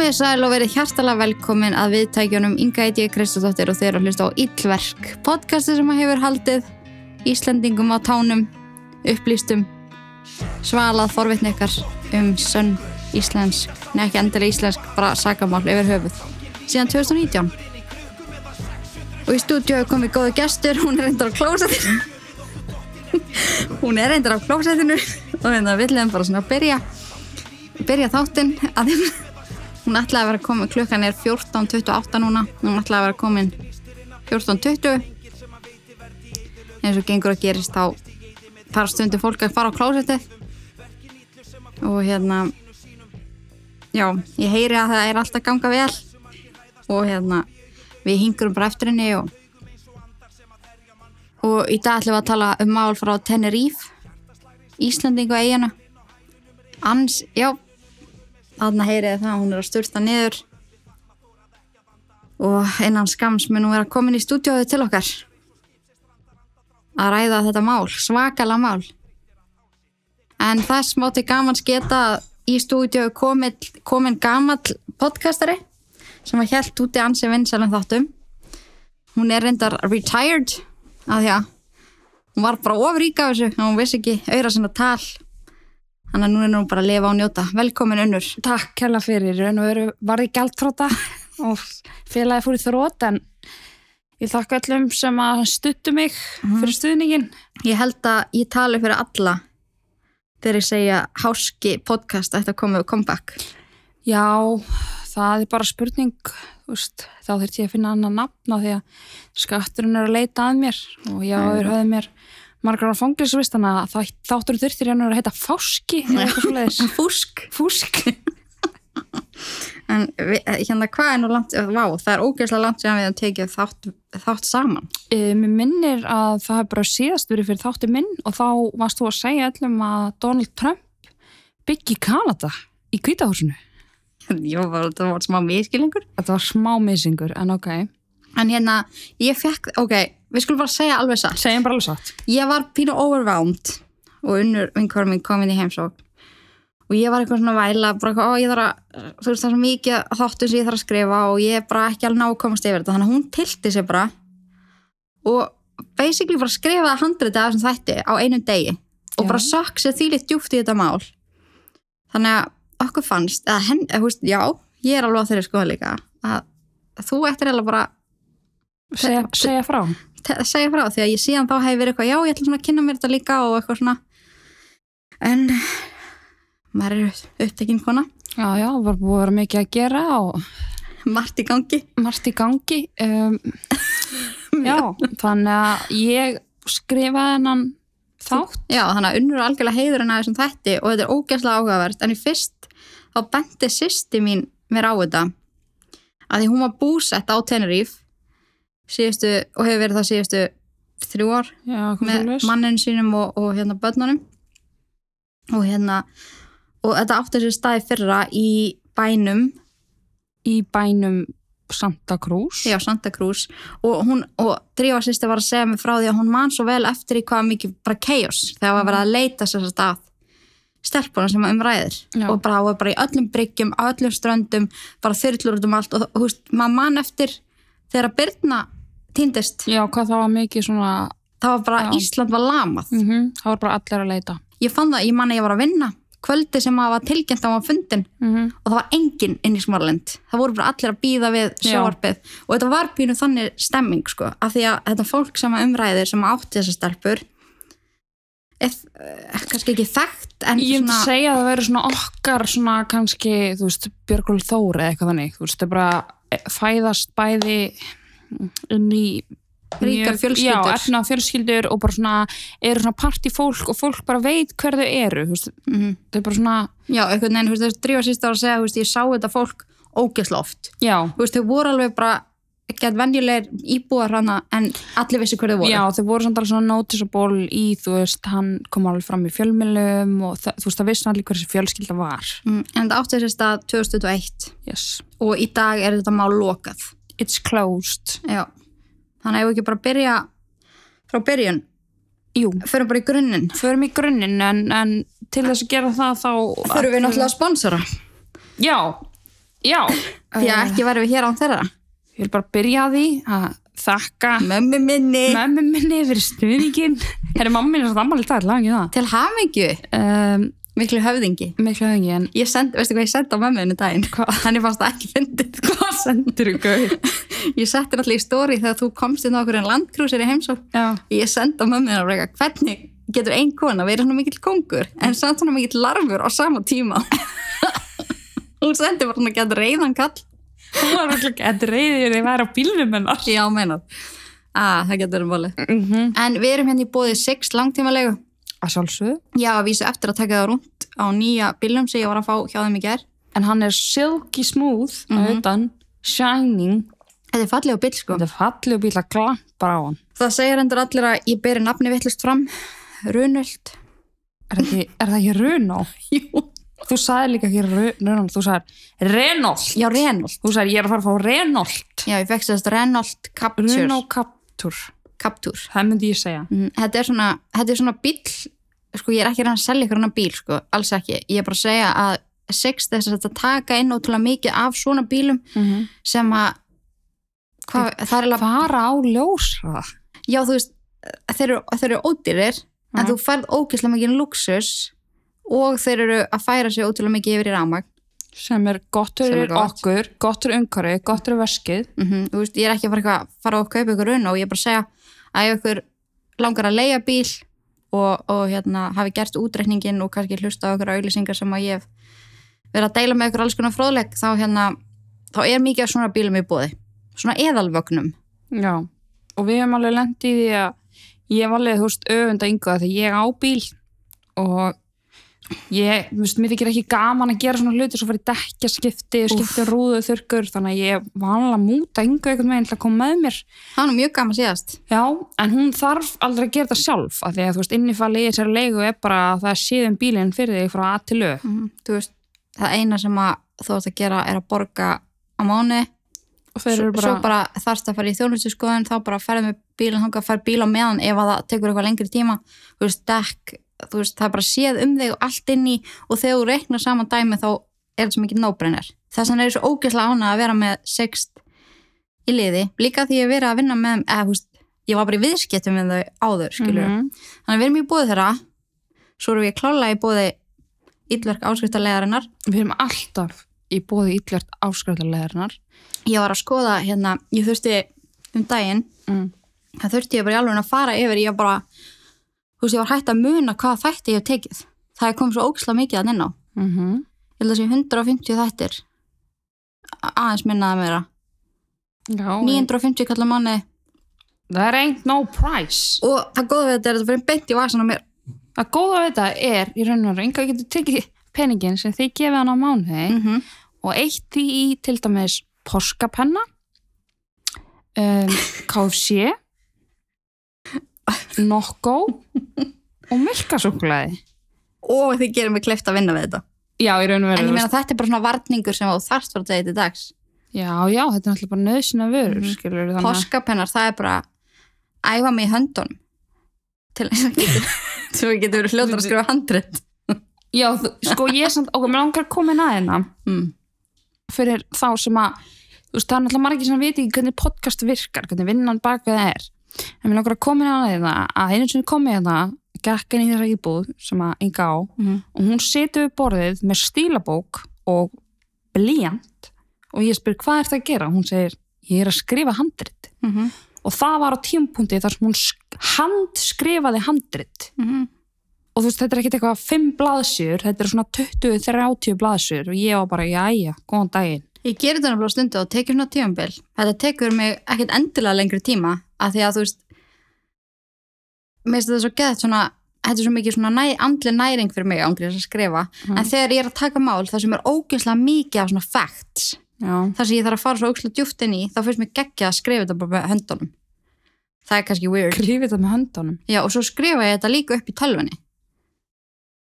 Komið sæl og verið hjartalega velkomin að viðtækjunum Inga Eiti Kristofdóttir og þeir að hlusta á Íllverk, podcasti sem hefur haldið Íslendingum á tánum, upplýstum, svalað forvitni ykkar um sönn íslensk, neða ekki endilega íslensk, bara sagamál yfir höfuð, síðan 2019. Og í stúdíu komið góðu gestur, hún er reyndar á klósettinu. hún er reyndar á klósettinu og hérna við viljum bara svona byrja, byrja þáttinn að Hún ætlaði að vera komin, klukkan er 14.28 núna, hún ætlaði að vera komin 14.20 eins og gengur að gerist þá fara stundu fólk að fara á klósettið. Og hérna já, ég heyri að það er alltaf ganga vel. Og hérna við hingurum bara eftir henni og og í dag ætlum við að tala um mál frá Tenerife Íslandingu eiginu Ans, já Þannig heyrið það að hún er að styrta niður og innan skams mun hún vera komin í stúdjóðu til okkar að ræða þetta mál, svakala mál. En það er smáti gaman sketa í stúdjóðu komin, gamal podcastari sem var helt úti ansið vinsælum þáttum. Hún er reyndar retired að því að hún var bara ofrík af þessu og hún vissi ekki auðra sinna tal Þannig að nú er nú bara að lifa og njóta. Velkomin unnur. Takk hella fyrir. Veru var ég gæltróta og félagi fór í þrótt en ég þakka öllum sem að stuttu mig fyrir stuðningin. Ég held að ég tali fyrir alla þegar ég segja háski podcast ætti að koma við comeback. Já, það er bara spurning. Úst, þá þurfti ég að finna annan nafn á því að skatturinn er að leita að mér og ég áður höfði mér margar á fanglisvist þannig að þáttur þurftir hérna að heita Fáski eða eitthvað svo leiðis. Fúsk. Fúsk. En við, hérna hvað er nú langt, vá, það er ógeðslega langt sem við hefum tekið þátt, þátt saman. E, mér minnir að það hefur bara síðast verið fyrir þáttu minn og þá varst þú að segja öllum að Donald Trump byggi Kanada í kvítahúsinu. Jó, það var smá miskilingur. Þetta var smá misingur, en ok. En hérna, ég fekk, ok, við skulum bara segja alveg satt. Segjum bara alveg satt. Ég var pínu overwhelmed og unnur vinkvarum minn komin í heimsók og ég var eitthvað svona væla, bara eitthvað, ó ég þarf að, þú veist það er svo mikið þáttu sem ég þarf að skrifa og ég er bara ekki alveg ná að komast yfir þetta, þannig að hún tilti sig bara og basically bara skrifaði handrið af þessum þætti á einum degi og Já. bara sökk sér þýlitt djúft í þetta mál. Þannig að okkur fannst, eða henn, eða, veist, já, ég er alveg á þeirri skoða líka, að, að þú ættir eiginlega bara Segja, segja frá. Segja frá því að ég síðan þá hef verið eitthvað, já ég ætla svona að kynna mér þetta líka og eitthvað svona. En maður er upptekinn kona. Já, já, var búið að vera mikið að gera og margt í gangi. Margt í gangi. Um, já, þannig að ég skrifaði hennan þátt. já þannig að unnur algjörlega heiður en að þessum þætti og þetta er ógæslega áhugavert. En í fyrst þá benti sýsti mín mér á þetta að því hún var búsett á Tenerife síðustu, og hefur verið það síðustu þrjú ár Já, með manninu sínum og, og hérna börnunum. Og hérna og þetta átti sér staði fyrra í bænum. Í bænum Santa Cruz. já, Santa Cruz. Og hún, og Drífa sýsti var að segja mig frá því að hún man svo vel eftir í hvað mikið bara chaos þegar var verið að leita sér stað stelpuna sem um ræðir. Já. og bara, og bara í öllum bryggjum, á öllum ströndum bara þyrlur út um allt. Og þú veist, maður man eftir þegar að Byrna týndist, Já, hvað það var mikið svona, það var bara Já. Ísland var lamað. Mm það var bara allir að leita. ég fann það, ég man að ég var að vinna. Kvöldi sem að var tilkynnt á að fundin Mm og það var enginn inn í Smáralind. Það voru bara allir að býða við sjóarpið og þetta var pínu þannig stemming sko, af því að þetta fólk sem umræðir sem átti þessar stelpur er eh, kannski ekki þekkt en Ég svona segja að það veri svona okkar svona kannski, þú veist, Björgul Þór eða eitthvað þannig, þú veist, það er bara eh, fæðast bæði inn í Ríkar fjölskyldur. Já, efna fjölskyldur og bara svona eru svona partífólk og fólk bara veit hver þau eru, veist, Mhm. það er bara svona já, einhvern veginn, þú veist, drífa síst ára að segja þú veist, ég sá þetta fólk ógesla oft Já, þú veist, þau voru alveg bara ekki að venjulegir íbúar hana en allir vissi hver þau voru já, þau voru samt alveg svona noticeable í, þú veist, hann kom alveg fram í fjölmjölum og það, þú veist, það vissi allir hver þessi fjölskylda var. Mm, en þetta átti þessi stað 2021 Yes. og í dag er þetta mál lokað It's closed. já, þannig að ég ekki bara byrja frá byrjun? Jú, förum bara í grunninn. Förum í grunninn en, en til þess að gera það þá þurfum við náttúrulega að sponsora. Já, Já, því að ekki verðum við hér án þeirra. Ég vil bara byrja því að þakka mömmu minni. mömmu minni fyrir stuðningin Herri, mamma mín er svo ekki það til hamingju, um, miklu höfðingi. Miklu höfðingi en ég send, veistu hvað ég sendi á mömmu henni daginn? Henni fannst það ekki fyndið. Hvað sendur þú gauð? ég setti náttúrulega í stóri þegar þú komst inn á okkur en landkrúsir í heimsók Já, ég sendi á mömmu henni og reyka hvernig getur ein kona verið svona mikill kongur en samt svona mikill larfur á sama tíma? Hún sendi bara svona gett reyðan kall. Hún var alltaf gett reyðir þegar ég var á bílnum hennar. Já, meinar ah, það getur um bóli mm -hmm. en við erum hérna í bóðið 6 langtíma legu Að sjálfsögðu. Já, að vísu eftir að taka það rúnt á nýja bílum sem ég var að fá hjá þeim í ger En hann er silky smooth mm Mhm. utan, shining. Þetta er fallið á bíl sko. Þetta er fallið bíl að glampar á hann. Það segir endur allir að ég beri nafni vittlust fram. Runöld. Er er það ekki Runo? jú, Þú sagði líka ekki Ru- Runo, þú sagði Renault já, Renault Þú sagði ég er að fara að fá Renault já, ég fekk sérst Renault Capture Renault Captur Það myndi ég segja Mm, þetta er svona, þetta er svona bíl sko ég er ekki að reyna að selja ykkur hana bíl sko, alls ekki, ég er bara að segja að sex þess að taka inn ótrúlega mikið af svona bílum mm -hmm. sem að hvað, það er alveg, Fara á ljósra já þú veist þeir eru, þeir eru ódýrir en Já. þú færð ógeðslega mikið luxus og þeir eru að færa sig ótrúlega mikið yfir í rámagn sem er gott fyrir gott. okkur, gott fyrir umhverfi, gott fyrir veskið mm þú veist, ég er ekki að fara, að fara að kaupa ykkur raun og ég er bara að segja að ef ykkur langar að leia bíl og, og hérna hafi gert útreikningin og kannski hlusta á ykkur auðlýsingar sem að ég verið að deila með ykkur alls konar fróðleg þá hérna, þá er mikið af svona bílum í bóði svona eðalvögnum. Já, og við hefum alveg lendið í því að ég hef alveg, þú veist, öfunda yngu þegar ég á bíl og ég, þú veist, mér þykir ekki gaman að gera svona hluti svo fyrir dekja skipti, skipti rúðu þurrkur, þannig að ég að múta yngu einhvern veginn til að koma með mér. Það er mjög gaman síðast. Já, en hún þarf aldrei að gera þetta sjálf af því að þú veist, innifalli í þessari leigu er bara að það séðum bílinn fyrir þig frá A til Ö. Mm þú veist, það eina sem að þú ætti að gera er að borga á mánu. Og bara, svo bara þarfst að fara í þjónustu skoðun þá bara ferði með bílinn þangað að að þú veist, það er bara séð um þig og allt inn í og þegar þú reiknar saman dæmi þá er þetta svo mikið nóbrenner þess vegna er ég svo ógeðslega ánað að vera með sext í liði, líka því hef verið að vinna með eða, þú veist, ég var bara í viðskiptum með þau áður, skilur Mhm. þannig að við erum í búið þeirra svo erum við klálega í búið illverk áskriftarlegarinnar við erum alltaf í bóði ítlert áskriftarlegarinnar ég var að skoða hérna, ég þurfti um daginn mm. það þurfti ég bara í alveg að fara yfir ég bara, þú veist, ég var hægt að muna hvað þætti ég hef tekið. Það komið svo ógislega mikið að inn á. Mm -hmm. ég held að sé 150 þættir. Aðeins minnaði meira. Já, 950 kallar manni. There ain't no price. og það góða við þetta er að þetta fyrir beint í vasan á mér. Það góða við þetta er í raun og raun, einhver getur tekið peningin sem þið gefið hann á mánuði mm -hmm. og eitt því í til dæmis porskapenna, um, KFC, Nokko og milkasúkulæði. og þið gerir mig kleift að vinna við þetta Já, í raun og en veru. ég meina þetta er bara svona varningur sem þú þarft fyrir þetta til dags Já, já, þetta er náttúrulega bara nöðsina vörur, mm skilur þannig páskapennar, það er bara æfa mig í höndunum til þess að getur svo ég getur verið hljótar að skrifa handrit Já, þú- sko ég er samt, ok, mér langar að koma inn að hérna mm. fyrir þá sem að, þú veist, það er náttúrulega margir sem viti ekki hvernig podcast virkar, hvernig vinnan bak við það er. En mér langar að koma inn að hérna að einu sem komið hérna, gekk inn í þessa íbúð sem að enga á Mm. og hún situr við borðið með stílabók og blíjant og ég spyr hvað er það að gera? Hún segir, ég er að skrifa handrit Mm -hmm. og það var á tímpunkti þar sem hún sk- handskrifaði handrit Mm og þú veist, þetta er ekkert eitthvað fimm blaðsjur, þetta er svona 20-30 blaðsjur og ég var bara, jæja, góðan daginn Ég gerir þetta náttúrulega stundu og tekið svona tímambil. Þetta tekur mig ekkert endilega lengri tíma af því að þú veist mér finnst þetta svo geðt svona þetta er svo mikið svona næ, andli næring fyrir mig ángrið að skrifa, Mhm. en þegar ég er að taka mál það sem er ógeðslega mikið af svona facts Já, þar sem ég þarf að fara svo ógeðslega djúft inn í þá finnst mér geggja að skrifa þetta bara með höndunum. Það er kannski weird. Skrifið þetta með höndunum? Já, og svo skrifa ég þetta líka upp í tölvunni.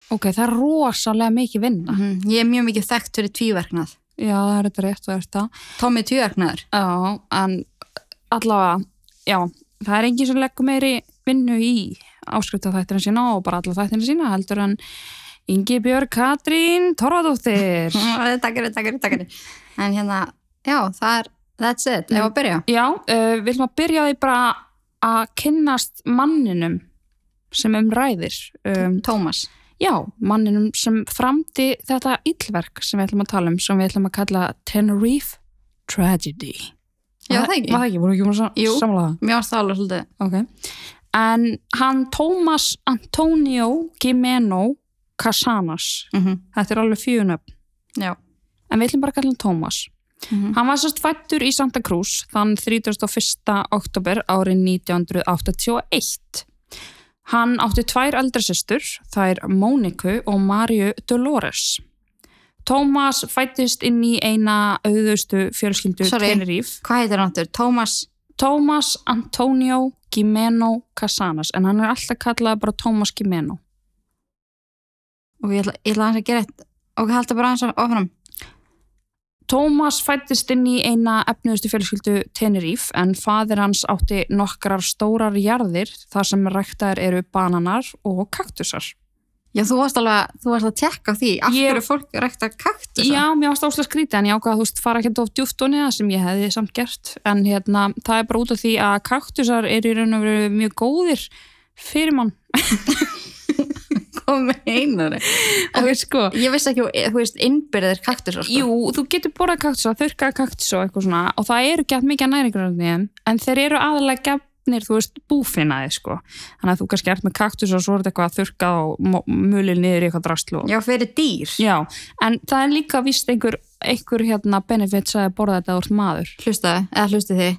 Ok, það er rosalega mikið vinna. Mm ég er mjög mikið þekkt fyrir tvíverknað. Já, það er þetta rétt og þetta Tommy tvíverknaður. Já, en allavega já, það er engin sem leggur meiri vinnu í áskrifta þættina sína og bara alla þættina sína heldur en Ingi Björg Katrín Torradóttir. takkari, takkari, takkari en hérna, já, það er that's it, ef að byrja Já, uh, við ætlum að byrja því bara að kynnast manninum sem um ræðir. Um, Tómas, já, manninum sem framdi þetta illverk sem við ætlum að tala um, sem við ætlum að kalla Tenerife Tragedy. Já, það ekki. Var það ekki, voru ekki Jú. að samla það? mér varst það alveg svolítið Ok. En hann Tómas Antonio Gimeno Casanas, mm þetta er alveg fjögunöfn, já, en við ætlum bara að kalla hann Tómas. mm Hann var sérst fættur í Santa Cruz þann 31. oktober árið 1981. Hann átti tvær eldri systur, þær Móniku og Mariu Dolores. Tómas fættist inn í eina auðustu fjölskyldu. Tenerife. hvað heitir hann aftur? Tómas, Tómas Antonio Gimeno Casanas, en hann er alltaf kallað bara Tómas Gimeno. og ég ætla, ég ætla að gera eitt og halda bara aðeins áfram Tómas fættist inn í eina efnuðustu fjölskyldu Tenerife en fadir hans átti nokkrar stórar jarðir þar sem ræktaðir eru bananar og kaktusar. Já, þú varst alveg, þú varst að tekka á því af hverju fólk rækta kaktus Já, mér varst áslega skrítið en ég ákvað að þú veist fara ekki of djúft og neða sem ég hefði samt gert en hérna það er bara út af því að kaktusar eru í raun og veru mjög góðir fyrir mann. kom með einari Og sko, ég vissi ekki, þú veist, innbyrðir kaktusar sko. Jú, þú getur borðað kaktusa, þurrkað kaktusa og eitthvað svona og það eru gett mikið næringur en þeir eru aðalega gefnir, þú veist, búfinnaði sko. Þannig að þú kannski ert með kaktusa og svo er þetta eitthvað þurrkað og mulið niður í eitthvað drastlu. já, fyrir dýr Já, en það er líka vist einhver, einhver hérna benefits að borða þetta úr maður. hlustaði, eða hlustið þið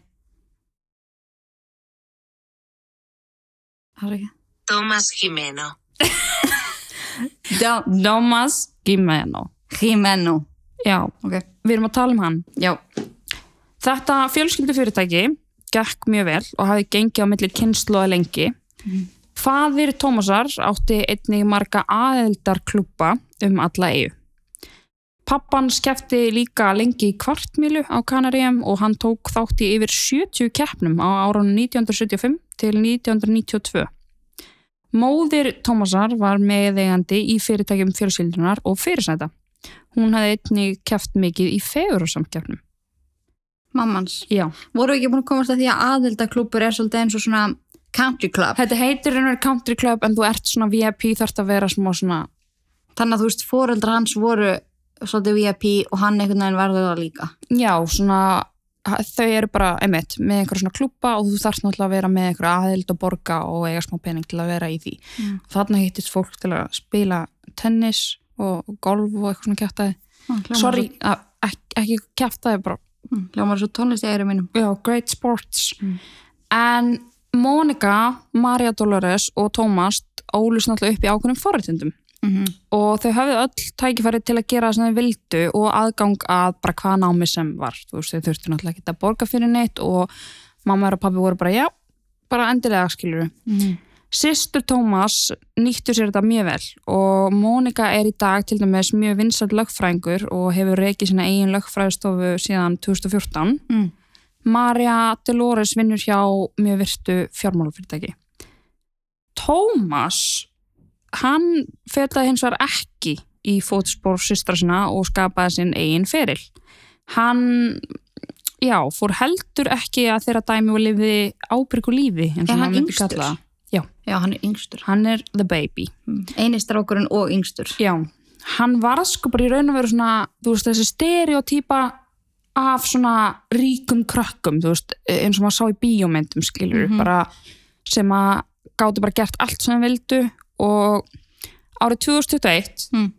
er ekki Tomás Jimeno. Já, Domas Gimeno. Jimeno Já, Ok, við erum að tala um hann. já, Þetta fjölskyldu fyrirtæki gekk mjög vel og hafi gengið á milli kynnslóða lengi. Fadir Tómasar átti einnig marga aðeldarklúpa um alla eigu. Pappan skefti líka lengi í kvartmílu á Kanaríum og hann tók þátt í yfir 70 keppnum á árunum 1975 til 1992. Móðir Tómasar var meðeigandi í fyrirtækjum fjölskyldunar og fyrirsæta. Hún hefði einnig keft mikið í fegurarsamkeppnum. Mammans. Já. Voru ekki búin að komast að því að aðildaklúpur er svolítið eins og svona country club? Þetta heitir einhver country club en þú ert svona VIP þarft að vera smá svona Þannig að þú veist, foreldrar hans voru svolítið VIP og hann einhvern veginn verður það líka. Já, svona þau eru bara, einmitt, með einhver svona klúpa og þú þarft náttúrulega að vera með einhver aðild og borga og eiga smá pening til að vera í því. Mm. þarna hittist fólk til að spila tennis og golf og eitthvað svona Hljómar sorry, ekki, kjæftaði bara, Hljómar svo tónlist í eirum mínum. Já, great sports. Mm. en Monika, Maria Dolores og Tómas ólust náttúrulega upp í ákveðnum forréttindum. Mm -hmm. og þau hafði öll tækifæri til að gera það sem þau vildu og aðgang að bara hvað námi sem var. Þú veist, þau þurftu náttúrulega ekki að borga fyrir neitt og mamma og pappi voru bara, já bara endilega skilur Sistur Tómas nýttu sér þetta mjög vel og Mónika er í dag til dæmis mjög vinsall lögfræðingur og hefur reikið sína eigin lögfræðstofu síðan 2014 Mm. Marja Dolores vinnur hjá mjög virtu fjármálafyrirtæki Tómas hann fetaði hins vegar ekki í fótspór systra sinna og skapaði sinn eigin feril hann já, fór heldur ekki að þeirra dæmi og lifiði ábyrgu lífi eins Er hann yngstur? Það. Já, Já, hann er yngstur hann er the baby Eini strákurinn og yngstur Já, hann var sko bara í raun og veru svona, þú veist, þessi stereotýpa af svona ríkum krökkum, þú veist, eins og maður sá í bíómyndum, skilur, Mhm. bara sem að gátu bara gert allt sem þeim vildu og árið 2021 Mm.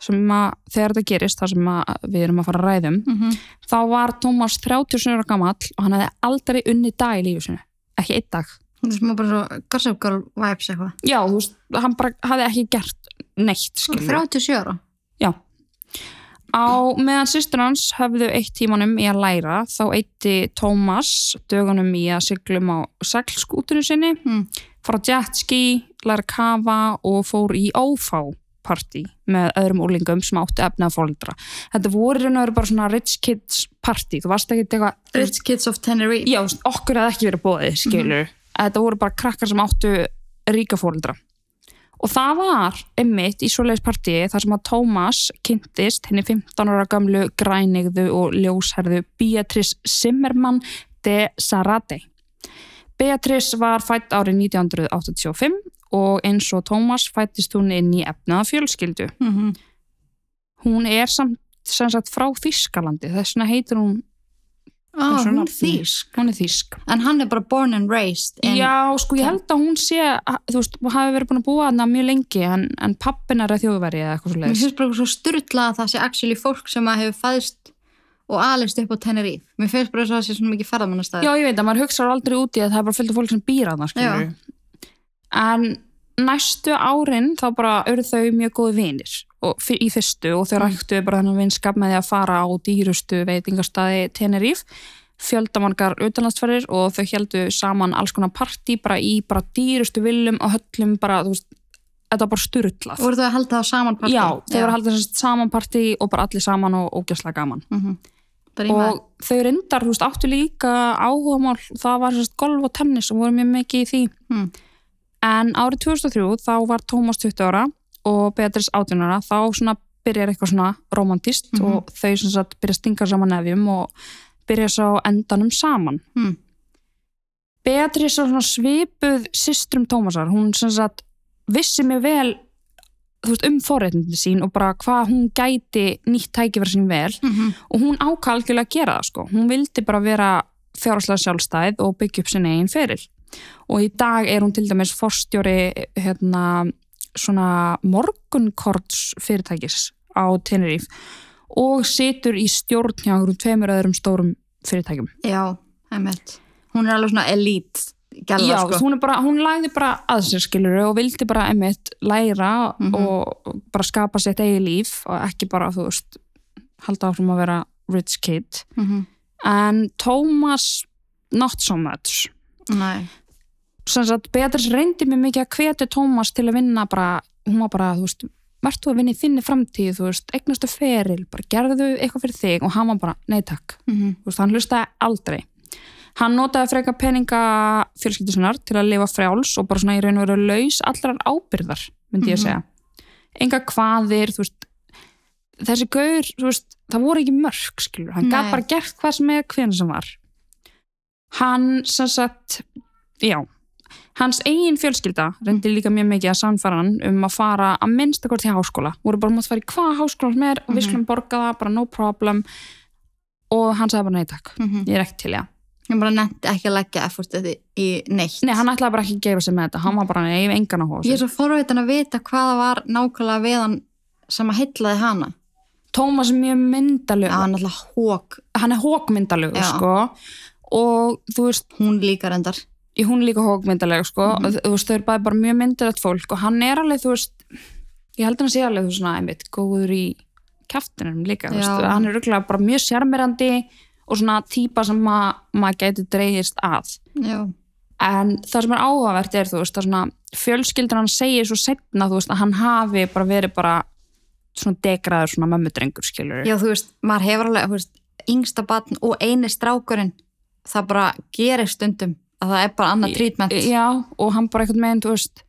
sem að þegar þetta gerist, þar sem við erum að fara að ræðum, mm -hmm. þá var Tómas 37 ára gamall og hann hefði aldrei unni dag í lífu sinu, ekki einn dag Hún er smá bara svo Gossip Girl vibes eitthvað Já, þú veist, hann bara hafði ekki gert neitt, skilur 37 ára Já. Á meðan systur hans höfðu eitt tímanum í að læra þá eitti Tómas dögunum í að siglum á seglskútunum sinni, mm. fór á jetski, læra að kafa og fór í ófá partí með öðrum úlingum sem áttu efna fóldra. Þetta voru raun og veru bara svona rich kids partí, þú varst ekki eitthvað Rich Kids of Tenerife já, þú veist, okkur hefði ekki verið bóðið, skilur þetta voru bara krakkar sem áttu ríka fóreldra og það var einmitt í svoleiðis partíi þar sem að Tómas kynntist henni 15 ára gamlu grænigðu og ljósherðu Beatrice Zimmermann de Sarate. Beatrice var fætt árið 1985 og eins og Tómas fættist hún inn í efnaða fjölskyldu. Mm -hmm. Hún er samt sem sagt frá Þískalandi, þess vegna heitir hún ah, hún er þýsk. Hún er þýsk. en hann er bara born and raised in, Já, sko ég held að hún sé, að- þú veist, hafi verið búin að búa hana mjög lengi en, en pappinar er þjóðveri eða eitthvað svo mér finnst bara svo styrla að það sé actually fólk sem að hefur fæðst og alist upp á Tenerife. Mér finnst bara þess að það sé svona mikið ferðamannastæð Já, ég veit að maður hugsaður aldrei út í að það er bara fullt af fólk sem býr að það, En næstu árin þá bara eru þau mjög góði vinir í fyrstu og þau Mm. ræktu bara þennan vinskap með því að fara á dýrustu veitingastæði Tenerife fjöldamargar utanlandsferðir og þau heldu saman alls konar partí bara í bara dýrustu villum og höllum bara, þú veist, þetta var bara sturlað. Voru þau að halda á saman partí? Já, þau voru að halda þess saman partí og bara allir saman og ógæslega gaman. Mm maður og þau reyndar, þú veist, áttu líka áhugamál, það var sérst golf og tennis og voru mjög mikið í því. Mm. en árið 2003 þá var Tómas 20 ára og Beatrice 18 ára þá svona byrjar eitthvað svona romantist Mhm. og þau sem sagt byrja að stinga saman nefjum og byrja svo endanum saman Mm. Beatrice var svona svipuð systrum Tómasar, hún sem sagt vissi mig vel veist, um forréttindi sín og bara hvað hún gæti nýtt tækifæri sín vel Mm og hún ákalgjörlega að gera það sko. Hún vildi bara vera fjárhagslega sjálfstæð og byggja upp sinni eigin feril. Og í dag er hún til dæmis forstjóri hérna, svona morgunkorts fyrirtækis á Tenerife og situr í stjórn hjá einhverjum tveimur öðrum stórum fyrirtækjum. já, einmitt hún er alveg svona elite gæla Já, sko. hún, bara, hún lagði bara að sér skilur og vildi bara einmitt læra Mhm. og bara skapa sitt eigi líf og ekki bara, þú veist, halda áfram að vera rich kid. mm en Tómas not so much Nei. Beatrice reyndi mér mikið að hvetja Tómas til að vinna bara, hún var bara, þú veist verðt þú að vinna í þinni framtíð, þú veist eignastu feril, bara gerðu eitthvað fyrir þig. Og hann var bara, nei takk, Mm þú veist hann hlustaði aldrei. Hann notaði freka peninga fjölskyldusinnar til að lifa frjáls og bara svona í raun og veru laus allrar ábyrðar, myndi ég að Mhm. segja. Enga hvaðir, þú veist þessi gaur, þú veist það voru ekki mörg, skilur, hann Nei. gaf bara gert hvað sem er hvernig sem var. Hann sem sagt já, hans eigin fjölskylda reyndi líka mjög mikið að sannfæra hann um að fara að minnsta hvort til háskóla. Voru bara mátt fara í hvað háskóla sem er og við Mhm. skulum borga það, bara no problem. Og hann sagði bara nei takk. Mm ég er ekki til, ég bara nefndi ekki að leggja eftirtið í neitt. Nei, hann ætlaði bara ekki að gefa sig með þetta, hann var bara, hef engan á ég er hósi. svo forveitin að vita hvaða var nákvæmlega við hann sem að heitlaði hana. Tómas er mjög myndalög, hann er alltaf hók, hann er hókmyndalög, sko, og þú veist, hún líka reyndar ég- hún líka hókmyndaleg, sko, Mhm. og þú veist, þau eru bæði bara mjög myndalegt fólk og hann er alveg, þú veist, ég held hann að sé alveg, þú svona, einmitt, góður í kjaftinum líka, veist, hann er röglega bara mjög sjarmirandi og svona típa sem ma maður gæti dreigist að. já, En það sem er áhugavert er, þú veist, það svona, fjölskyldur hann segir svo setna, þú veist, að hann hafi bara verið bara svona degraður svona mömmudrengur, skilur. já, þú veist, maður hefur alveg þú veist, yngsta batn og eini strákurinn það bara gerir stundum að það er bara annað trítment þú Já, og hann bara einhvern veginn, þú veist,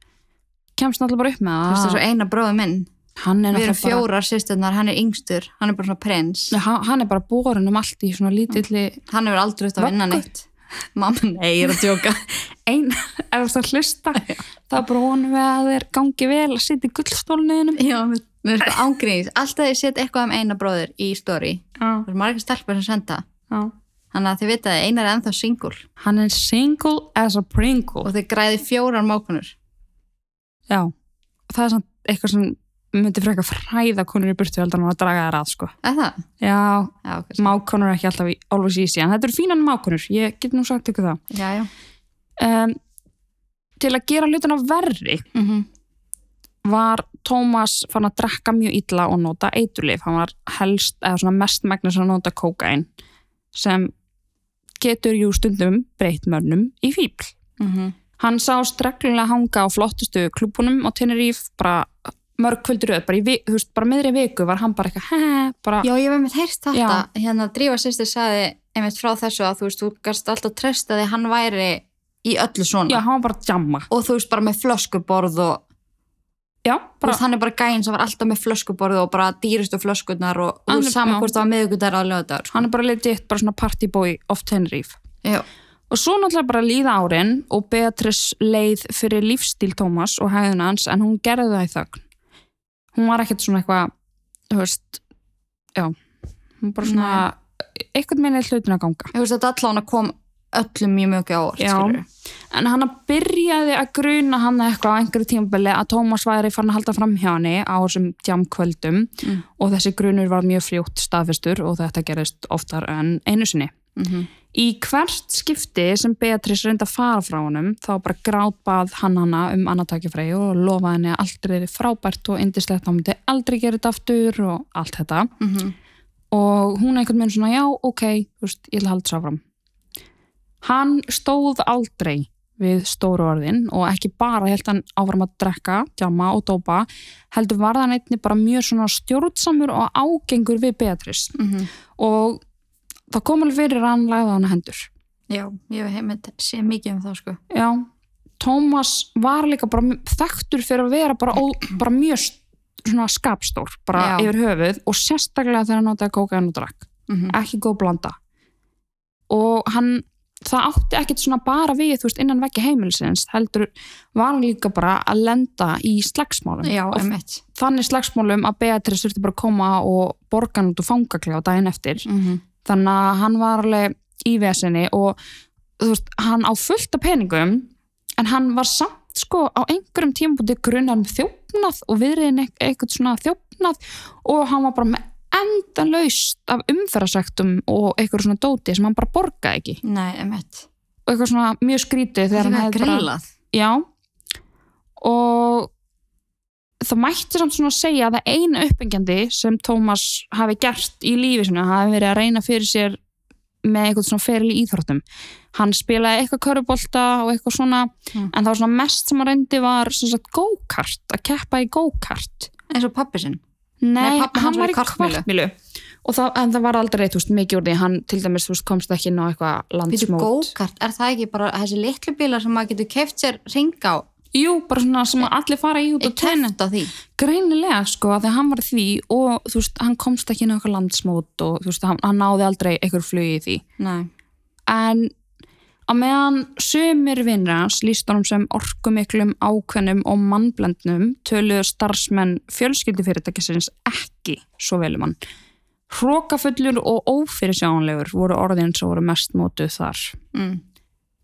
kemst náttúrulega bara upp með veist, það. þessu eina bróðu minn. Er við erum náttúrulega bara, fjórar sýsturnar, hann er yngstur hann er bara svona prins. Nei, hann hann er bara borin um allt í svona lítilli, hann hefur aldrei út að vinna neitt. Mamma, nei, ég er að djóka. Ein, ef það hlusta, það er bara vonum við að þeir gangi vel að sitja í gullstólniðinum. já, mér er sko ángríns. Alltaf ég set eitthvað um eina bróður í story. Já, það er margir stelpur sem senda. Já. Þannig að þið vita að einar er ennþá single Hann er single as a pringle. og þið græði fjórar mákunur Já, og það er samt eitthvað sem myndi frekar fræða konur í burtu heldur en að draga þær að, sko. er það? Já, já, ok, mákonur er ekki alltaf always easy, en þetta eru fínan mákonur, ég get nú sagt ykkur það. já, já Um, til að gera hlutina verri mm var Tómas fann að drekka mjög illa og nota eiturlif. Hann var helst, eða svona mest megnis að nota kókain sem getur jú stundum breytt mönnum í fíbl. -hmm. Hann sá streglulega hanga á flottustu klúbunum á Tenerife, bara mörg kvöldur öð, bara, bara miðri viku var hann bara eitthvað, he, bara, Já, ég hef einmitt heyrst þetta, Já. hérna Drífa sýstir saði einmitt frá þessu að þú veist, þú gast alltaf treysta því hann væri í öllu svona já, hann var bara jamma. og þú veist bara með flöskuborð og já, bara, veist, hann er bara gæinn sem var alltaf með flöskuborðu og bara dýrustu flöskurnar og, og saman hvort það var miðugudagur á lögadagur sko. hann er bara legit bara svona partyboy of Tenerife. Já, og svo náttúrulega bara líða árin og Beatrice leið fyrir lífstíl Tómas og hæðun hans en hún gerði það í þögn. Hún var ekkert svona eitthvað þú veist, já. Hún bara svona, eitthvað minni hlutin að ganga. Ég veist þetta allan að kom öllum mjög mjög á orð Já. en hann byrjaði að gruna hann eitthvað á einhverju tímabili að Tómas væri farin að halda fram hjá henni á þessum tjámkvöldum Mm. og þessi grunur var mjög fljótt staðfestur og þetta gerist oftar en einu sinni. mm -hmm. Í hvert skipti sem Beatrice reyndi að fara frá honum þá bara grátbað hann hana um annartakifræði og lofaði henni að allt er frábært og indislegt, þá myndi aldrei gera þetta aftur og allt þetta Mhm. og hún einhvern veginn svona já, ok, veist, ég að halda svo áfram hann stóð aldrei við stóru orðin og ekki bara held hann áfram að drekka, djama og dópa heldur var hann einni bara mjög svona stjórnsamur og ágengur við Beatrice. Mhm. og það kom alveg fyrir að hann lagði á hana hendur. Já, ég hef heimilt sé mikið um það sko. Já, Tómas var líka bara þekktur fyrir að vera bara, ó, bara mjög svona skapstór bara Já. yfir höfuð og sérstaklega þegar hann notaði kókain og drakk. Mm ekki góð blanda. Og hann það átti ekkert svona bara við þú veist, innan vekki heimilisins heldur var hann líka bara að lenda í slagsmálum. Já, og þannig slagsmálum að Beatrice þurfti bara að koma og borga hann út úr fangaklega daginn eftir. Mm -hmm. þannig að hann var alveg í vesinni og þú veist, hann á fullt af peningum en hann var samt sko á einhverjum tímabúti grunnar um þjófnað og viðriðin eitthvað svona þjófnað og hann var bara með endalaust af umferðasektum og eitthvað svona dóti sem hann bara borgaði ekki. Nei, emitt og eitthvað svona mjög skrítið þegar hann hefði bara já. Og það mætti samt svona að segja að það eina uppbyggjandi sem Tómas hafi gert í lífi sinu hafi verið að reyna fyrir sér með eitthvað svona feril í íþróttum. Hann spilaði eitthvað körubolta og eitthvað svona Mm. en það var svona mest sem hann reyndi var svona go-kart, að keppa í go-kart. Eins og pappi sinn Nei, Nei, hann var í kvartmílu og það, en það var aldrei, veist, mikið úr því. Hann til dæmis, veist, komst ekki inn á eitthvað landsmót. Go-kart, er það ekki bara þessi litlu bílar sem maður getur keft sér ring á? Jú, bara svona sem að allir fara í út og því? Greinilega sko að hann var því og þú veist, hann komst ekki inn á eitthvað landsmót og þú veist, hann, hann náði aldrei eitthvað flug í því. Nei, en á meðan sömur vinnir hans líst honum sem orkumiklum ákveðnum og mannblendnum töluðu starfsmenn fjölskyldufyrirtækisins ekki svo vel um hann hrókafullur og ófyrirsjánlegur voru orðin sem voru mest mótuð þar mm.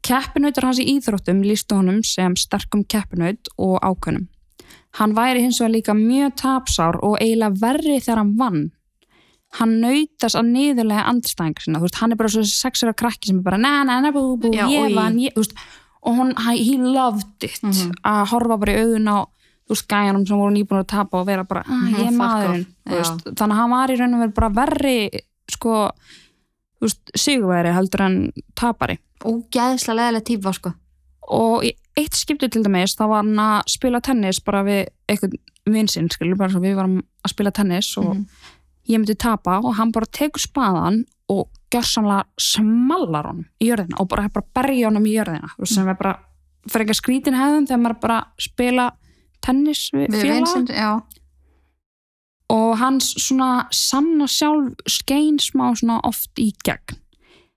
Keppinautur hans í íþróttum lístu honum sem sterkum keppinaut og ákveðnum. Hann væri hins vegar líka mjög tapsár og eiginlega verri þegar hann vann. Hann nautast að niðurlega andstæðingar sinna. Þú veist, hann er bara svo sexur af krakki sem er bara na na na bú bú, Já, ég vann, ég, þú veist, og hann, he loved it Mhm. að horfa bara í augun á þú veist, gæjanum sem voru nýbúin að tapa og vera bara, Mhm, ég er maðurinn þú veist, þannig að hann var í raun og verið bara verri sko, þú veist, sigurveri heldur en tapari Ógæðslega leðilega típa sko og í eitt skipti til dæmis þá var hann að spila tennis bara við eitthvað vinsinn, skilur bara svo við varum að spila tennis og Mhm. Ég myndi tapa og hann bara tekur spaðan og gjörsamlega smallar honum í jörðina og bara, bara berja honum í jörðina sem er bara fyrir ekki skrítin hefðum þegar maður bara spila tennis við, já. Og hans svona sanna sjálf skein smá svona oft í gegn.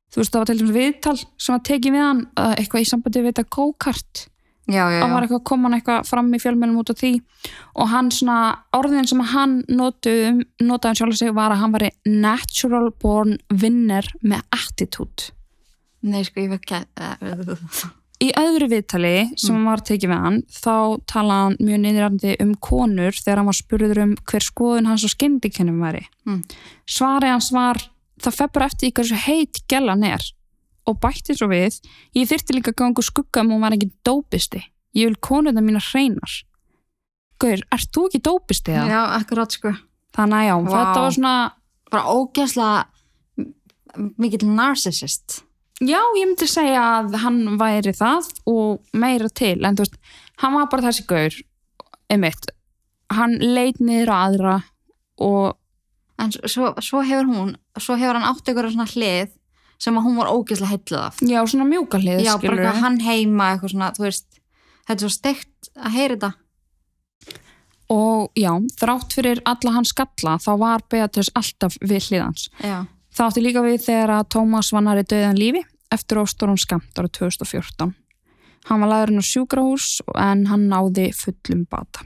Þú veist það var til dæmis viðtal sem var tekið við hann uh, eitthvað í sambandi við þetta go-kart Já, já, það var eitthvað kom hann eitthvað fram í fjölmjölum út af því. Og hann svona orðin sem hann notuði um, notaði sjálf sig var að hann var natural born winner með attitude. Nei, sko, ég vekk að í öðru viðtali sem Mm. var tekið við hann þá talaði hann mjög niðurandi um konur þegar hann var spurður um hver skoðun hans og skyndikennum væri. Mm. svarið hans var það bara eftir í hversu heit gellan er og bætti svo við ég þyrfti líka að ganga úr skugga um hún var ekki dópisti. Ég vil konuna mína hreinar. Gaur, ert þú ekki dópisti það? Já, akkurat sko. Þannig að já, Vá. þetta var svona Bara ógæðslega mikill narcissist. Já, ég myndi segja að hann væri það og meira til en þú veist, hann var bara þessi gaur einmitt, hann leit niður á aðra og En svo, svo hefur hún Svo hefur hann átt einhverja svona hlið sem að hún var ógæðslega heilluð af já, svona mjúka hlið Já, bara skilurðu. eitthvað hann heima eitthvað svona, þú veist Þetta er svo steikt að heyra þetta og já, þrátt fyrir alla hans skalla þá var Beatrice alltaf við hliðans. Já. Það átti líka við þegar að Tómas var næri döðan lífi eftir óstórum skamt árið 2014. Hann var laðurinn á sjúkrahús en hann náði fullum bata.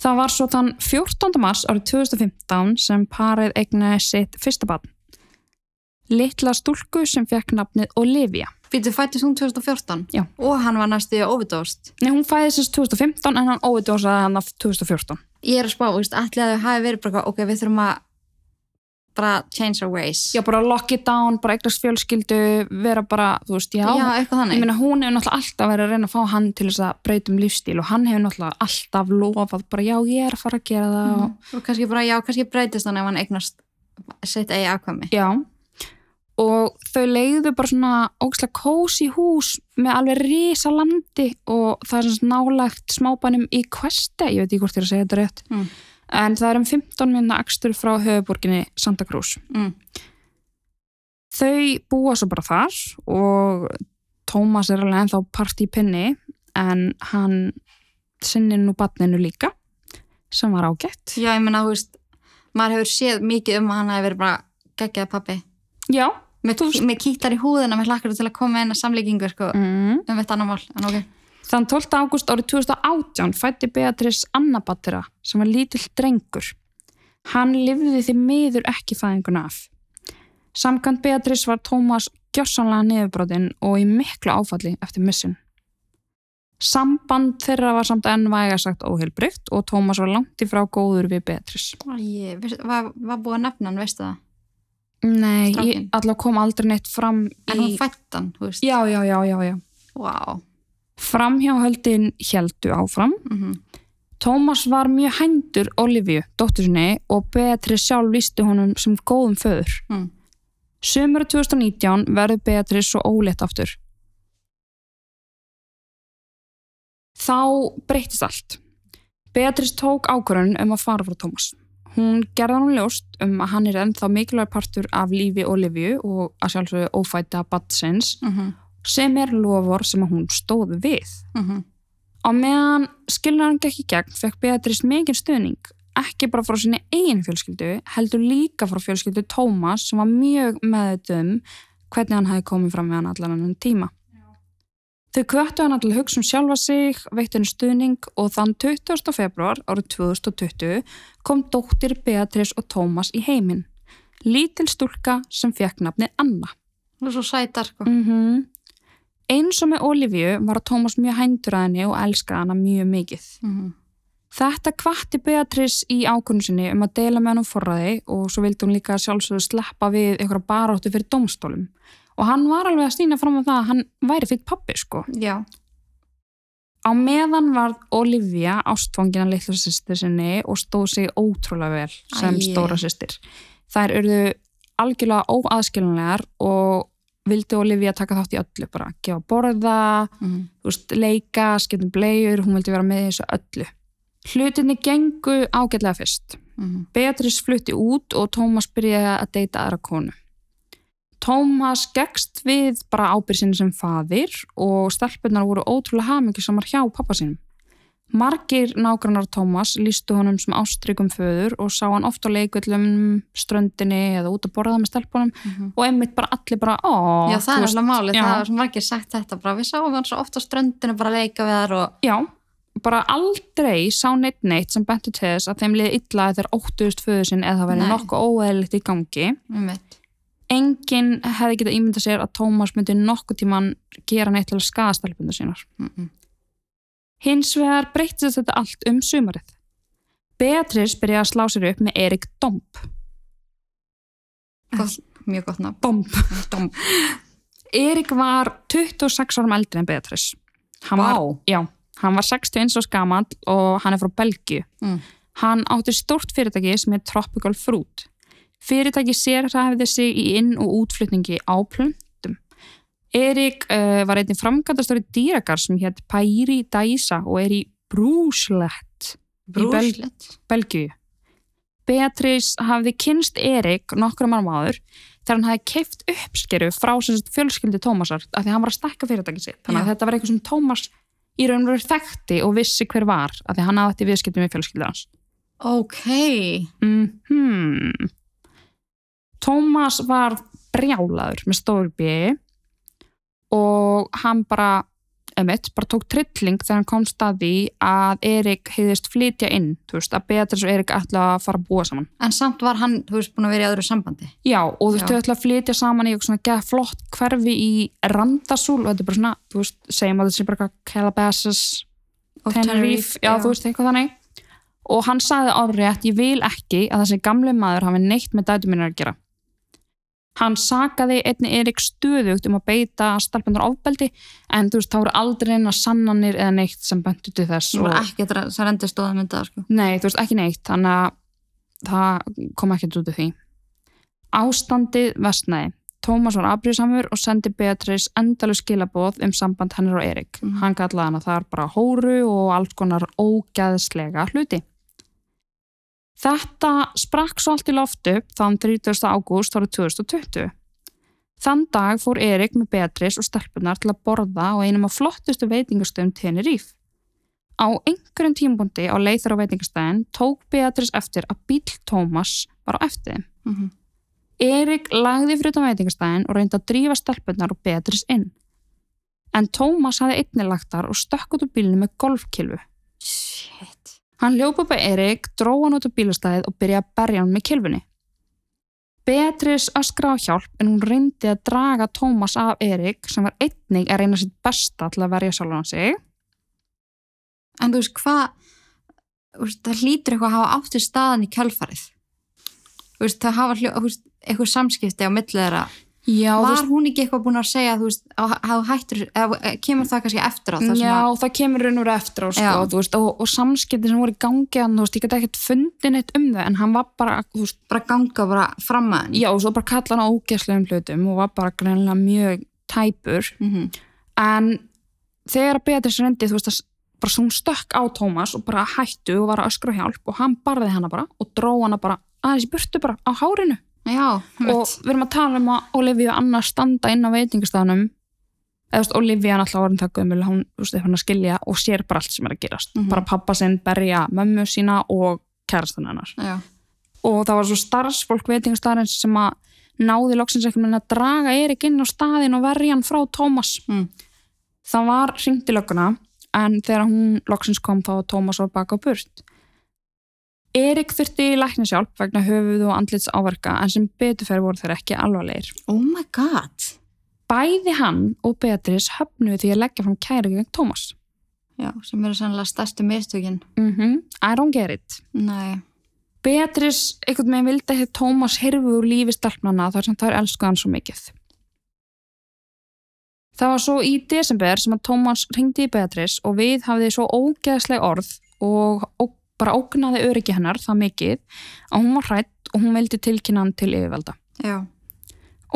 Það var svo þann 14. mars árið 2015 sem parið eignaði sitt fyrsta barn. Litla stúlku sem fekk nafnið Olivia. Býtu fættist hún 2014? Já. Og hann var næstu óvidóst. Nei, hún sérst 2015 en hann óvidósaði hann af 2014. Ég er að spá, allir að þau hafi verið bara, ok, við þurfum að bara change our ways. Já, bara lock it down, bara eignast fjölskyldu, vera bara, þú veist, já. Já, eitthvað þannig. Ég meina, hún hefur náttúrulega alltaf verið að reyna að fá hann til þess að breyta um lífstíl og hann hefur náttúrulega alltaf lofað bara, já, ég er að fara að gera það Mm. Og kannski bara, já, kannski breytist hann ef hann eignast sitt eigi afkvæmi. Já, og þau leiðu bara svona ógislega kósi hús með alveg risa landi og það er svona nálagt smábænum í Kveste, ég veit ekki hvort ég er að segja þetta rétt, Mm. en það er um 15 minna akstur frá höfuborginni Santa Cruz. Mm. Þau búa svo bara þar og Tómas er alveg ennþá part í pinni en hann sinnir nú batninu líka sem var ágætt. Já, ég menna, þú veist, maður hefur séð mikið um að hann hefur verið bara geggjaði pappi. Já. Með, með kýtlar í húðina, með hlakkar til að koma inn að samlíkingu, sko, Mm. um þetta annar mál, en ok. Þann 12. ágúst árið 2018 fætti Beatrice Anna Battera sem var lítill drengur. Hann lifði því miður ekki fæðinguna af. Samkvæmt Beatrice var Tómas gjossanlega niðurbrotin og í miklu áfalli eftir missin. Samband þeirra var samt enn væga sagt óheilbrygt og Tómas var langt í frá góður við Beatrice. Æ, var, var búið að nefna hann, veistu það? Nei, ég Strákinn? allavega kom aldrei neitt fram í... En hún fætt hann, þú veist. Já, já, já, já, já. Vá. Framhjáhöldin heldu áfram Mm Tómas var mjög hændur Olivia, dóttur sinni, og Beatrice sjálf lísti honum sem góðum föður. Mm. Sumur 2019 verður Beatrice svo ólétt aftur. Þá breytist allt. Beatrice tók ákvörðun um að fara frá Tómas. Hún gerði hann ljóst um að hann er ennþá mikilvæg partur af lífi Olivia og að sjálfsögðu ófæta batsins Mm sem er lofur sem hún stóð við. -hmm. Á meðan skilnaðan gekk í gegn fekk Beatrice mikið stuðning, ekki bara frá sinni eigin fjölskyldu, heldur líka frá fjölskyldu Tómas sem var mjög meðut um hvernig hann hafi komið fram með hann allan annan tíma. Þau kvöttu hann allir hugsa um sjálfa sig, veitt henni stuðning og þann 20. februar árið 2020 kom dóttir Beatrice og Tómas í heiminn. Lítil stúlka sem fekk nafni Anna. Þú er svo sætar. Mm Eins og með Olivia var Tómas mjög hændur að henni og elskaði hana mjög mikið. Mm Þetta kvatti Beatrice í ákvörnu sinni um að deila með hann um forræði og svo vildi hún líka sjálfsögðu sleppa við einhverja baróttu fyrir domstólum. Og hann var alveg að stýna fram á það að hann væri fyrir pappi, sko. Já. Á meðan var Olivia ástfangina litlu sýstir sinni og stóð sig ótrúlega vel sem Æi. stóra sýstir. Þær urðu algjörlega óaðskiljanlegar og vildi Olivia taka þátt í öllu, bara gefa borða, Mm veist, leika, skiptum bleiur, hún vildi vera með þessu öllu. Hlutinni gengu ágætlega fyrst. -hmm. Beatrice flutti út og Tómas byrjaði að deyta aðra konu. Tómas gegst við bara ábyrð sinni sem faðir og stelpunar voru ótrúlega hamingjusamar hjá pappa sínum. Margir nágrannar Tómas lístu honum sem ástrygum föður og sá hann oft á leikvöllum, ströndinni eða út að borða með stelpunum og einmitt bara allir bara, ó, Já, það er alltaf málið, það er svo margir sagt þetta bara, við sáum hann svo ofta á ströndinu bara leika við þar og Já, bara aldrei sá neitt neitt sem bentu til þess að þeim liði illa að þeir óttuðust föðu sinn eða það verið nokkuð óeðlitt í gangi. um mitt. Enginn hefði getað ímyndað sér að Tómas myndi nokkuð tíman gera neitt til að skaða stelpundu sínar. Mm -mm. Hins vegar breytist þetta allt um sumarið. Beatrice byrjaði að slá sér upp með Erik Domp. Gott, mjög gott nafn. Domp. Dom. Erik var 26 árum eldri en Beatrice. Hann Vá. var, já, hann var 61 árs gamall og hann er frá Belgíu. Mm. Hann átti stórt fyrirtæki sem er Tropical Fruit. Fyrirtæki sérhæfði sig í inn- og útflutningi á plöntum. Erik uh, var einnig framkvæmtastóri dýrakar sem hétt Pairi Daisa og er í Brúslett í Bel. Belgíu. Beatrice hafði kynst Erik nokkrum árum áður þegar hann hafði keift uppskeru frá fjölskyldi Tómasar af því að hann var að stekka fyrirtæki sitt. Þannig að Já. þetta var eitthvað sem Tómas í raun og veru þekkti og vissi hver var af því hann átti viðskiptum með fjölskyldur hans Ok. mm Tómas var brjálaður með stór bjögi og hann bara emitt, bara tók trilling þegar hann kom staði að Erik heiðist flytja inn, þú veist, að Beatrice og Erik ætla að fara að búa saman. En samt var hann, þú veist, búin að vera í öðru sambandi. Já, og þú veist, Já. þau ætla að flytja saman í eitthvað svona geða flott hverfi í Randasúl og þetta er bara svona, þú veist, segjum að þetta sé bara eitthvað Calabasas, Tenerife, já, þú veist, eitthvað þannig. Og hann sagði árétt, ég vil ekki að þessi gamli maður hafi neitt með dætu minnar að gera. Hann sakaði einni Erik stöðugt um að beita stelpunar ofbeldi en þú veist, þá voru aldrei neina sannanir eða neitt sem bentu til þess. Svo var ekki þetta sem rendi stóða mynda, sko. Nei, þú veist, ekki neitt, þannig að það kom ekkert út af því. Ástandið vestnaði. Tómas var afbríðsamur og sendi Beatrice endalus skilaboð um samband hennar og Erik. Mhm. Hann kallaði hana þar bara hóru og alls konar ógæðslega hluti. Þetta sprakk svo allt í loftu þann 30. ágúst árið 2020. Þann dag fór Erik með Beatrice og stelpunar til að borða á einum af flottustu veitingastöðum Tenerife. Á einhverjum tímabundi á leið þar á veitingastæðin tók Beatrice eftir að bíl Tómas var á eftir. Mm Erik lagði fyrir utan veitingastæðin og reyndi að drífa stelpunar og Beatrice inn. En Tómas hafði einnig lagt þar og stökk út úr bílinu með golfkilfu. Shit. Hann hljópa upp að Erik, dróð hann út úr bílastæðið og byrjaði að berja hann með kilfunni. Beatrice öskra á hjálp en hún reyndi að draga Tómas af Erik sem var einnig að reyna sitt besta til að verja sjálfan sig. En þú veist, hvað, það hlýtur eitthvað að hafa átt í staðan í kjálfarið. Það hafa eitthvað samskipti á milli þeirra. Já, Var hún ekki eitthvað búin að segja, þú veist, að hættur, eða eh, kemur það kannski eftir á það sem Já, að, það kemur raun og veru eftir á sko, veist, og, og samskipti sem voru í gangi hann, þú veist, ég get ekkert fundið neitt um þau en hann var bara, þú veist, bara ganga bara fram að henni. já, og svo bara kalla hann á ógeðslegum hlutum og var bara greinlega mjög tæpur. Mm en þegar að Beatrice reyndi, þú veist, að s- bara svo hún stökk á Tómas og bara hættu og var að öskra hjálp og hann barði hana bara og dró hana bara aðeins í burtu bara á hárinu Já, og við erum að tala um að Olivia og Anna standa inn á veitingastafnum eða þú veist, Olivia er alltaf orðin það gömul hún, þú veist, hann að skilja og sér bara allt sem er að gerast. Mhm. bara pappa sinn berja mömmu sína og kærastan hennar. Já, og það var svo starfsfólk veitingastafnins sem að náði loksins einhvern veginn að draga Erik inn á staðin og verja hann frá Tómas Mm. það var hringt í lögguna en þegar hún loksins kom þá var Tómas var baka á burt Erik þurfti læknishjálp vegna höfuð og andlits áverka en sem beturferð voru þeir ekki alvarlegir oh my god. Bæði hann og Beatrice höfnuðu því að leggja fram kæri gegn Tómas. Já, sem eru sannlega stærstu mistökin. Mm I don't get it. Nei, Beatrice, einhvern veginn vildi að Tómas hirfu úr lífi stelpnana þar sem þær elskuðu hann svo mikið. Það var svo í desember sem að Tómas ringdi í Beatrice og við hafði svo ógeðsleg orð og, og bara ógnaði öryggi hennar það mikið að hún var hrætt og hún vildi tilkynna hann til yfirvalda. já,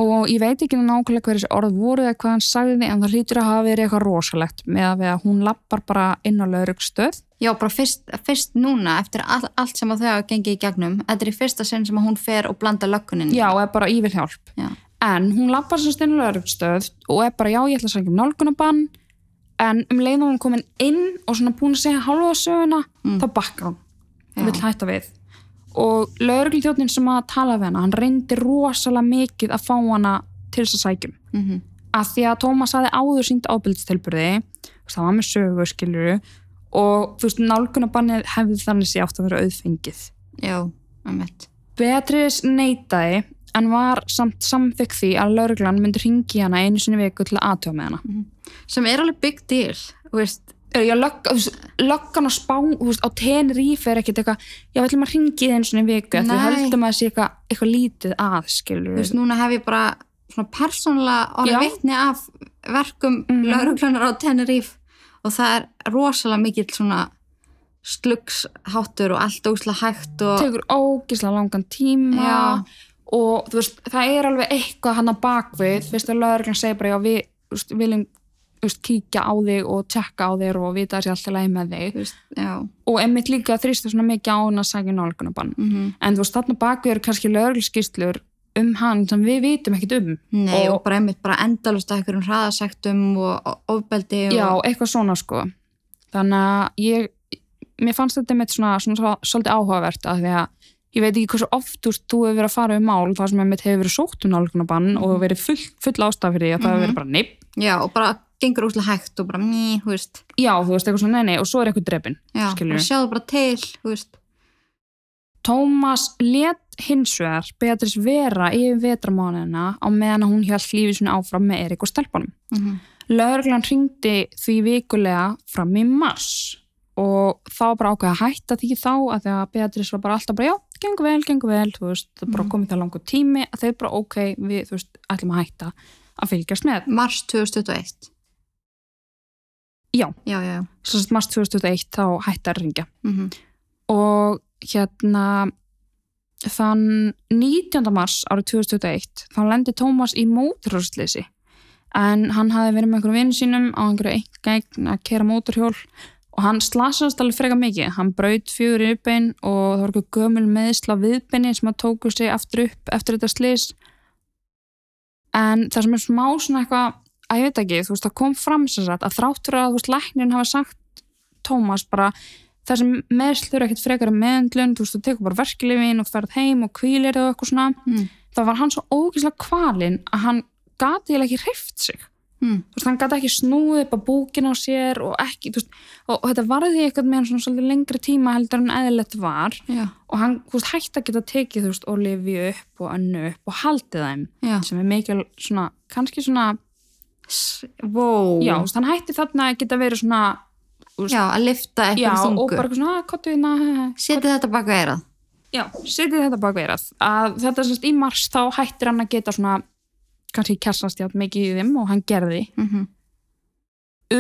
og ég veit ekki nákvæmlega hver þessi orð voru eða hvað hann sagði en það hlýtur að hafa verið eitthvað rosalegt með að, að hún lappar bara inn á laurugstöð já, bara fyrst, fyrst núna eftir all, allt sem að þau hafa gengið í gegnum. Þetta er í fyrsta sinn sem að hún fer og blanda löggunin. já, og er bara ívil hjálp Já. en hún lappar semst inn á laurugstöð og er bara já, ég ætla að sækja um nálgunabann en um leið og hún komin inn og svona búin að segja halva söguna Mm. þá bakkar hún og vill hætta við og laurugljóðnin sem að tala við hana hann reyndi rosalega mikið að fá hana til þess að sækjum Mm -hmm. að því að Tómas hafi áður sínt ábyrðstilburði það var með sögu skiluru og þú veist nálgunabannið hefði þannig sé átt að vera auðfengið Já, einmitt. Beatrice neitaði en var samt samþykk því að lauruglan myndi ringi hana einu sinni viku til að aðtöfa með hana Sem er alveg big deal, þú veist. Já, þú löggan á spá þú veist, á Tenerife er ekkert eitthvað já, við ætlum að ringi þið einu sinni viku Nei. höldum að það sé eitthvað, eitthvað lítið að Þú skilur veist, núna hef ég bara svona persónlega Já. orðið vitni af verkum mm Mhm. lauruglunar á Tenerife og það er rosalega mikill svona slugsháttur og allt óslega hægt og tekur ógislega langan tíma Já. Og þú veist, það er alveg eitthvað hann að bakvið, þú veist að lögreglan segir bara já við þú veist, viljum veist, kíkja á þig og tjekka á þig og vita sé alltaf leið með þig. Veist, og einmitt líka þrýstu svona mikið á hann að sækja nálgunabann mm en þú veist, þarna bakvið eru kannski lögreglskýslur um hann sem við vitum ekkit um. Nei, og, Og- bara einmitt bara endalust að einhverjum hraðasektum og ofbeldi og já, eitthvað svona sko. Þannig að ég mér fannst þetta með svona, svona, svona svolítið áhugavert að því að ég veit ekki hversu oft úr, þú hefur verið að fara um mál þar sem mitt hefur verið sótt um nálgunabann mm. og verið full, full ástaf fyrir því að það hefur verið bara neip Já, og bara gengur úslega hægt og bara mý, þú veist. já, þú veist, eitthvað svona neini og svo er eitthvað drefin Já, bara sjáðu bara til, þú veist. Tómas let hins vegar Beatrice vera yfir vetramánuðina á meðan hún hjælt lífið sinni áfram með Erik og stelpunum. Mm -hmm. Lögreglan hringdi því vikulega fram í mars og þá bara ákveð að hætta því þá að því að Beatrice var bara alltaf bara já, gengur vel, gengur vel, þú veist, það bara Mhm. komið það langur tími að þau bara ok, við, þú veist, ætlum að hætta að fylgjast með. Mars 2021. Já. Já, já. Svo að mars 2001 þá hætta að ringja. Mm og hérna þann 19. mars árið 2021 þá lendi Tómas í móturhjólsleysi en hann hafi verið með einhverjum vinnu sínum á einhverju engegn að kera móturhjól og hann slasast alveg freka mikið. Hann braut fjögur í uppbein og það var eitthvað gömul meðsla viðbeini sem að tóku sig aftur upp eftir þetta slis en það sem er smá svona eitthvað að ég veit ekki, þú veist, það kom fram sem sagt að þráttur að þú veist, læknin hafa sagt Tómas bara þessi meðslur ekkert frekar meðendlun, þú veist, þú tekur bara verkeflifin og ferð heim og kvílir og eitthvað svona. Mm. þá var hann svo ógeðslega kvalinn að hann gati ekki hreift sig Mm. þú veist, hann gati ekki snúið upp á búkin á sér og ekki, þú veist, og, og þetta varði eitthvað með hann svona svolítið lengri tíma heldur en eðlilegt var Já, og hann, þú veist, hætti að geta tekið, þú veist, Olivia upp og önnu upp og haldið þeim já. sem er mikil svona, kannski svona Vó. já, þú veist, hann hætti þarna að geta verið svona þú veist, Já, að lifta já eitthvað þungu. og bara svona, kottu hérna Setið þetta baka eirað. Já, setið þetta bak veirað að þetta semst í mars þá hættir hann að geta svona kannski kessast játt mikið í þeim og hann gerði. Mm -hmm.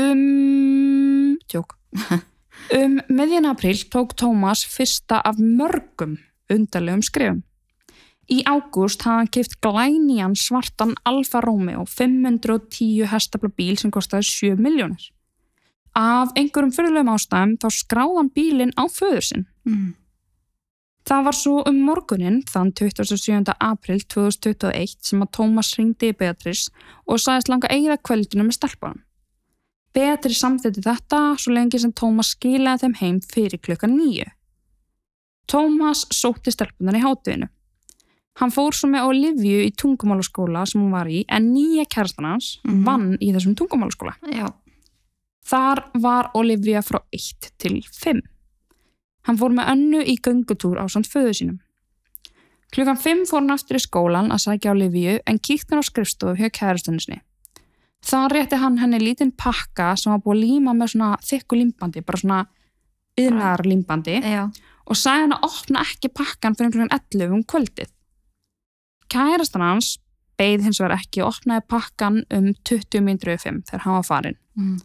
um tjók. Um miðjan april tók Tómas fyrsta af mörgum undarlegum skrifum í ágúst hafði hann keift glænýjan svartan Alfa Romeo 510 hestafla bíl sem kostaði 7 miljónir af einhverjum fyrirlegum ástæðum þá skráði hann bílinn á föður sinn. Mm. Það var svo um morgunin þann 27. april 2021 sem að Tómas ringdi í Beatrice og sagðist langa eigða kvöldinu með stelpunum. Beatrice samþýtti þetta svo lengi sem Tómas skilaði þeim heim fyrir klukkan nýju. Tómas sótti stelpunar í hátinu. Hann fór svo með Olivia í tungumálaskóla sem hún var í en nýja kærastan hans Mhm. vann í þessum tungumálaskóla. Já. Þar var Olivia frá 1 til 5. Hann fór með önnu í göngutúr á samt föðu sínum. Klukkan 5 fór hann aftur í skólan að sækja Olivia en kíkt hann á skrifstofu hjá kærastunni. Þar rétti hann henni lítinn pakka sem var búið að líma með svona þykku límbandi, bara svona yðnar límbandi Já. og sagði hann að opna ekki pakkan fyrir klukkan 11 um kvöldið. Kærastan hans beið hins vegar ekki og opnaði pakkan um 20 mínútur yfir 5 þegar hann var farinn. Mm.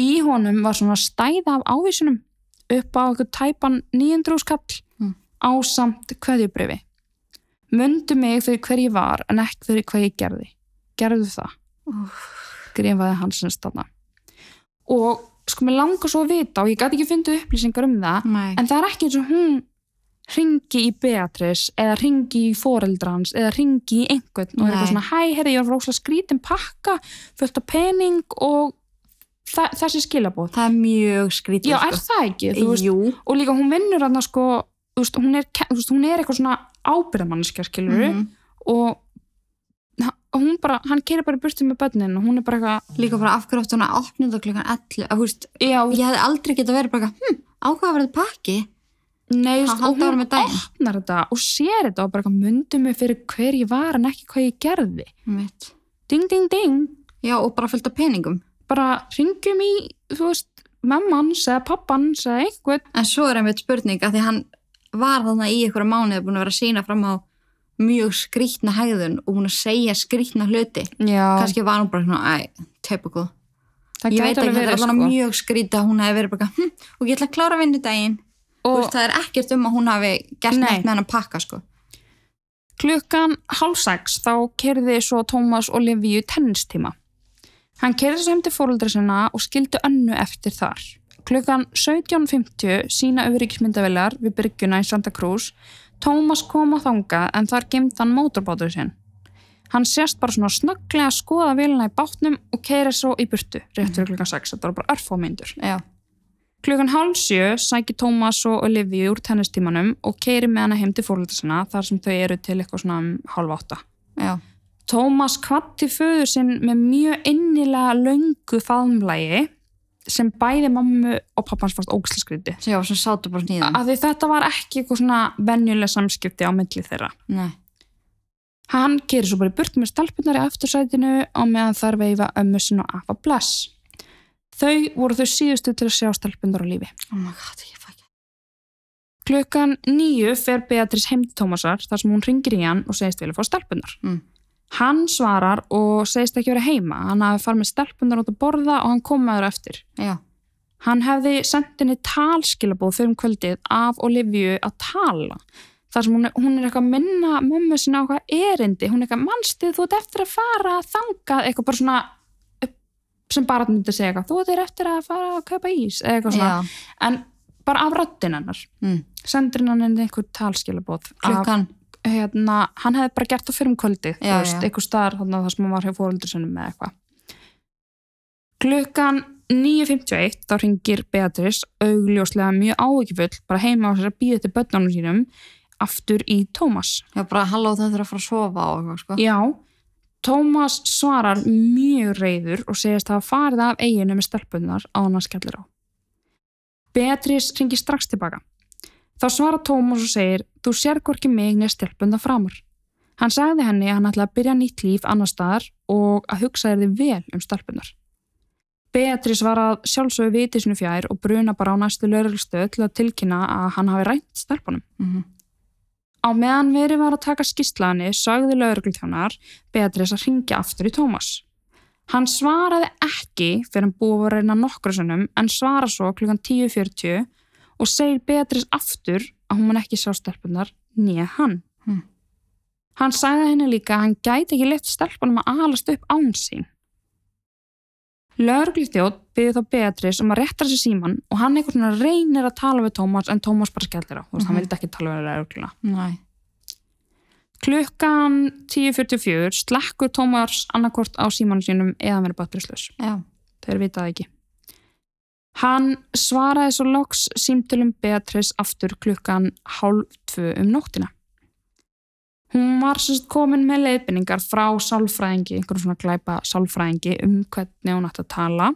Í honum var svona stæða af ávísunum upp á eitthvað tæpan 900 skall Mm. á samt kveðjubrifi. Mundu mig fyrir hver ég var en ekki fyrir hvað ég gerði. Gerðu það, Úff. grifaði hann sem stanna. Og sko, mér langar svo að vita og ég gæti ekki fundið upplýsingar um það Nei. en það er ekki eins og hún ringi í Beatrice eða ringi í foreldrans eða ringi í einhvern og er Nei. eitthvað svona hæ, herri, ég var róslega skrítin pakka fullt af pening og þa þessi skilabóð Það er mjög skrítið. Já, sko. er það ekki? Þú Veist, Jú. og líka hún vinnur hann sko, þú veist, hún, er, veist, hún er eitthvað svona ábyrðamannskja, skilur og ha- og hún bara, hann keirir bara í burtu með börnin og hún er bara eitthvað Líka bara af hverju áttu hún að opna þetta klukkan 11. Að, þú veist, já, ég hefði aldrei getað verið bara, hm, áhugaverðið pakki. nei, veist, og hún opnar þetta og sér þetta og bara eitthvað myndi mig fyrir hver ég var en ekki hvað ég gerði ding, ding, ding Já, og bara fullt af peningum. Bara ringjum í, þú veist mammans eða pappans eða einhvern En svo er einmitt spurning að því hann var þarna í einhverja mánuði búin að vera að sína fram á mjög skrítna hægðun og búin að segja skrítna hluti. já, Kannski var hún bara svona, æ, typical. það Ég veit ekki, þetta er alveg sko mjög skrítið að hún hefði verið bara, hm, og ég ætla að klára vinnudaginn. Og veist, það er ekkert um að hún hafi gert Nei. neitt með hann að pakka, sko. klukkan hálf sex þá kerði svo Tómas Olivíu tennistíma. Hann kerði heim til fóruldra sinna og skildi önnu eftir þar. Klukkan 17.50 sína auðvíkismyndavillar við bryggjuna í Santa Cruz. Tómas kom að þanga en þar gemd hann mótorbátur sinn. Hann sést bara svona snögglega að skoða vilina í bátnum og keiri svo í burtu rétt fyrir klukkan 6. Þetta var bara örfómyndur. Klukkan hálf sjö sækir Tómas og Olivia úr tennistímanum og keiri með hana heim til fórölda sinna þar sem þau eru til eitthvað svona um hálf átta. Já. Tómas kvatti föður sinn með mjög innilega löngu faðmlægi sem bæði mammu og pappans fannst ógslskriði. Já, sem sátu bara snýðan. Af því þetta var ekki eitthvað svona venjuleg samskipti á milli þeirra. Nei. Hann gerir svo bara burt með stelpunar í aftursætinu og meðan þar veifa ömmu sinn og afa bless. Þau voru þau síðustu til að sjá stelpunar á lífi. Oh my god, ég fæ ekki. Klukkan nýju fer Beatrice heim til Tómasar þar sem hún ringir í hann og segist vilja fá stelpunar. Mm. Hann svarar og segist ekki vera heima. Hann hafi farið með stelpunar út að borða og hann kom með þeirra eftir. Já. Hann hefði sendt henni talskilabóð fyrir um kvöldið af Olivia að tala. Þar sem hún er, hún er eitthvað að minna mömmu sinna á eitthvað erindi. Hún er eitthvað, mannstið, þú ert eftir að fara að þanga, eitthvað bara svona sem bara myndi segja eitthvað, þú ert eftir að fara að kaupa ís, eitthvað svona. Já. En bara af röddinn hennar. Mm. Sendur hann einhver talskilabóð. Af, Klukkan. Hérna, hann hefði bara gert það fyrir um einhver staðar þarna þar sem hann var hjá fóröldur sinni með eitthvað. Klukkan 9.51 þá ringir Beatrice augljóslega mjög áhyggjufull bara heima á sér að býða til börnunum sínum aftur í Tómas. Já, bara halló það þurfa að fara að sofa og eitthvað, sko. Já, Tómas svarar mjög reyður og segist að hafa farið af eiginu með stelpunar á hann að skellir á. Beatrice ringir strax tilbaka. Þá svarar Tómas og segir, þú sér hvorki mig neð stelpunda framar. Hann sagði henni að hann ætlaði að byrja nýtt líf annar staðar og að hugsa þér þið vel um stelpunar. Beatrice var að sjálfsögðu viti sinu fjær og bruna bara á næstu lögreglstöð til að tilkynna að hann hafi rænt stelpunum. Mm Á meðan verið var að taka skýrslaðinni sagði lauruglutjónar Beatrice að ringja aftur í Tómas. Hann svaraði ekki fyrir hann búið að reyna nokkru sunnum en svara svo klukkan 10.40 og segir Beatrice aftur að hún mun ekki sjá stelpunar nýja hann. Hmm. Hann sagði henni líka að hann gæti ekki leitt stelpunum að alast upp án sín. Lörglítjótt byggði þá Beatrice um að rétta sér síman og hann einhvern veginn reynir að tala við Tómas en Tómas bara skellir á. Þú veist, hann Mhm. vildi ekki tala við lörgluna. Næ. Klukkan 10.44 slekkur Tómas annarkort á símanu sínum eða verið batterislaus. Já. Þeir vitaði ekki. Hann svaraði svo loks símtölum Beatrice aftur klukkan hálf tvö um nóttina. Hún var sérst komin með leiðbynningar frá sálfræðingi, einhverjum svona glæpa sálfræðingi um hvernig hún ætti að tala.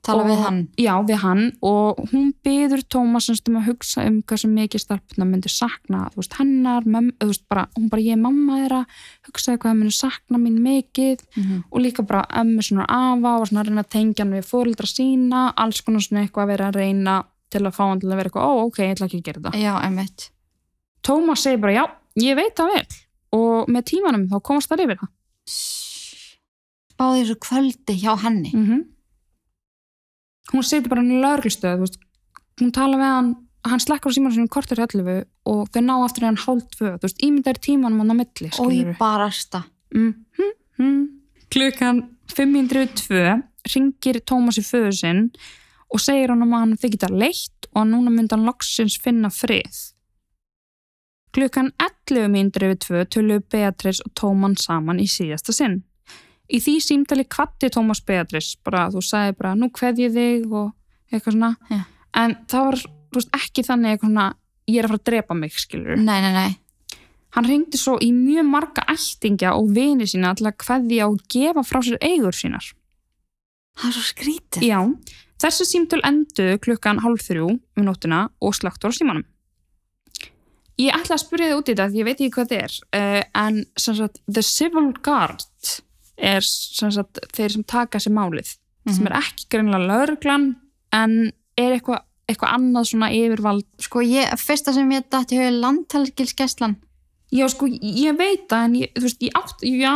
Tala Og- við hann. Já, við hann og hún byður Tómas um að hugsa um hversu mikið stelpuna myndi sakna, veist, hennar, möm, veist, bara, hún bara, ég er mamma þeirra, hugsaði hvað það myndi sakna mín mikið Mm og líka bara ömmu svona afa og svona að reyna að tengja hann við fóreldra sína, alls konar svona eitthvað að vera að reyna til að fá hann til að vera eitthvað, ó, ok, ég ætla ekki að gera þetta. Já, einmitt. Tómas segir bara, já, ég veit það vel og með tímanum þá komast það yfir það. Báði þessu kvöldi hjá henni. Mm Hún setur bara hann í veist, hún tala við hann, hann slekkur á símanum sinni kortur hellufu og þau ná aftur í hann hálf tvö, þú veist, ímyndar tímanum hann á milli, Og ég barasta. mm, mm, mm. Klukkan 502 ringir Tómas í föðu sinn og segir hann að hann þykir það leitt og að núna myndi hann loksins finna frið. Klukkan 11.02 töluðu Beatrice og Tóman saman í síðasta sinn. Í því símtali kvatti Tómas Beatrice, bara þú sagði bara nú kveð ég þig og eitthvað svona. Já. En það var veist, ekki þannig eitthvað svona ég er að fara að drepa mig, skilur. Nei, nei, nei. Hann ringdi svo í mjög marga ættingja og vini sína til að kveðja og gefa frá sér eigur sínar. Það er svo skrítið. Já, þessi símtöl enduðu klukkan hálf þrjú um nóttina og slagtur á símanum. Ég ætla að spyrja þið út í þetta, því ég veit ekki hvað þetta er, uh, en sem sagt, The Civil Guard er sem sagt, þeir sem taka sér málið, sem er ekki greinlega lauruglan, en er eitthvað eitthvað annað svona yfirvald. Sko, ég, fyrsta sem ég dætti höfði landhelgilskeslan. Já, sko, ég veit það, en ég, þú veist, ég átt, já,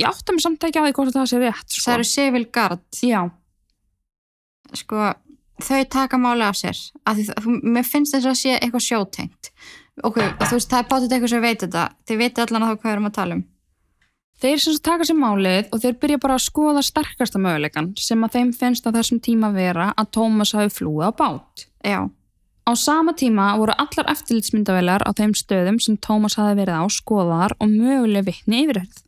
ég átta mig samt ekki á því hvort það sé rétt, sko. Það eru civil guard. Já, Sko, þau taka máli af sér. Af því, það- mér finnst þess að sé eitthvað sjótengt. Ok, þú veist, það er bátið eitthvað sem veit þetta. Þið veitir allan að þá hvað við erum að tala um. Þeir sem taka sér málið og þeir byrja bara að skoða sterkasta möguleikan sem að þeim finnst á þessum tíma vera að Tómas hafi flúið á bát. Já, Á sama tíma voru allar eftirlitsmyndavelar á þeim stöðum sem Tómas hafi verið á skoðar og möguleg vitni yfirherð.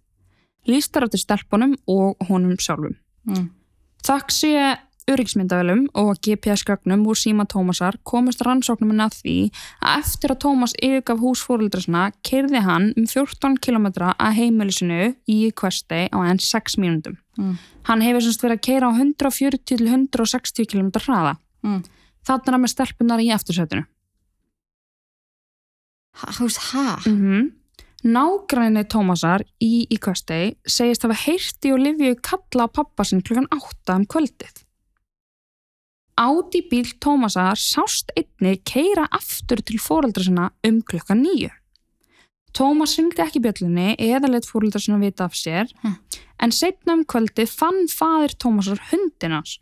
Lýstar áttir stelpunum og honum sjálfum. mm. Takk sé öryggismyndavælum og GPS-gögnum úr síma Tómasar komist rannsóknum að því að eftir að Tómas yfirgaf hús fóröldrasna kerði hann um 14 km að heimilisinu í Questay á enn 6 mínúndum. Mm. Hann hefur semst verið að keira á 140 til 160 km hraða. Mm. Þannig hann með stelpunar í Þú veist, hæ? Mm -hmm. Nágræni Tómasar í í Questay segist hafa heyrti og Livju kalla á pappa sinn klukkan 8 um kvöldið. Áti bíl Tómasar sást einni keira aftur til fóreldra sinna um klukkan 9. Tómas ringdi ekki bjöllunni eða leitt fóreldra sinna vita af sér Hm. en setna um kvöldið fann fadir Tómasar hundinans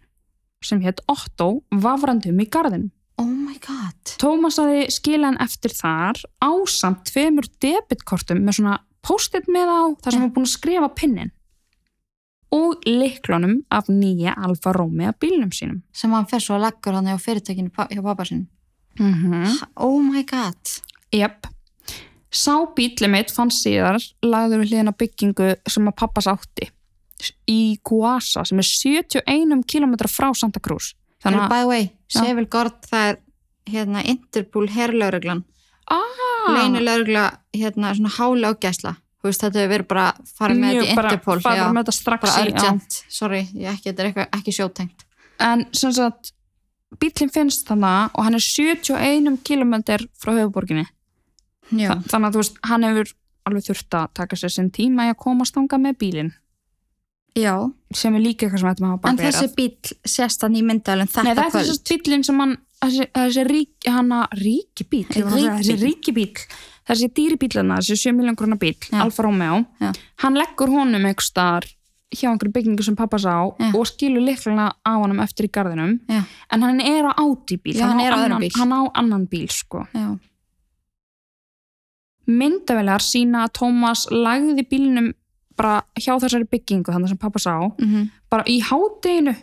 sem hétt Otto vafrandum í garðinum. Oh my god. Tómas hafi skilað hann eftir þar ásamt tveimur debitkortum með svona post-it með á þar sem Ja. hann búin að skrifa pinnin og liklunum af nýja Alfa Romeo bílnum sínum. Sem hann fer svo að leggur hann á fyrirtækinu pa- hjá pappa sinn. Mm -hmm. Oh my god. Jep. Sá bíli mitt fann síðar lagður við hliðina byggingu sem að pappas átti í Guasa sem er 71 km frá Santa Cruz. Þannig Þannig by the way. Seville Gord, það er hérna Interpol herrlauruglan. að Leynulaurugla, hérna svona hála ágæsla. Þú veist, þetta hefur verið bara farið með þetta í Interpol. bara, bara með þetta strax í, urgent. Sorry, ekki, þetta er eitthvað, ekki sjótengt. en sem sagt bílinn finnst þannig og hann er 71 km frá höfuborginni. Þa, þannig að þú veist, hann hefur alveg þurft að taka sér sinn tíma í að komast þangað með bílinn Já. sem er líka eitthvað sem þetta maður En bara þessi bíl sést hann í myndalinn þetta Nei, þetta er kvöld. þessi bílinn sem hann þessi, rík, hana, ríki bíl ég var að segja, þessi ríki bíl þessi dýri bílana, þessi 7 miljón grunna bíl. Alfa Romeo, Já. hann leggur honum einhver staðar hjá einhverju byggingu sem pappa sá Já. og skilur likluna á honum eftir í garðinum Já. en hann er á Audi bíl Já, hann bíl. hann á annan bíl sko myndavelar sína að Tómas lagði bílnum bara hjá þessari byggingu þannig sem pappa sá Mm -hmm. bara í hádeginu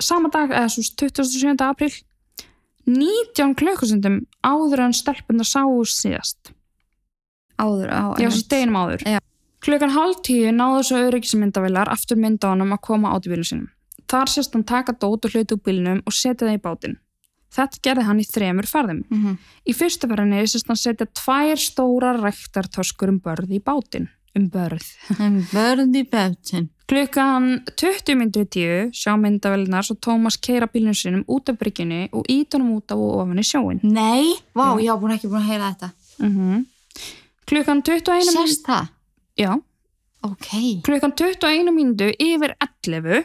sama dag, eða svo 27. april 19 klökkusundum áður en stelpunar sáu síðast Áður á. já, deginum áður Já. klukkan hálf tíu náðu svo öryggismyndavelar aftur mynda honum að koma át í bílum sínum þar sést hann taka dót og hluti úr bílnum og setja það í bátinn þetta gerði hann í þremur ferðum Mhm. Í fyrstu ferðinni sést hann setja tvær stóra rektartöskur um börð í bátinn. Um börð. En börði bötin. Klukkan 20 myndir í tíu sjá myndavelunar svo Tómas keira bílunum sinum út af bryggjunni og ít honum út af og ofan í sjóin. Nei, vá, Já. ég hafa búin ekki búin að heyra þetta. Mm Klukkan 21 mínútu, Sérst það? já, Ok. klukkan 21 mínútu yfir 11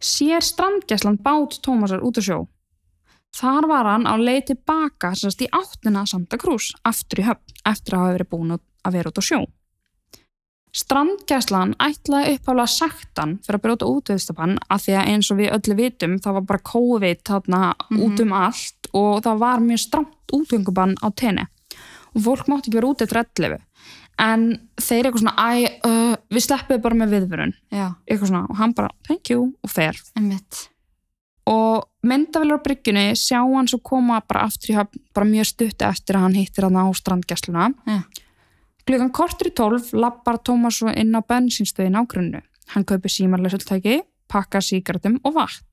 sér strandgæslan bát Tómasar út á sjó. Þar var hann á leið tilbaka sérst í áttina Santa Cruz, aftur í höfn, eftir að hafa verið búin að- að vera út á sjó. Strandgæslan ætlaði upphálega saktan fyrir að brjóta útviðstabann af því að eins og við öllu vitum það var bara COVID þarna Mhm. út um allt og það var mjög stramt útgöngubann á tenni og fólk mátti ekki vera út eftir 11 en þeir eitthvað svona æ, uh, við sleppum bara með viðvörun eitthvað svona og hann bara thank you og fer einmitt. og myndavelur á bryggjunni sjá hann svo koma bara aftur í höfn bara mjög stutti eftir að hann hittir hann á strandgæsluna Já. Klukkan kortur í tólf lappar Tómas svo inn á bensinstöðin á grunnu hann kaupir símarlesultæki pakka síkartum og vatn.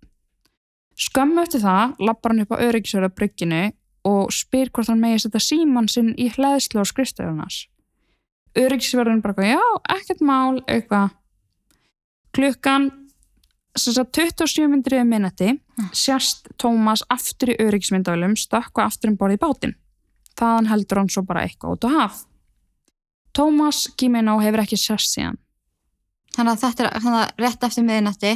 Skömmu eftir það lappar hann upp á öryggisverða bryggjunni og spyr hvort hann megi setja síman sinn í hlæðslu á skrifstöðunars öryggisverðin bara já, ekkert mál eitthvað. Klukkan sem sagt 27 myndir yfir minnati sérst Tómas aftur í öryggismyndavölum stökkva aftur um borði í bátinn. Þaðan heldur hann svo bara eitthvað út á haf Tómas Gimeno hefur ekki sérst síðan Þannig að þetta er þannig að rétt eftir miðinætti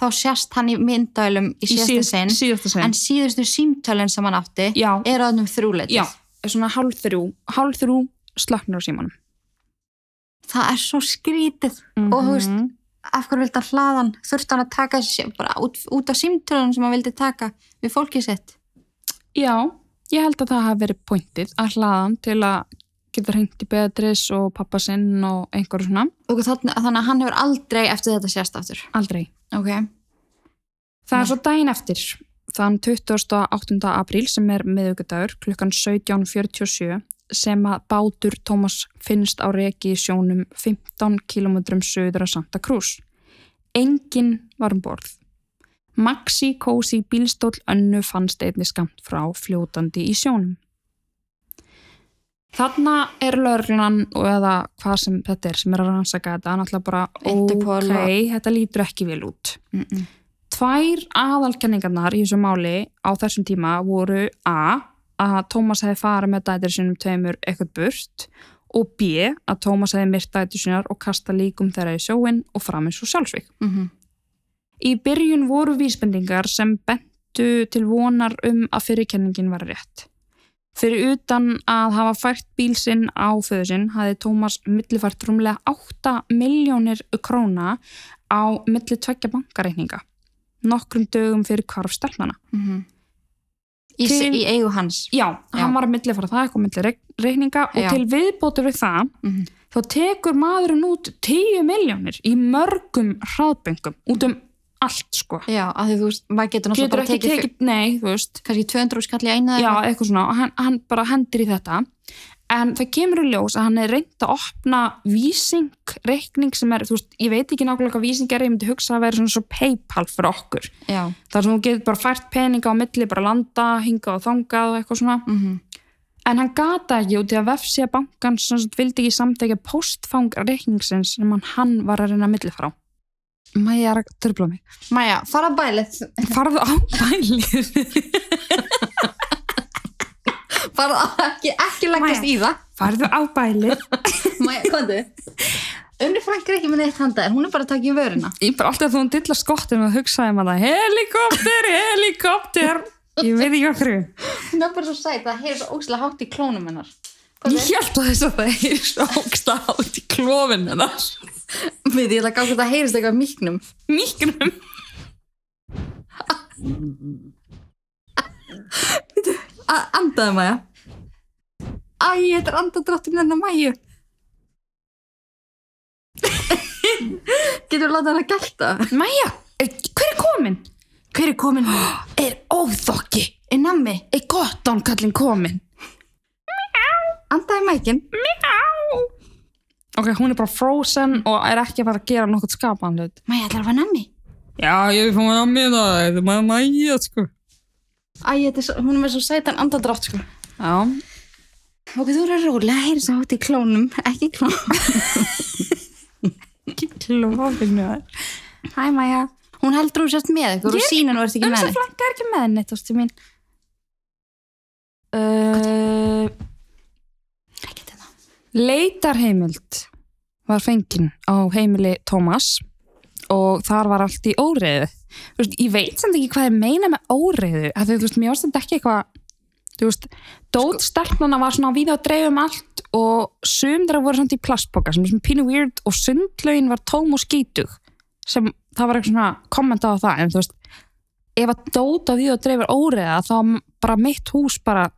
þá sést hann í myndælum í síðasta sinn en síðustu símtölinn sem hann átti já, er þennum þrjúleitið. já, svona hálf þrjú hálf þrjú slöknur á símanum Það er svo skrítið. Og þú veist, Mhm. Af hverju vildi hann hlaðan? Þurfti hann að taka bara út, út af símtölunum sem hann vildi taka við fólkið sitt? já, ég held að það hafi verið pointið að hlaðan til að geta hringt í Beatrice og pappa sinn og einhverju svona, Og þannig, að hann hefur aldrei eftir þetta sést aftur. aldrei Ok. Það Nei. er svo daginn eftir, þann 28. apríl sem er miðugudagur, klukkan 17.47 sem að bátur Tómas finnst á reki í sjónum 15 km söður að Santa Cruz. Engin var um borð. Maxi Cosi bílstóll önnu fannst einni skamt frá fljótandi í sjónum. Þarna er lögreglan og eða hvað sem þetta er sem er að rannsaka þetta, náttúrulega bara Interpol ok, og- þetta lítur ekki vel út. Mm -mm. Tvær aðalkenningarnar í þessu máli á þessum tíma voru A. að Tómas hefði farið með dætir sinum tveimur eitthvað burt og B. að Tómas hefði myrt dætir sinar og kasta líkum þeirra í sjóin og fram eins og sjálfsvík. Mm Í byrjun voru vísbendingar sem bentu til vonar um að fyrirkenningin var rétt. Fyrir utan að hafa fært bíl sinn á föðu sinn hafði Tómas millifært rúmlega 8 miljónir króna á milli tveggja bankareikninga nokkrum dögum fyrir hvarf stelnana. -hmm. Í, í eigu hans Já, hann var að millifæra það eitthvað milli reik- reikninga og Já. til viðbótur við það mm þá tekur maðurinn út 10 miljónir í mörgum hraðböngum út um allt sko. Já, að því þú veist, maður getur náttúrulega bara tekið, tekið, nei, þú veist, kannski 200 skall í einu eða já, eitthvað. svona. Og hann, hann bara hendir í þetta. En það kemur í ljós að hann er reynd að opna vísing, reikning sem er, þú veist, ég veit ekki nákvæmlega hvað vísing er, ég myndi hugsa að vera svona svo Paypal fyrir okkur, Já, þar sem þú getur bara fært peninga á milli, bara landa, hinga og þangað og eitthvað svona, mm en hann gata ekki út í að vefsíða bankans sem vildi ekki samtækja postfang reikningsins sem hann, var að reyna að milli frá Mæja er að tröfla mig. Maja, fara að bælið. Farðu á bælið. Fara að ekki, ekki Maja. í það. farðu á bælið. Maja, komdu. Unni Frank er ekki með neitt handa hún er bara að taka í vöruna. Ég bara alltaf þú hún dilla skottum og hugsaði um að það helikopter, helikopter. Ég veit ekki okkur Hún er bara svo sæt, það hefur svo óslega hátt í klónum hennar. Ég held að þess að það er svo ógsta átt í klófin hennar Við ég ætla að gáða þetta heyrist eitthvað miknum mýknum. A- Andaðu Maja Æ, þetta er andadráttin hennar Maju Getur við látað hann að gælta? Mæja, hver er komin? Hver er komin? er óþokki. Er nammi? er gott án kallin komin Andaðu mækin ok, hún er bara frozen og er ekki að fara að gera nokkuð skapan hlut. Maja, ætlar að fara nammi? já, ég er fóðum að mér það þetta er maður mæja, sko. Æ, þetta er svo, hún er með svo sætan andadrátt sko. Já, Ok, þú eru rólega, heyrist það hátt í klónum Ekki klónum ekki klófinu Hæ Maja Hún heldur hún sérst með ykkur og Ég- sína nú ert ekki með henni. Franka er ekki með henni, tósti mín. Uh, Ekki þetta leitarheimild var fengin á heimili Tómas og þar var allt í óreiðu. Þú veist, ég veit samt ekki hvað ég meina með óreiðu, af því þú veist, mér varst þetta ekki eitthvað, þú veist, dótstelpnana var svona við að dreifum allt og sum þeirra voru samt í plastboka sem er svona pínu weird og sundlaugin var tóm og skítug sem það var eitthvað svona kommenta á það, en þú veist, ef að dót á því að dreifur óreiða þá bara mitt hús bara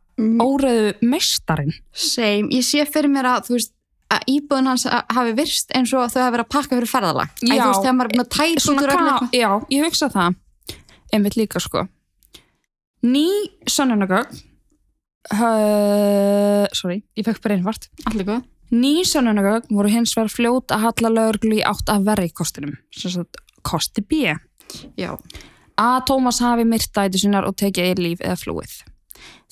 óreiðu mestarinn. Same, ég sé fyrir mér að þú veist að íbúðin hans hafi virst eins og þau hafi verið að pakka fyrir ferðalag. Æ, Já. þú veist, þegar maður er búin að tæta út úr eitthvað. já, ég hugsa það. Einmitt líka sko. Ný sönnunagögn uh, sorry, ég fekk bara einhvert Allir góð. Ný sönnunagögn voru hins vegar fljót að halla lögreglu í átt að verri kostinum. Kosti B. Já, að Tómas hafi myrtaði sinnar og tekið eir líf eða flúið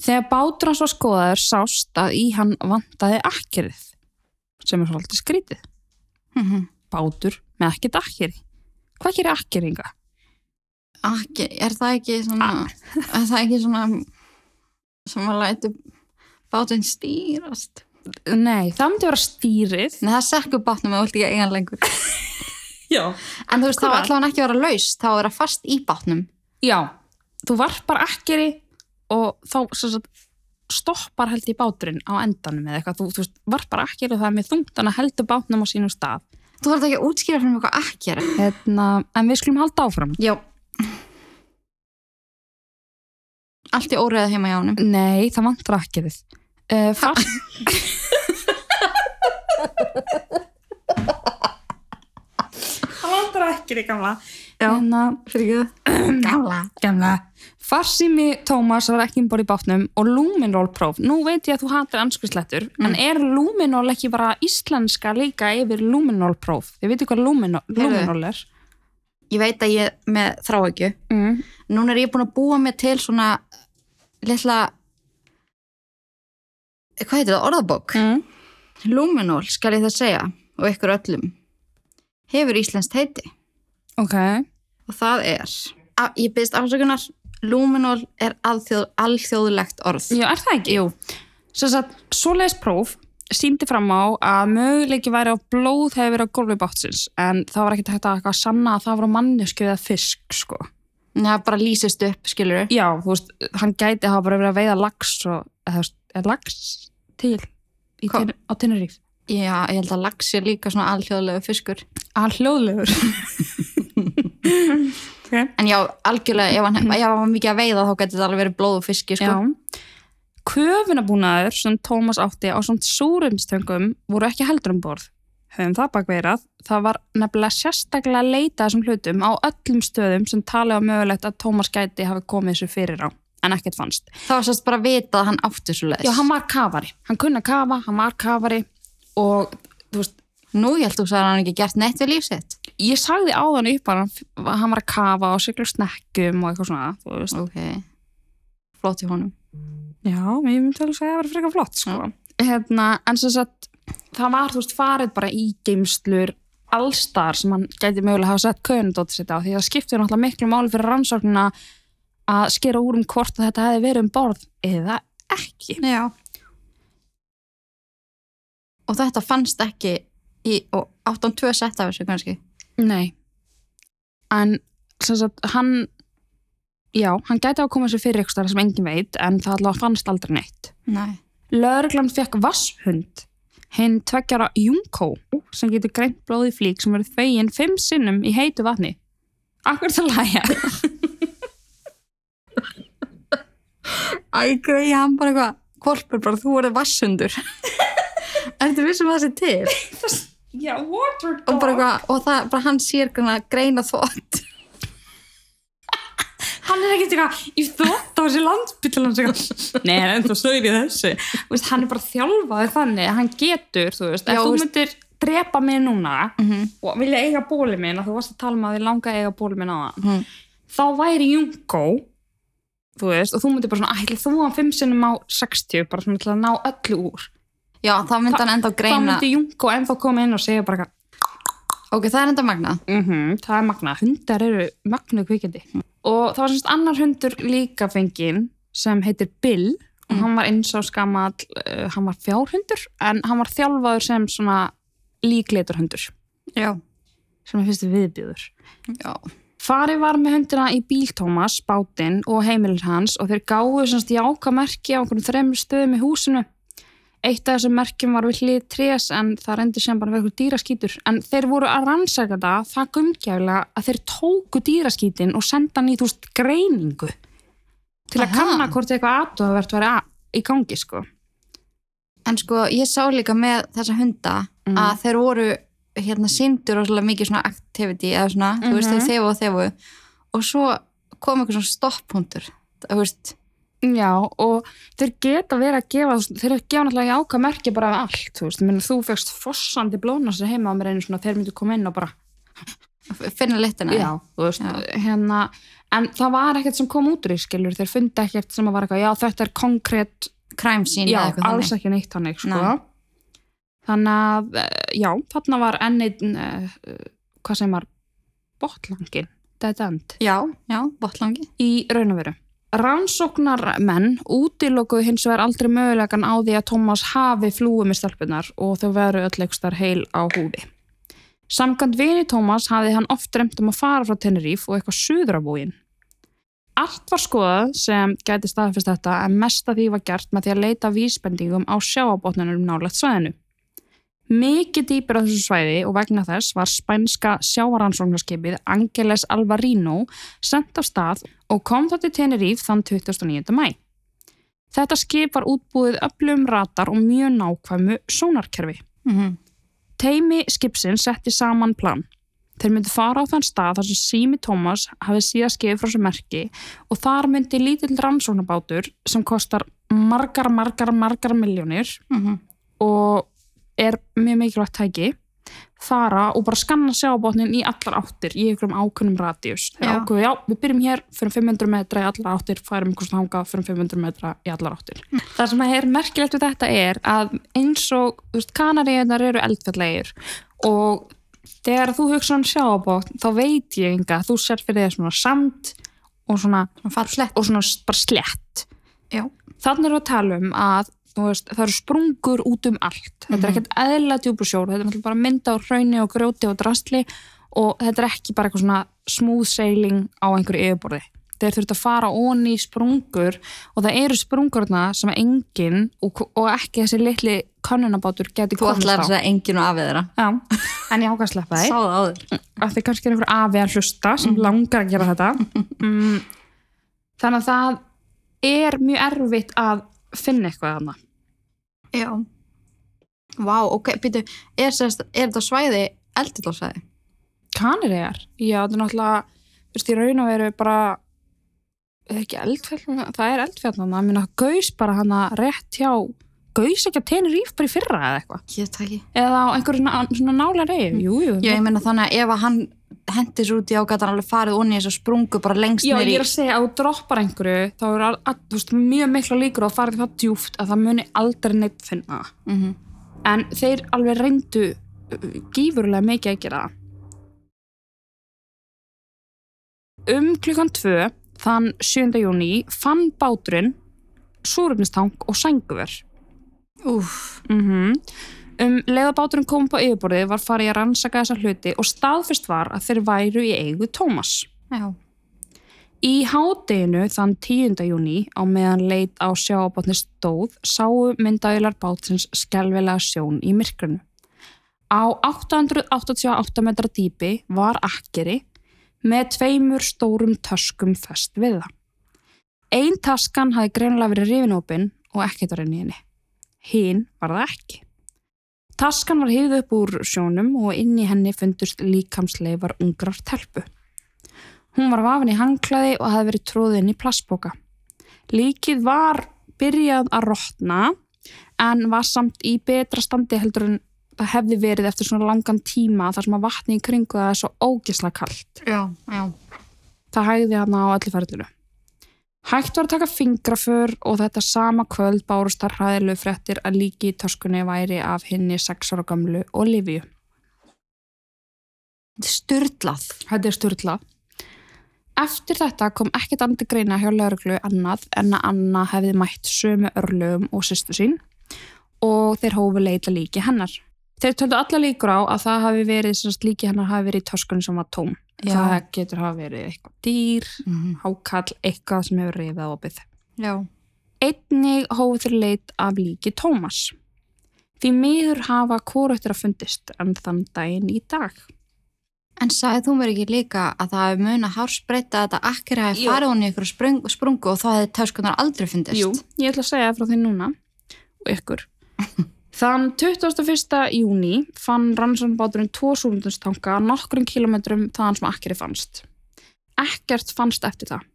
þegar bátur hans var skoðaður sást að í hann vantaði akkerið sem er svolítið skrítið Mhm. bátur með ekkert akkeri hvað gerir akkeringa? Akki, er það ekki svona er það ekki svona sem að lætu bátinn stýrast Nei, það myndi vera stýrið. Nei, það sekkur bátnum þú vilt ekki eigan lengur Já. En þú veist, þá Akkurat. ætla hann ekki að vera laus þá að vera fast í bátnum Já, þú varpar akkeri og þá sagt, stoppar held í báturinn á endanum eða eitthvað. Þú, þú veist, varpar akkeri og það er með þungt en að heldur bátnum á sínum stað. Þú þarf ekki að útskýra fyrir mig hvað ekki er Hérna, en við skulum halda áfram. Já Allt í óreða heima hjá honum Nei, það vantar akkerið. Uh, fast... það vantar akkeri, gamla. Já. Hérna, Fyrir ekki Gamla Gemla. Farsími Tómas var ekki um borð í bátnum og Luminol próf. Nú veit ég að þú hatir anskrislettur, en er Luminol ekki bara íslenska líka yfir Luminol próf? Þið veitir hvað. Luminol er? ég veit að ég með þráhækju mm. núna er ég búin að búa mig til svona litla hvað heitir það, orðabók Mm. Luminol skal ég það segja og ykkur öllum hefur íslenskt heiti ok og það er, að, ég byrðist afsökunar Luminol er alþjóð, alþjóðlegt orð Já, er það ekki? Jú. Svo að svoleiðis próf síndi fram á að möguleiki væri á blóð hefur verið á gólfi bátsins en það var ekkert hægt að sanna að það var mannesku eða fisk, sko. það bara lýsist upp, skilur Já, þú veist, hann gæti hafa bara verið að veiða lax og, eða lax til ten, á Tenerife? Já, ég held að lax er líka svona alþjóðlegu fiskur All hljóðlegur. okay. en já, algjörlega, ef hann, ef hann var mikið að veiða þá getur það alveg verið blóð og fiski, sko Já. Köfunabúnaður sem Tómas átti á svona súrumstöngum voru ekki heldur um borð. Höfum það bakveirað. Það var nefnilega sérstaklega að leita þessum hlutum á öllum stöðum sem talið á mögulegt að Tómas gæti hafi komið þessu fyrir á, en ekkert fannst. það var sérst bara að vita að hann átti svo Já, hann var kafari. Hann kunna kafa, hann var kafari og þú veist, nú ég held þú að hann ekki gert neitt við lífsitt ég sagði áðan upp að hann, hann var að kafa og sigla snekkum og eitthvað svona, þú veist. ok, flott í honum. Já, ég myndi alveg segja að það var frekar flott sko. hérna, en sem sagt það var þú veist farið bara í geimslur allstar sem hann gæti mögulega hafa sett köðunudóttir sitt á því það skiptir náttúrulega miklu máli fyrir rannsóknina að skera úr um hvort að þetta hefði verið um borð eða ekki. Já og þetta fannst ekki í, og áttan tvö sett af þessu kannski. Nei. En sagt hann já, hann gæti hafa komið sér fyrir ykkur sem engin veit en það allavega fannst aldrei neitt. Nei. Lörglann fekk vasshund, hinn tveggjara Junko, sem getur greint blóði flík sem verið fegin fimm sinnum í heitu vatni. Akkur til að læja. Æ, grei, hann bara eitthvað Kolpur bara, þú verður vassundur Ertu vissum að það sé til? Já, water Og bara og það, bara hann sér greina þvott Hann er ekkert eitthvað í þvott á þessi landsbytlan. Nei, hann er ennþá stöður í þessu. Veist, hann er bara þjálfaður þannig að hann getur, þú veist, ef þú myndir drepa mig núna Mhm. og vilja eiga bóli minn þú varst að tala um að þið langa að eiga bóli minn á það Mhm. þá væri Junko þú veist, og þú myndir bara svona ætli þú hann fimm sinnum á 60 bara svona til að ná öllu úr Já, þá myndi hann enda þá greina myndi Junko ennþá koma inn og segja bara eitthvað, Ok, það er enda magnað. Mm það er magna, hundar eru magnu kvikindi. Og það var semst annar hundur líka fenginn sem heitir Bill og hann var eins og skamall uh, hann var fjárhundur en hann var þjálfaður sem svona líkleiturhundur Já, sem er fyrstu viðbjöður já. Farið var með hundina í bíl Tómas, bátinn og heimilin hans og þeir gáðu semst jáka merki á einhvern þremur stöðum í húsinu. Eitt af þessum merkjum var við hlið trés en það reyndir sem bara verið eitthvað dýraskítur. En þeir voru að rannsaka það það gumgjaflega að þeir tóku dýraskítin og senda hann í þú veist greiningu til að Aha. kanna hvort eitthvað aðtöðavert væri að, í gangi sko. En sko, ég sá líka með þessa hunda Mhm. að þeir voru hérna syndur og mikið svona activity eða svona, þú veist, Mhm. þeir þefu og þefu og svo kom eitthvað svona stopphundur þú veist, Já, og þeir geta verið að gefa, þeir gefa náttúrulega jáka merki bara af allt, þú veist, Menni, þú fegst fossandi blóna sér heima á mér einu svona, þeir myndu koma inn og bara, finna litina já, þú veist, hérna, en það var ekkert sem kom út úr í skilur, þeir fundi ekkert sem að var eitthvað, já, þetta er konkrétt, crime scene já, alls ekki neitt hannig, sko. Nei. Þannig að, eh, já, þarna var ennið, uh, hvað sem var, botlangin, dead end. Já, já, botlangi í raun og veru. Rannsóknarmenn útilokuðu hins vegar aldrei mögulegan á því að Tómas hafi flúið með stelpunar og þau veru öll leikstar heil á húfi. Samkvæmt vini Tómas hafði hann oft dremt um að fara frá Tenerife og eitthvað suður á búin. Allt var skoðað sem gæti staðfist þetta en mest af því var gert með því að leita vísbendingum á sjáabotnunum nálægt svæðinu. Mikið dýpir á þessu svæði og vegna þess var spænska sjáaransóknarskipið Angeles Alvarino sendt af stað og kom það til Tenerife þann 29. mæ. Þetta skip var útbúið öflum ratar og mjög nákvæmu sónarkerfi. mm -hmm. Teimi skipsin setti saman plan. Þeir myndi fara á þann stað þar sem Sými Tómas hafi síðan skipið frá sér merki og þar myndi lítill rannsóknarbátur sem kostar margar, margar, margar miljónir Mm -hmm. og er mjög mikilvægt tæki fara og bara skanna sjábotnin í allar áttir í einhverjum ákunnum radíus. Já. ákveðu, já, við byrjum hér fyrir 500 metra í allar áttir, færum einhvers þangað fyrir 500 metra í allar áttir. Það sem er merkilegt við þetta er að eins og, þú veist, kanaríunar eru eldfjallegir og þegar þú hugsa um sjábotn þá veit ég enga, þú sér fyrir þér svona samt og svona, Svona og svona bara slett. Já. Þannig er að tala um að veist, það eru sprungur út um allt. Þetta er ekkert eðla djúpur sjór, þetta er bara mynda á hrauni og grjóti og drastli og þetta er ekki bara eitthvað svona smooth sailing á einhverju yfirborði. Þeir þurft að fara onni í sprungur og það eru sprungurna sem enginn og, og ekki þessi litli kannunabátur geti Þú komist ætlar á. að segja engin og afið þeirra. Já, en ég að sleppa Sá þeir. það á þér. Af því kannski er einhver afi að hlusta sem langar að gera þetta. Mm, þannig að það er mjög erfitt að finna eitthvað þarna. Já. Vá, ok, býtu, er, er þetta svæði eldillósæði? Kanireyjar? Já, þetta er náttúrulega, þú veist, í raun og veru bara, er ekki eldfjall, það er eldfjall það minna gaus bara hann rétt hjá, gaus ekki að tenir íf bara í fyrra eða eitthvað, Ég það ekki. eða á einhverju svona, svona nálar eigi, jú, jú. Já, ég meina þannig að ef að hann hendis út í ágættan alveg farið onni í þessu sprungu bara lengst Já, ég er að segja að þú droppar einhverju, þá er að, að, þú veist, mjög mikla líkur á að fara það djúft að það muni aldrei neitt finna það. Mhm. En þeir alveg reyndu uh, gífurlega mikið að gera það. Um klukkan tvö, þann 7. júni, fann báturinn súröfnistang og sænguver. Úf, Mm Um leiðabáturinn kom på yfirborðið var farið að rannsaka þessa hluti og staðfest var að þeir væru í eigu Tómas. já. Í hádeginu þann 10. júni á meðan leit á sjáabotni stóð sáu myndaðilar bátsins skelvelega sjón í myrkrunu. Á 888 metra dýpi var akkeri með tveimur stórum töskum fest við það. Ein taskan hafi greinlega verið rifinópin og ekkert var inn í henni. Hinn var það ekki. Taskan var hýð upp úr sjónum og inn í henni fundust líkamsleifar ungrar telpu. Hún var vafin í hangklaði og hafði verið tróðin í plastboka. Líkið var byrjað að rotna en var samt í betra standi heldur en það hefði verið eftir svona langan tíma þar sem að vatni í kringu það er svo ógisla kallt. Já, já. Það hægði hana á öllu ferðinu. Hægt var að taka fingraför og þetta sama kvöld bárust þar hræðilegu fréttir að líki í töskunni væri af henni sex ára gamlu Olivia. Styrlað. Þetta er styrlað. Eftir þetta kom ekkert andi greina hjá lauruglu annað en að Anna hefði mætt sömu örlögum og sýstu sín og þeir hófu leita líki hennar. Þeir töldu alla líkur á að það hafi verið, líki hennar hafi verið í töskunni sem var tóm. Já. Það getur hafa verið eitthvað dýr, Mm hákall, eitthvað sem hefur reyfið á opið. Já. Einnig hófu þeir leit af líki Tómas. Því miður hafa hvoröttir að fundist en þann daginn í dag. En sagði þú mér ekki líka að það hefði mun að hársbreyta að akkeri hefði Jú. farið hún í ykkur sprung, sprungu og þá hefði töskunar aldrei fundist? Jú, ég ætla að segja frá því núna og ykkur. Þann 21. júni fann rannsóknbáturinn tvo súlundanstanka nokkrum kilometrum þaðan sem akkeri fannst. Ekkert fannst eftir það.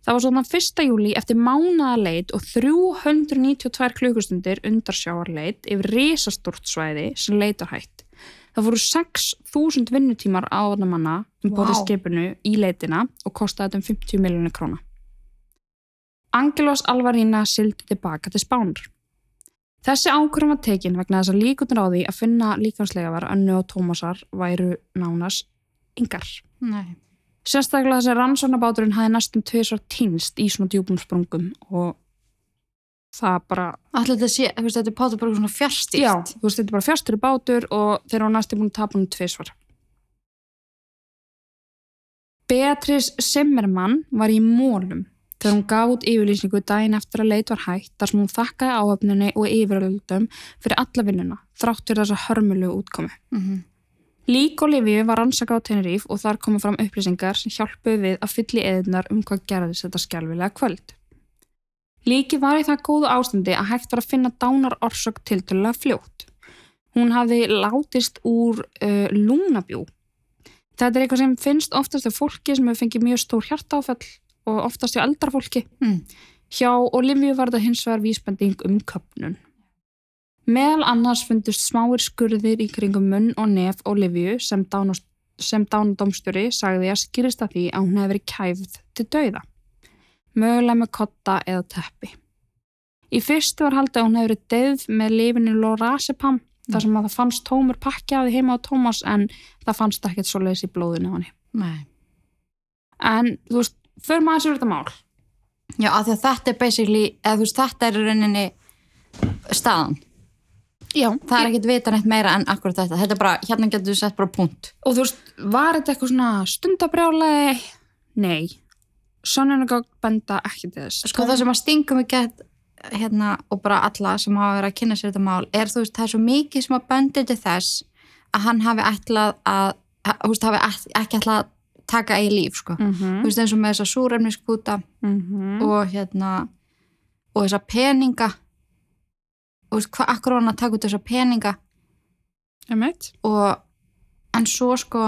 Það var svona 1. júli eftir mánaðaleit og 392 klukkustundir undarsjáarleit yfir risastort svæði sem leitar hætt. Það voru 6.000 vinnutímar áðamanna um borðið Vá. skipinu í leitina og kostaði þetta um 50 miljónir króna. Angelos Alvarína sildi tilbaka til Spánar. Þessi ákvörðum var tekin vegna þess að líkundur á því að finna líkanslega var Önnu og Tómasar væru nánas yngar. Nei. Sérstaklega þessi rannsóknabáturinn hafði næstum tvisvar týnst í svona djúpum sprungum og það bara, Ætli þetta sé, þú veist, þetta er pátur bara svona fjárstýrt. já, þú veist, þetta er bara fjárstur í bátur og þeir eru næstum búin að tapa hann tvisvar. Beatrice Simmermann var í mólum þegar hún gaf út yfirlýsingu daginn eftir að leit var hægt þar sem hún þakkaði áhöfninni og yfiröldum fyrir alla vinnuna, þrátt fyrir þessa hörmulegu útkomi. Mm Lík Olivíu var rannsaka á Tenerife og þar komið fram upplýsingar sem hjálpuð við að fylli eðunar um hvað gerðist þetta skjálfilega kvöld. Líki var í það góðu ástandi að hægt var að finna dánar orsök tiltölulega fljótt. Hún hafði látist úr uh, lúnabjú. Þetta er eitthvað sem finnst oftast af fólki sem hefur fengið mjög stór hjartáfell og oftast hjá eldra fólki. Mm. Hjá Olivíu var þetta hins vegar vísbending um köpnun. Meðal annars fundust smáir skurðir í kringum munn og nef Olivia sem, dánadómstjóri sagði að skýrist að því að hún hefði verið kæfð til dauða. Mögulega með kotta eða teppi. Í fyrstu var haldið að hún hefði verið deyð með lifinu lorazepam þar sem að það fannst tómur því heima á Tómas en það fannst ekkert svo leiðis í blóðinu á henni. Nei. En þú veist, fyrir maður sér þetta mál. Já, af því að þetta er basically, eða þú veist, þetta er rauninni staðan. Já. Það er ekkert vita neitt meira en akkur þetta. Þetta er bara, hérna getur þú sett bara punkt. Og þú veist, var þetta eitthvað svona stundabrjálega? Nei. Sonnunagögg benda ekki til þess. Sko það sem að stingum við gett hérna og bara alla sem hafa verið að kynna sér þetta mál er þú veist, það er svo mikið sem að bendi til þess að hann hafi ætlað að, að ætlað að taka eigi líf, sko. Mm Þú veist, eins og með þessa súrefniskúta -hmm. og hérna og þessa peninga og veist, hvað akkur var hann að taka út þessa peninga og en svo sko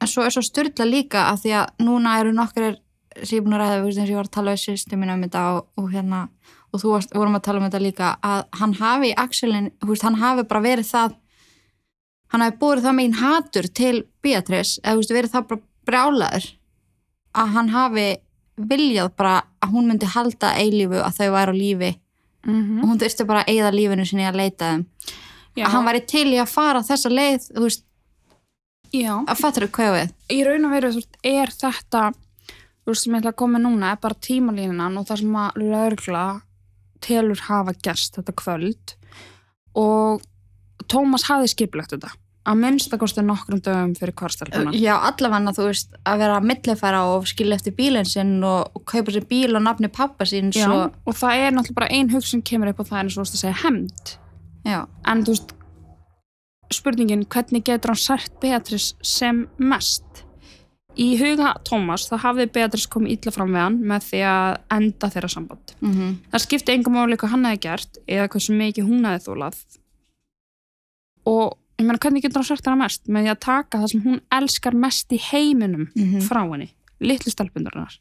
en svo er svo styrla líka að því að núna eru nokkur sem ég búin að ræða, þú veist, eins og ég var að tala við sýstu mín um þetta og, og hérna og þú varst, vorum að tala um þetta líka að hann hafi í þú veist, hann hafi bara verið það hann hafi búið það megin hatur til Beatrice eða veist, verið það bara brjálaður að hann hafi viljað bara að hún myndi halda eilífu að þau væri á lífi. Mm og hún þurfti bara að eigða lífinu sinni að leita þeim. Að hann væri til í að fara þessa leið þú veist, Já. að fattur þú hvað við? Í raun og veru, er þetta þú veist, sem ég ætla að koma núna er bara tímalínan og það sem að lögla telur hafa gerst þetta kvöld. Og Tómas hafi skiplegt þetta að minnstakosti nokkrum dögum fyrir kvarstelpuna. já, allavega þú veist, að vera millifæra og skilja eftir bílinn sinn og, og kaupa sér bíl og nafni pappa sín Já, svo, og það er náttúrulega bara ein hug sem kemur upp og það er eins og þú veist að segja hemd já, en þú veist spurningin hvernig getur hann sært Beatrice sem mest? Í huga Tómas þá hafði Beatrice komið illa fram við hann með því að enda þeirra samband. Mm það skipti engum hvað hann hefði gert eða hversu mikið hún hefði þólað og ég meina hvernig getur hann sært hana mest með því að taka það sem hún elskar mest í heiminum Mhm. frá henni litlu stelpundarinnar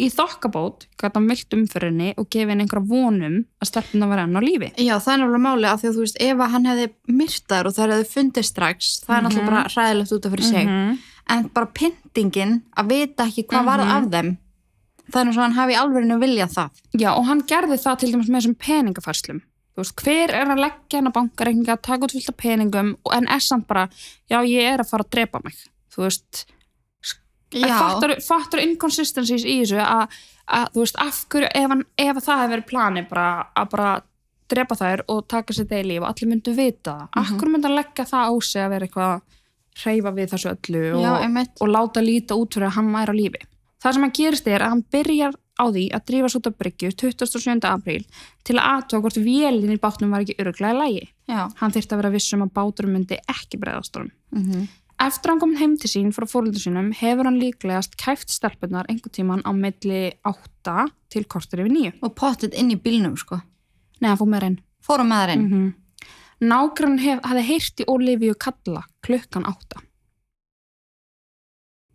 í þokkabót gæti hann vilt umfyrinni og gefi henni einhverja vonum að stelpuna var enn á lífi já, það er náttúrulega máli að því að þú veist, ef að hann hefði myrtaður og það hefði fundið strax það er náttúrulega Mhm. bara hræðilegt út af fyrir sig -hmm. en bara pyntingin að vita ekki hvað Mhm. varð af þeim það er svo hann hafi alverinu viljað það Já, og hann gerði það til dæmis með þessum peningafærslum. Veist, hver er að leggja hennar bankareikninga, taka út fullt af peningum, og- en er samt bara, já, ég er að fara að drepa mig. Þú veist, fattar inconsistencies í þessu að, að, þú veist, af hverju, ef, ef það hefði verið plani bara að bara drepa þær og taka sér þeir líf og allir myndu vita það. Af hverju myndu að leggja það á sig að vera eitthvað að hreyfa við þessu öllu og, já, og láta líta út fyrir að hann væri á lífi. Það sem hann gerist er að hann byrjar á því að drífa svo af bryggju 27. apríl til að aðtóa hvort vélinn í bátnum var ekki öruglega lægi. já, Hann þyrfti að vera vissum að báturum myndi ekki bregðast honum. mm Eftir að hann kom heim til sín frá fóröldur sínum hefur hann líklegast kæft stelpunar einhver tíman á milli 8 til kortur yfir 9. og pottit inn í bílnum sko Nei, hann fór með reyn. fórum með það inn Mm -hmm. Nágrann hef, hafði heyrt í Olífiu kalla klukkan 8.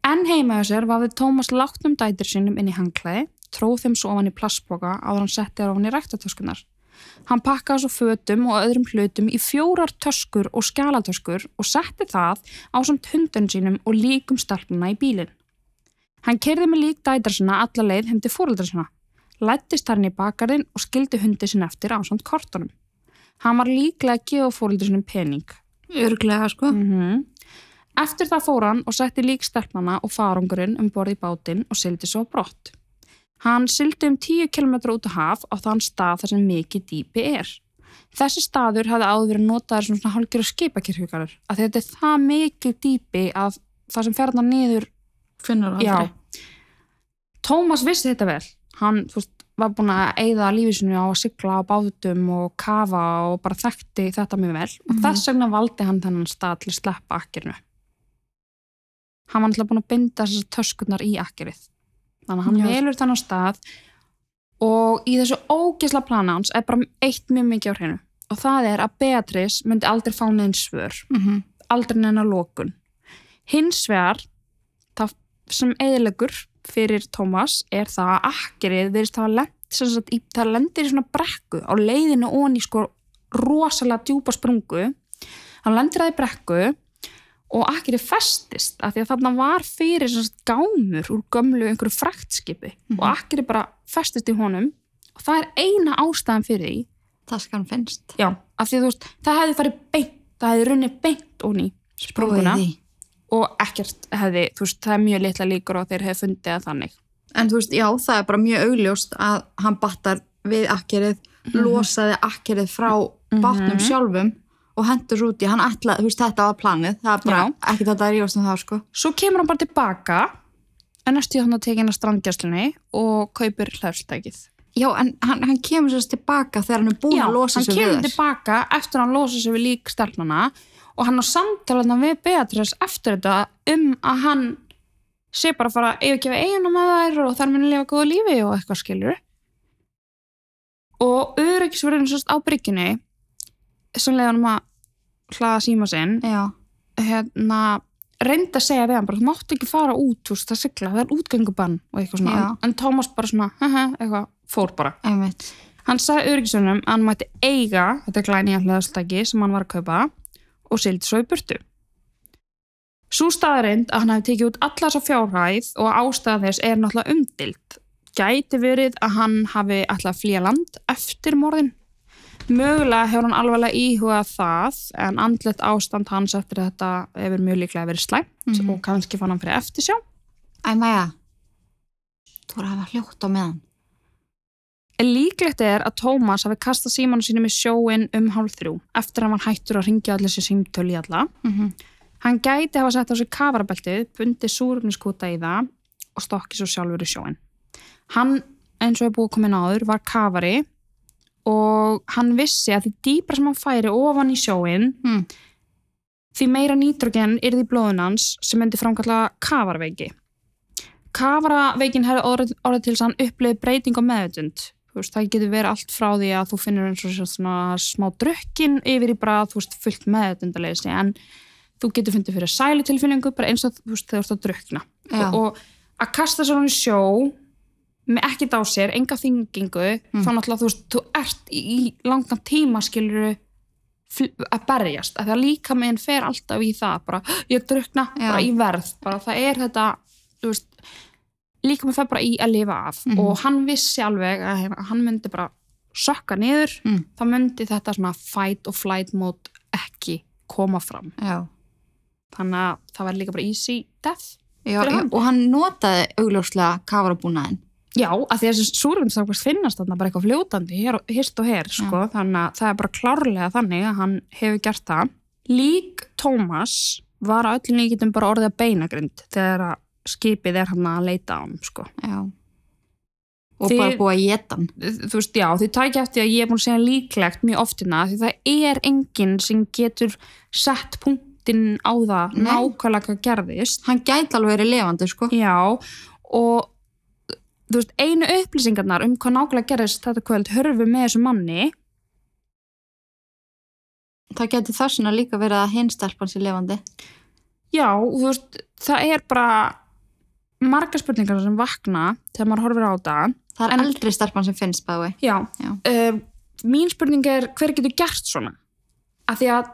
En heima hjá sér vafði Tómas látnum dætur sínum inn í hangklæði, tróð þeim svo ofan í plastboka áður hann setti þér ofan í ræktatöskunar. Hann pakkaði svo fötum og öðrum hlutum í fjórar töskur og skjálatöskur og setti það á samt hundun sínum og líkum stelpuna í bílinn. Hann kerði með lík dætur sína alla leið heim til fóreldra sína, lættist hann í bakarinn og skildi hundi sinna eftir á samt kortunum. Hann var líklega að gefa fóröldur sinum pening. örglega sko Mm Eftir það fór hann og setti lík stelpnana og farungurinn um borð í bátinn og sildi svo brott. Hann sildi um 10 km út á haf á þann stað þar sem mikið dýpi er. Þessi staður hafði áður verið notaður sem svona hálfgerður skipakirkjugarur að þetta er það mikið dýpi að það sem fer hann niður finnur Já. aldrei Tómas vissi þetta vel. Hann veist, var búin að eigða lífisinu á að sigla á bátum og kafa og bara þekkti þetta mjög vel. Og Mhm. þess vegna valdi hann þennan stað til að sleppa akkirinu. Hann var alltaf búin að binda þessar töskurnar í akkirið. Þannig að hann velur þennan stað og í þessu ógisla plana hans er bara eitt mjög mikið á hreinu. Og það er að Beatrice myndi aldrei fá neinn svör mm aldrei neina lókun. Hins vegar, það sem eðilegur fyrir Tómas er það að akkerið lent sem sagt, í, það lendir í svona brekku á leiðinu onni sko rosalega djúpa sprungu hann lendir það í brekku og akkeri festist af því að þarna var fyrir sagt, gámur úr gömlu einhverju fraktskipi. Mhm. og akkeri bara festist í honum. Og það er eina ástæðan fyrir því. Taskan finnst. já, af því að þú veist, það hefði farið beint það hefði runnið beint onni sprunguna. og ekkert hefði, þú veist, það er mjög litla líkur og þeir hefði fundið það þannig. En þú veist, já, það er bara mjög augljóst að hann battar við akkerið, Mhm. losaði akkerið frá bátnum sjálfum og hendur út í, hann ætla, þú veist, þetta var planið, það er bara ekki þetta að rífast um það, sko. Svo kemur hann bara tilbaka en næstu hann að tekja inn á strandgæslunni og kaupir hlæðstækið. Já, en hann, hann kemur sérst tilbaka þegar hann er búin að losa hann sig kemur við þess. tilbaka eftir að hann losa sig við lík stelpnana og hann á samtalarna við Beatrice eftir þetta um að hann sé bara að fara að yfirgefa eiginu með þær og þær muni lifa góðu lífi og eitthvað skilur. Og bryggjunni sem leiði hann að hlaða síma sinn Já, hérna, reyndi að segja við hann bara, þú máttu ekki fara út, veist, það sigla, það er útgöngubann og eitthvað svona, Já. en Tómas bara svona, eitthvað, fór bara. einmitt. Hann sagði öryggisvörnum að hann mætti eiga þetta glæni að hlæðastæki sem hann var að kaupa og sildi svo í burtu. Sú staðarind að hann hefði tekið út alla þessa fjárhæð og ástæða þess er náttúrulega umdilt. Gæti verið að hann hafi alltaf flýja land eftir morðin. Mögulega hefur hann alvarlega íhugað það en andlet ástand hans eftir þetta hefur mjög líklega verið slæmt Mhm. og kannski fann hann fyrir eftirsjá. Æ, Maja, þú er að hafa hljótt á meðan. Líklegt er að Tómas hafi kastað símanu sínum í sjóin um hálf þrjú eftir að hann hættur að ringja allir sér símtöl í alla. Mm -hmm. Hann gæti hafa sett á sig kafarabeltið, bundið súrumniskúta í það og stokkið svo sjálfur í sjóin. Hann, eins og er búið komin áður, var kafari og hann vissi að því dýpra sem hann færi ofan í sjóin, Mm. því meira nýtrogen yrði í blóðunans sem myndi framkalla kafarveiki. Kafaraveikin hefði orðið, orðið til þess að hann upplifið breyting á meðutund. Það getur verið allt frá því að þú finnur eins og svona smá drukkin yfir í bara þú veist, fullt meðutundaleysi en þú getur fundið fyrir sælu tilfinningu bara eins og þú veist, þegar þú ert að drukna og, og að kasta svona í sjó með ekkert á sér, enga þingingu Mm. þá náttúrulega þú veist, þú ert í, langan tíma skilur að berjast, að líka meginn fer alltaf í það, bara ég drukna Já. bara í verð, bara það er þetta þú veist, líka með það bara í að lifa af Mhm. og hann vissi alveg að hérna, hann myndi bara sökka niður, Mm. þá myndi þetta svona fight og flight mót ekki koma fram, Já. þannig að það var líka bara easy death já, hann. og hann notaði augljóslega kafarabúnaðin. Já, að því að þessi súrumstakast finnast þarna bara eitthvað fljótandi, hér, hist og her, sko, þannig að það er bara klárlega þannig að hann hefur gert það. Lík Tómas var að öllum líkitum bara orðið að beinagrind þegar að skipið er hann að leita á hann, sko. Já. Og Þið- bara búið að geta hann. Þú veist, já, því tækja eftir að ég er búin að segja líklegt mjög oftina, því það er enginn sem getur sett punktinn á það Nei. nákvæmlega gerðist. Hann gæti alveg verið lifandi, sko. Já, og þú veist, einu upplýsingarnar um hvað nákvæmlega gerðist þetta kvöld hörfu með þessu manni Það gæti þess vegna líka verið að hinstelpan sér lifandi. já, þú veist, það er bara margar spurningar sem vakna þegar maður horfir á það Það er En- eldri stelpan sem finnst, bæði. já, Já. Um, mín spurning er hver getur gert svona að því að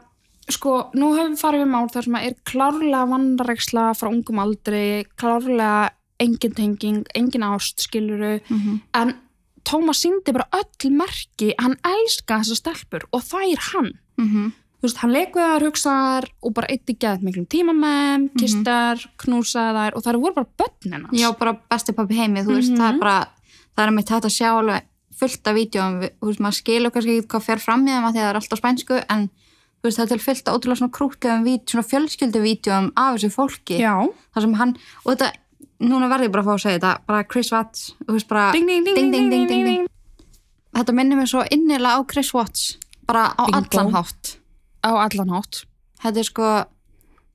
sko, nú höfum við farið við mál þar sem að er klárlega vandaregsla frá ungum aldri, klárlega engin tenging, engin ást skiluru, Mm -hmm. en Tómas síndi bara öll merki hann elska þessar stelpur og það er hann Mhm. þú veist, hann leik við þær, hugsaðar og bara eitt í geðt miklum tíma með þeim, kistar, knúsaði þær og þær voru bara börnin hans Já, bara besti pappi heimi, þú veist, Mhm. það er bara, það er mitt hægt að sjá alveg fullt af vídjóum, við- þú veist, maður skilur kannski ekki hvað fer fram í þeim að því að það er alltaf spænsku, en þú veist, það er til fullt af ótrúlega svona krútlegum vít, svona fjölskylduvídjóum af þessu fólki, Já. þar sem hann, og þetta, núna verði ég bara að fá að segja þetta bara Chris Watts veist, bara ding, ding, ding, þetta minnir mér svo innilega á Chris Watts bara á allan hátt. Á allan hátt. Þetta er sko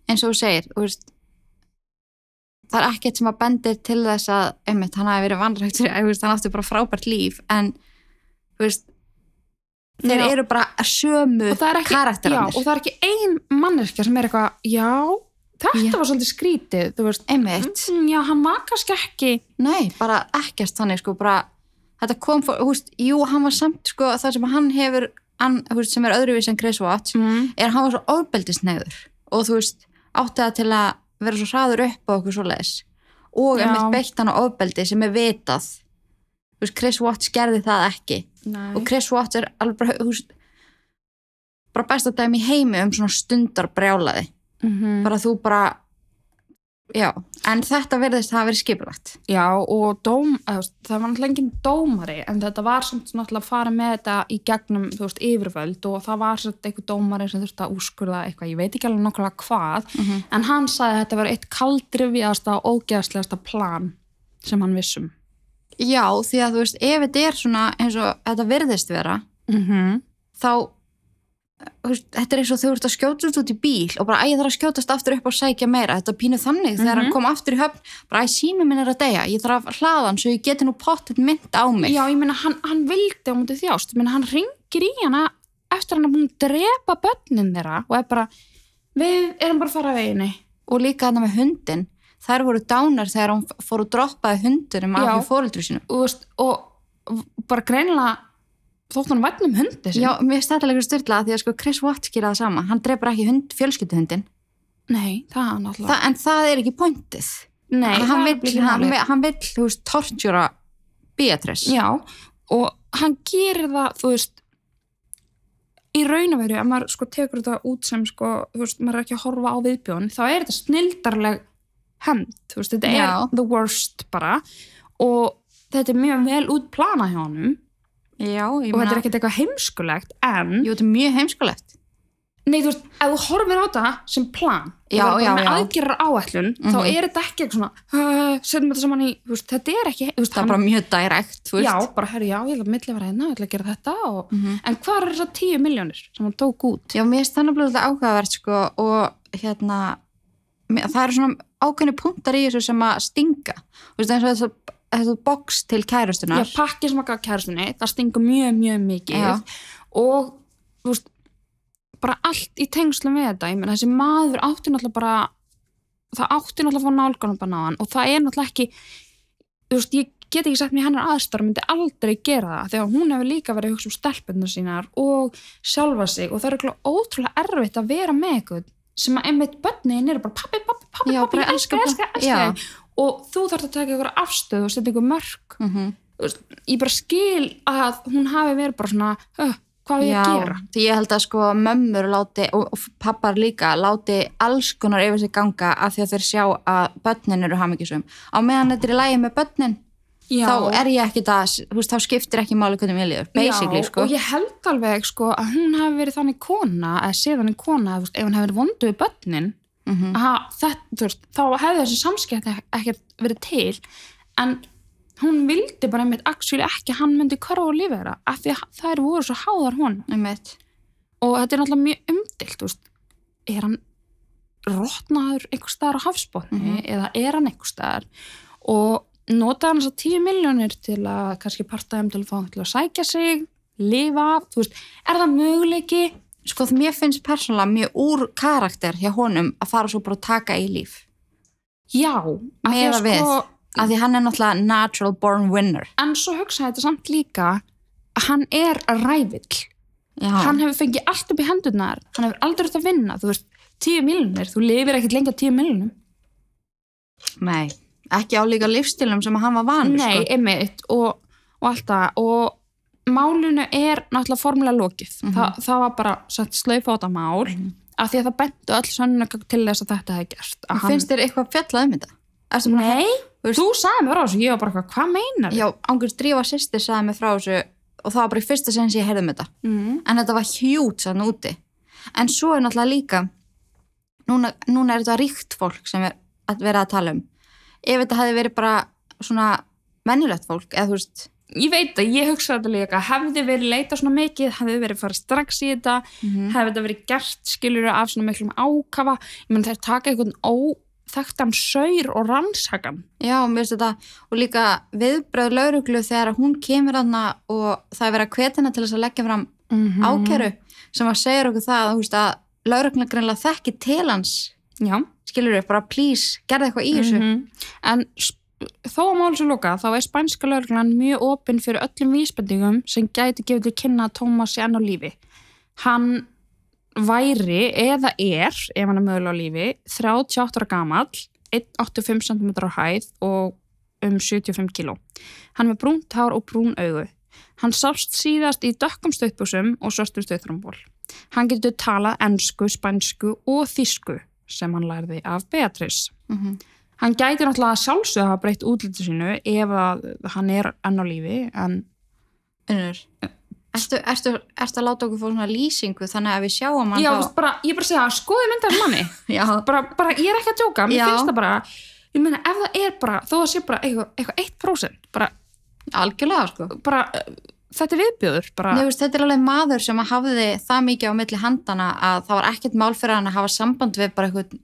eins og þú segir veist, það er ekkert sem að bendir til þess að einmitt, hann hafi verið vanrægt hann átti bara frábært líf en þú veist þeir eru bara sömu karakteranir og það er ekki, ekki einn manneskja sem er eitthvað já þetta Já. var svolítið skrítið, þú veist. Einmitt, mm, já, hann var kannski ekki nei, bara ekkert þannig sko, bara þetta kom, fór, húst, jú, hann var samt sko, það sem hann hefur hann, húst, sem er öðruvís en Chris Watts mm. er hann var svo ofbeldisneiður og þú veist, átti það til að vera svo hraður upp á okkur svo leis og einmitt beitt hann á ofbeldi sem er vitað. Þú veist, Chris Watts gerði það ekki. Og Chris Watts er alveg bara, þú veist, bara besta dæmi heimi um svona stundar brjálaði mm bara þú bara já, en þetta verðist hafa verið skipulagt Já, og dóm, það var náttúrulega engin dómari, en þetta var samt náttúrulega að fara með þetta í gegnum, þú veist, yfirvöld og það var samt einhver dómari sem þurfti að úrskurða eitthvað, ég veit ekki alveg nokkulega hvað, Mhm. en hann sagði að þetta var eitt kaldrifjasta og ógeðslegasta plan sem hann vissum. já, því að þú veist, ef þetta er svona eins og þetta verðist vera Mm -hmm. þá þetta er eins og þau ert að skjótast út í bíl og bara æ, ég þarf að skjótast aftur upp og sækja meira. Þetta pínu þannig þegar Mhm. hann kom aftur í höfn bara æ, sími minn er að deyja, ég þarf að hlaða hann svo ég geti nú pottet mynd á mig. Já, ég meina, hann, hann vildi á mútið þjást, meina, hann ringir í hana eftir hann að búin að drepa börnin þeirra og er bara, við erum bara að fara að veginni. og líka þetta með hundin þær voru dánar þegar hann fór og droppaði hundunum af fóreldru sínum. Og, og bara greinilega þótt hann vætnum hundi sin. Já, mér stætti alveg styrla því að sko Chris Watts gera það sama, hann drefur ekki hund, fjölskylduhundin, Nei, það er náttúrulega. Þa, en það er ekki pointið. Nei, hann, er vill, hann, hann vill, þú veist, tortjúra Beatrice. Já, og hann gerir það, þú veist, í raun og veru, ef maður sko tekur þetta út sem sko, þú veist, maður er ekki að horfa á viðbjón, þá er þetta snildarleg hend, þú veist, þetta Já. er the worst bara og þetta er mjög vel út plana hjá honum Já, og þetta er ekkert eitthvað heimskulegt, en Jú, þetta er mjög heimskulegt. nei, þú veist, ef þú horfir á þetta sem plan, Já, og já, bara með já. aðgerrar áætlun, þá Mhm. er þetta ekki eitthvað svona, setjum þetta saman í, þú veist, þetta er ekki, veist, Það er bara mjög direkt, þú veist. já, bara, herru, já, ég ætla að milli vera hérna, ég ætla að gera þetta og, Mhm. en hvað er þessar tíu miljónir sem hann tók út? Já, mér þannig að þetta áhugavert, sko, og hérna, mér- það eru svona ákveðni punktar í þessu sem að stinga. Þú veist, eins og þessu, þessu box til kærustunar. Já, pakki sem að gaf kæristunni, það stingur mjög, mjög mikið. Já. og, þú veist, bara allt í tengslum við þetta, ég menn, þessi maður átti náttúrulega bara, það átti náttúrulega að fá nálganum bara hann og það er náttúrulega ekki, þú veist, ég get ekki sagt mér hennar aðstar myndi aldrei gera það. Þegar hún hefur líka verið að hugsa um stelpunnar sínar og sjálfa sig. Og það er ótrúlega erfitt að vera með eitthvað sem að einmitt börnin eru bara pappi, pappi, pappi, pappi, ég elska, elska elska, Já. og þú þarf að taka ykkur afstöð og setja ykkur mörg Mm veist, ég bara skil að hún hafi verið bara svona uh, hvað við Já, að gera því ég held að sko mömmur láti, og, og pappar líka láti alls konar yfir sig ganga af því að þeir sjá að börnin eru hamingjusum. Á meðan þetta er í lægi með börnin, Já. þá er ég ekki það, þú veist, þá skiptir ekki máli hvernig ég liður, basically, Já, sko. og ég held alveg sko að hún hafi verið þannig kona eða sé þannig kona, veist, ef hún hefði verið vondu við börnin Mhm. að þetta, þú veist, þá hefði þessi samskipti ekkert verið til en hún vildi bara einmitt actually ekki að hann myndi hverfa og lifa þeirra af því að þær voru svo háðar hún Einmitt. og þetta er náttúrulega mjög umdilt veist, er hann rotnaður einhver staðar á hafsbóðni Mhm. eða er hann einhver staðar og notaði hann þess að 10 miljónir til að kannski parta þeim til að fá til að sækja sig lifa, þú veist, er það möguleiki Sko, mér finnst persónulega mjög úr karakter hjá honum að fara svo bara að taka í líf. já, því að við. sko Af því hann er náttúrulega natural born winner. en svo hugsaði þetta samt líka að hann er rævill Já, hann hefur fengið allt upp í hendurnar hann hefur aldrei þetta að vinna, þú veist 10 miljónir, þú lifir ekkert lengi á 10 miljónum nei, ekki á líka lífstilum sem hann var vanur, Nei, sko. einmitt og, og allt það og málinu er náttúrulega formulega lokið Mhm. Þa, það var bara slaufa á þetta mál af því að það bentu öll sönnunagögn til þess að þetta hefði gerst að hann... Finnst þér eitthvað fjallað um þetta? Búin að- Nei, Þú sagði mér á þessu ég var bara eitthvað, hvað meinar Já, ángurst drífa sýstir sagði mig frá þessu og það var bara í fyrsta sen sem ég heyrði um þetta. mm. En þetta var hjút sann úti. En svo er náttúrulega líka, núna, núna er þetta ríkt fólk sem er að vera að tala um. Ef þetta hefði verið bara svona mennilegt fólk, eða þú veist, Ég veit að ég hugsaði þetta líka hefði verið leita svona mikið, hefði verið farið strax í þetta, hefði þetta verið gert skilur af svona miklum ákafa. Ég menn þær taka einhvern óþekktan saur og rannsakan já, mér finnst þetta, og líka viðbröð lauruglu þegar hún kemur aðna og það er verið að hvetjana til þess að leggja fram mm ákæru sem að segja okkur það, þú veist, að lauruglan greinlega þekki til hans, Já, skilur við, bara please, gerði eitthvað í þessu. Mhm. En s- þó að máli sem loka þá er spænska lögreglan mjög opinn fyrir öllum vísbendingum sem gæti gefið til kynna að Tómas sé enn á lífi. Hann væri eða er, ef hann er mögulega á lífi 38 ára gamall 1,85 cm á hæð og um 75 kg hann er með brúnt hár og brún augu. Hann sást síðast í dökkum stöðbúsum og svörstur stöðþrömból hann getur talað ensku, spænsku og þísku sem hann lærði af Beatrice. Mhm. Hann gæti náttúrulega að hafa breytt útliti sínu ef að hann er enn á lífi en Unnur, ertu, ertu, ertu að láta okkur fór svona lýsingu þannig að við sjáum hann já, þá? veist, bara, ég bara að segja, skoði myndar manni. Já, bara, bara, ég er ekki að djóka, mér Já. finnst það bara ég meina, ef það er bara, þó það sé bara eitthvað, eitthvað 1% bara, algjörlega sko. bara þetta er viðbjöður bara, Nei, veist, þetta er alveg maður sem að hafði það mikið á milli handana að það var ekkert mál fyrir hann að hafa samband við bara eitthvað,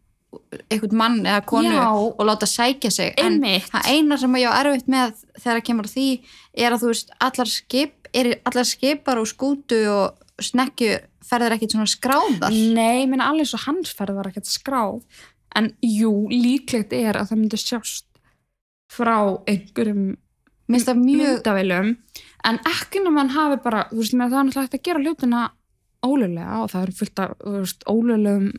eitthvað mann eða konu Já. og láta sækja sig Einmitt. en það eina sem ég á erfitt með þegar það kemur því er að þú veist allar, skip, allar skipar og skútu og snekkju ferðir ekkert svona skráðar nei, meina alveg svo hans ferð var ekkert skráð en jú, líklegt er að það myndi sjást frá einhverjum myndavélum en ekki nema hann hafi bara þú veist, það er náttúrulega hægt að gera hlutina ólulega og það eru fullt af ólulegum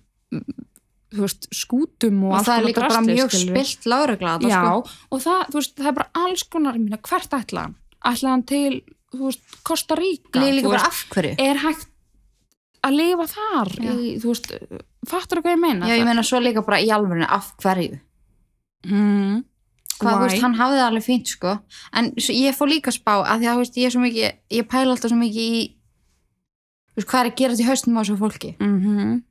veist, skútum og, og alls það er konar líka bara drasli, mjög spilt lágregla já, sko. og það, veist, það er bara alls konar, meina, hvert ætla hann? Ætla hann til, þú veist, Costa Rica? Líka, líka bara af hverju? er hægt að lifa þar í, þú veist, fattur hvað ég meina? Já ég meina svo líka bara í alvörinu af hverju? Mm, hvað, þú veist, hann hafði það alveg fínt sko. En ég fór líka spá að því að þú veist, ég er svo mikið, ég pæla alltaf svo mikið í þú veist, hvað er að gera til haustum á þessu fólki. Mhm.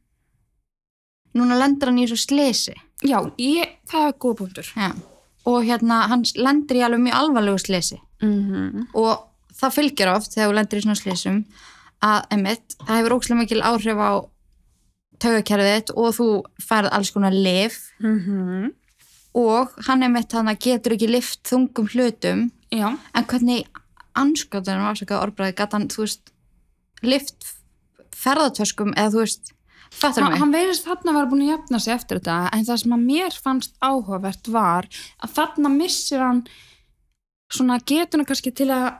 Núna lendur hann í þessu slisi já, ég, það er góð punktur. Já. og hérna, hann lendur í alveg mjög alvarlegu slisi mm og það fylgir oft þegar þú lendur í svona slísum að, emitt, það hefur ókslega mikil áhrif á taugakerfið þitt og þú færð alls konar lif -hmm. og hann emitt hann getur ekki lift þungum hlutum. Já, en hvernig anskotunum afsakað orðbræði gæti hann, þú veist lift ferðartöskum eða þú veist, fattur mig. hann veirist þarna var búin að jafna sig eftir þetta. En það sem að mér fannst áhugavert var að þarna missir hann svona getuna kannski til að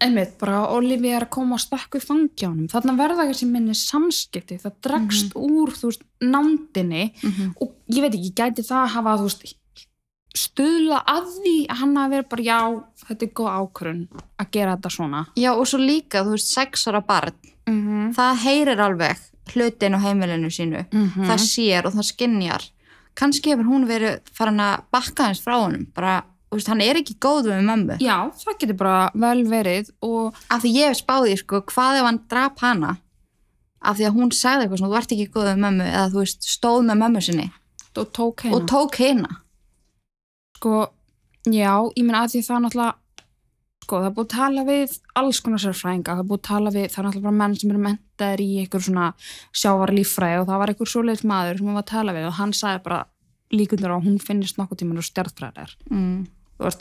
einmitt bara Olivia er að koma og stakku í fangjánum þarna verða sem minni samskipti. Það dregst úr þú veist nándinni. Mhm. og ég veit ekki, gæti það hafa þú veist stuðla að því að hann hafi verið bara já, þetta er góð ákvörun að gera þetta svona. Já og svo líka, þú veist, sex ára barn. Mm -hmm. það heyrir alveg hlutin á heimilinu sínu. Mhm. það sér og það skinjar kannski hefur hún verið farin að bakka hans frá honum bara, veist, hann er ekki góð með mömmu. Já, það getur bara vel verið og af því ég hef spáði, sko, hvað ef hann drap hana? Af því að hún sagði eitthvað svona, þú ert ekki góð með mömmu eða þú veist, stóð með mömmu sinni. Og tók heina sko, já, ég meina að því það náttúrulega sko, það er búið að tala við alls konar sérfræðinga, það er búið að tala við það er náttúrulega bara menn sem eru mentaðir í einhver svona sjávarlíffræði og það var einhver svoleiðis maður sem við var að tala við og hann sagði bara líkundur á að hún finnist nokkuð tíman og stjartfræðar mm.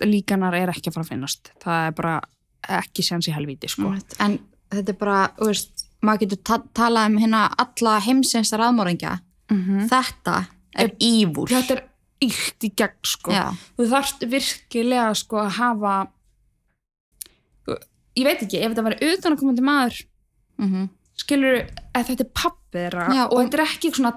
líkanar er ekki að fara að finnast það er bara ekki séns í helvíti sko. en þetta er bara, þú veist maður getur ta talað um hérna alla heimsins raðmóringja mm -hmm. þetta er ívúl þetta er illt í gegn sko. þú þarft virkilega sko að hafa ég veit ekki, ef þetta væri utanakomandi maður mm skilur að þetta er pappi þeirra Já, og, og- þetta er ekki svona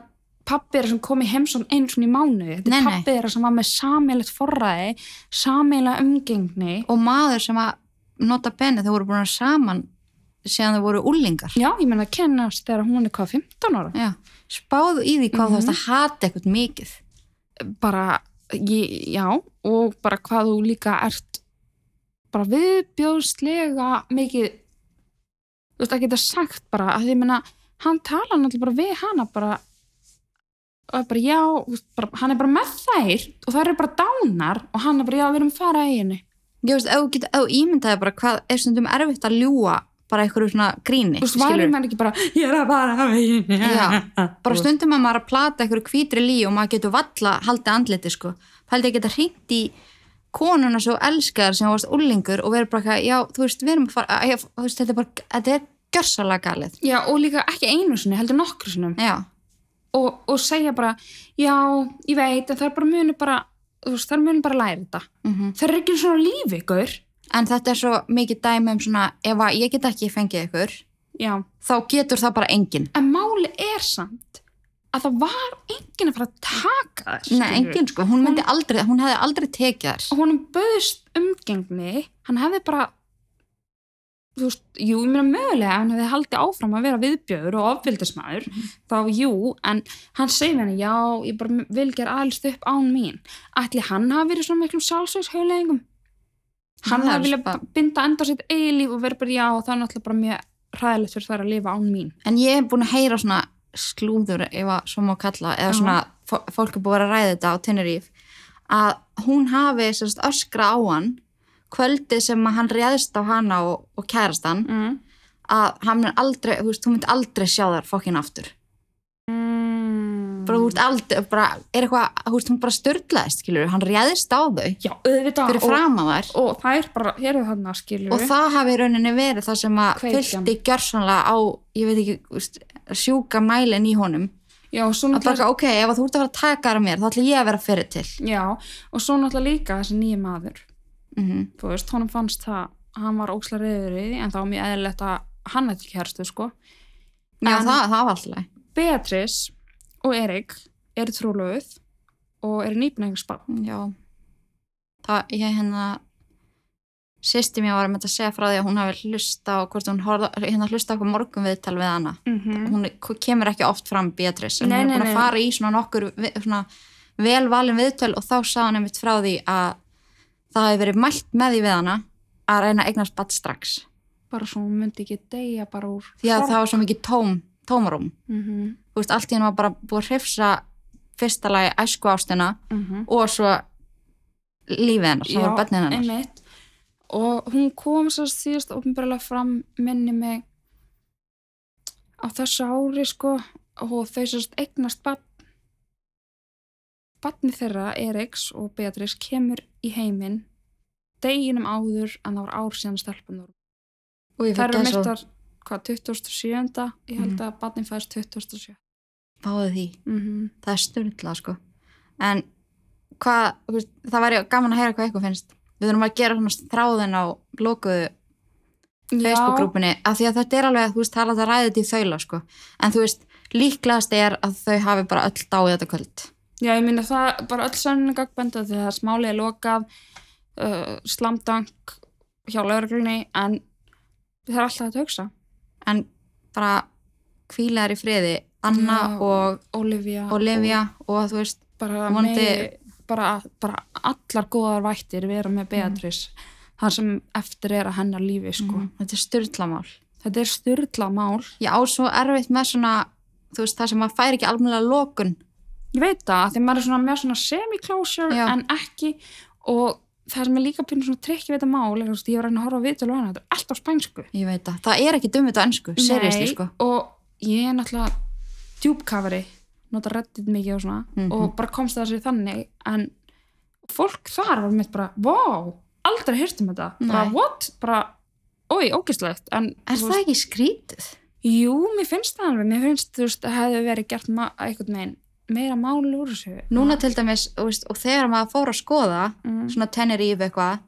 pappi þeirra sem kom í heimsón einu svona í mánuði. Þetta er þeirra sem var með sammeilegt forræði sammeila umgengni. Og maður sem að nota benni þau voru búin að saman síðan þau voru úlingar já, ég menna að kennast þegar hún er hvað 15 ára? Já, spáðu í því hvað Mhm. þú veist að hata eitthvað mikið. Bara, ég, já og bara hvað þú líka ert bara viðbjóðslega mikið þú veist að geta sagt bara að því ég menna hann tala náttúrulega bara við hana bara og er bara já, veist, bara, hann er bara með þær og þær eru bara dánar og hann er bara já, við erum að fara í henni ég veist, ef þú ímyndaði bara hvað er stundum erfitt að ljúa bara einhverju svona gríni skilurðu. væri maður ekki bara ég er að henni Já, bara stundum að maður að plata einhverju hvítri lí og maður getur valla haldið andliti sko. Pældi að geta hringt í konuna svo elskar sem varst úlingur og verið bara eitthvað, já, þú veist, við erum að fara, að, já, þú veist, þetta er bara, þetta er gjörsalega galið. já, og líka ekki einu sinni, heldur nokkru sinnum. Já, og, og segja bara, já, ég veit en það er bara muni bara þú veist, þær munum bara læra þetta. Mm þær er ekki svona lífi ykkur. En þetta er svo mikið dæmi um svona, ef að ég get ekki fengið ykkur, já, þá getur það bara enginn. en máli er samt að það var enginn að fara að taka þær Nei, enginn sko, hún myndi aldrei, hún hefði aldrei tekið og honum böðist umgengni. Hann hefði bara þú veist, jú, ég meina mögulega hann hefði haldið áfram að vera viðbjöður og ofvildismæður, þá jú en hann segir henni, já, ég bara vil gera alist upp án mín. Ætli hann hafi verið svona miklum sjálfsvegs hann Það hafi viljað binda enda sitt eigi líf og verið bara, já, það er náttúrulega bara mjög hræðilegt fyrir þær að lifa án mín. En ég hef búin að heyra svona slúður, ef að svo má kalla, eða svona, fó- fólk er búin að ræða þetta á Tenerife, að hún hafi sérst, öskra á hann kvöldið sem hann réðst á hana og, og kærast hann, mm. að hann mun aldrei, þú veist, hún myndi aldrei sjá þær fokkin aftur. Mm. Bara, þú veist, aldrei, bara, er eitthvað, þú veist, hún bara störlaðist, skilur, hann réðist á þau já, auðvitað fyrir og, fram að þær. og það er bara, hér er þarna skilur og það hafi rauninni verið það sem að fylgdi gjörsanlega á, ég veit ekki, úst, sjúka mælinn í honum já, að bara, ok, ef þú ert að fara að taka af mér þá ætla ég að vera fyrir til Já, og svo náttúrulega líka þessi nýja maður, mm þú veist, honum fannst það að hann var ókslega reyður í því, en það var mjög eðlilegt að hann ekki hérstu, sko. já, það, það var alltaf. Beatrice og Erik eru trúlöfuð og eru nýpnægingsbarn. já það, ég hérna sýsti mér var að mynda að segja frá því að hún hafi hlusta á, hvort hún horfða, hérna hlusta okkur morgun viðtal við hana Mm -hmm. hún kemur ekki oft fram Beatrice en Nei, hún er búin að fara í svona nokkur svona velvalin viðtöl og þá sá hann einmitt frá því að það hefði verið mælt með því við hana að reyna eignast batt strax Bara svo hún myndi ekki deyja bara úr. því að það var svo mikið tóm, tómarum Mm -hmm. þú veist, allt í henni var bara búið að hrifsa fyrsta lagi æsku ástina og svo lífið hennar, það var bönnin hennar. Og hún kom svo síðast ofnbjörlega fram minni mig á þessu ári, sko, og þau sérst eignast barn Barni þeirra, Eriks og Beatrice, kemur í heiminn deginum áður en það var ár síðan stelpunum. og Það eru mistar, hvað, 2007. Ég held Mhm. að barnin fæðist 2007. báði því Mm -hmm. það er styrla sko en hvað, það væri gaman að heyra hvað eitthvað finnst við þurfum að gera þráðin á lokuðu Facebook-grúpunni af því að þetta er alveg, þú veist, það er alltaf ræðið í þaula sko, en þú veist, líklegast er að þau hafi bara öll dáið þetta kvöld Já, ég minna það bara öll sanninu gagbenda því að smálið er lokað, uh, slamdang hjá lauruglunni, en það er alltaf að hugsa. en bara hvílaðar í friði Anna Já. og Olivia. Olivia og, þú veist, Og bara, Vonandi- megi, bara, bara allar góðar vættir vera með Beatrice. Það sem eftir er að hennar lífi, sko. mm, þetta er styrlamál Þetta er styrla mál. ég á svo erfitt með svona þú veist, það sem maður fær ekki almennilega lokun Ég veit það, því maður er svona með svona semi-closure Já. en ekki og það sem er líka pínu svona trikki við þetta mál ég var að að horfa á viðtölu á hana, þetta er alltaf spænsku. ég veit það, það er ekki dummit á ennsku seriously Nei, sko og ég er náttúrulega djúbkafari, nota reddit mikið og svona Mhm. og bara komst það sér þannig en fólk þar var mitt bara, wow, aldrei hýrt um þetta. Bara, what, bara oi, ógislegt, en er það ekki skrítið? jú, mér finnst það alveg, mér finnst, þú veist, það hefði verið gert einhvern veginn meira máli úr þessu. Núna til dæmis, veist, og þegar maður fór að skoða mm. svona Tenerife eitthvað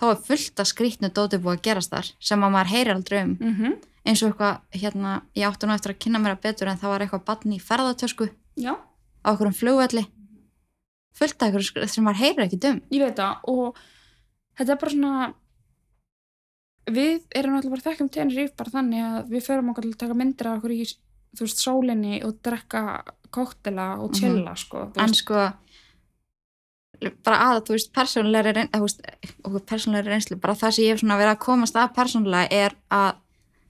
þá er fullt af skrítnu dóti búið að gerast þar sem að maður heyrir aldrei um. Mm eins og eitthvað, hérna, ég átti nú eftir að kynna mér að betur en það var eitthvað bann í ferðartösku já, á okkur um flugvelli. Fullt af eitthvað sem maður heyrir ekki um. Ég veit það og þetta er bara svona við erum náttúrulega bara þekkjum Tenerife bara þannig að við förum okkur til að taka myndir af okkur í þú veist, sólinni og drekka kóktela og chilla sko, þú en veist, sko bara að, þú veist, okkur persónulegri reynslu bara það sem ég hef svona verið að komast að persónulega er að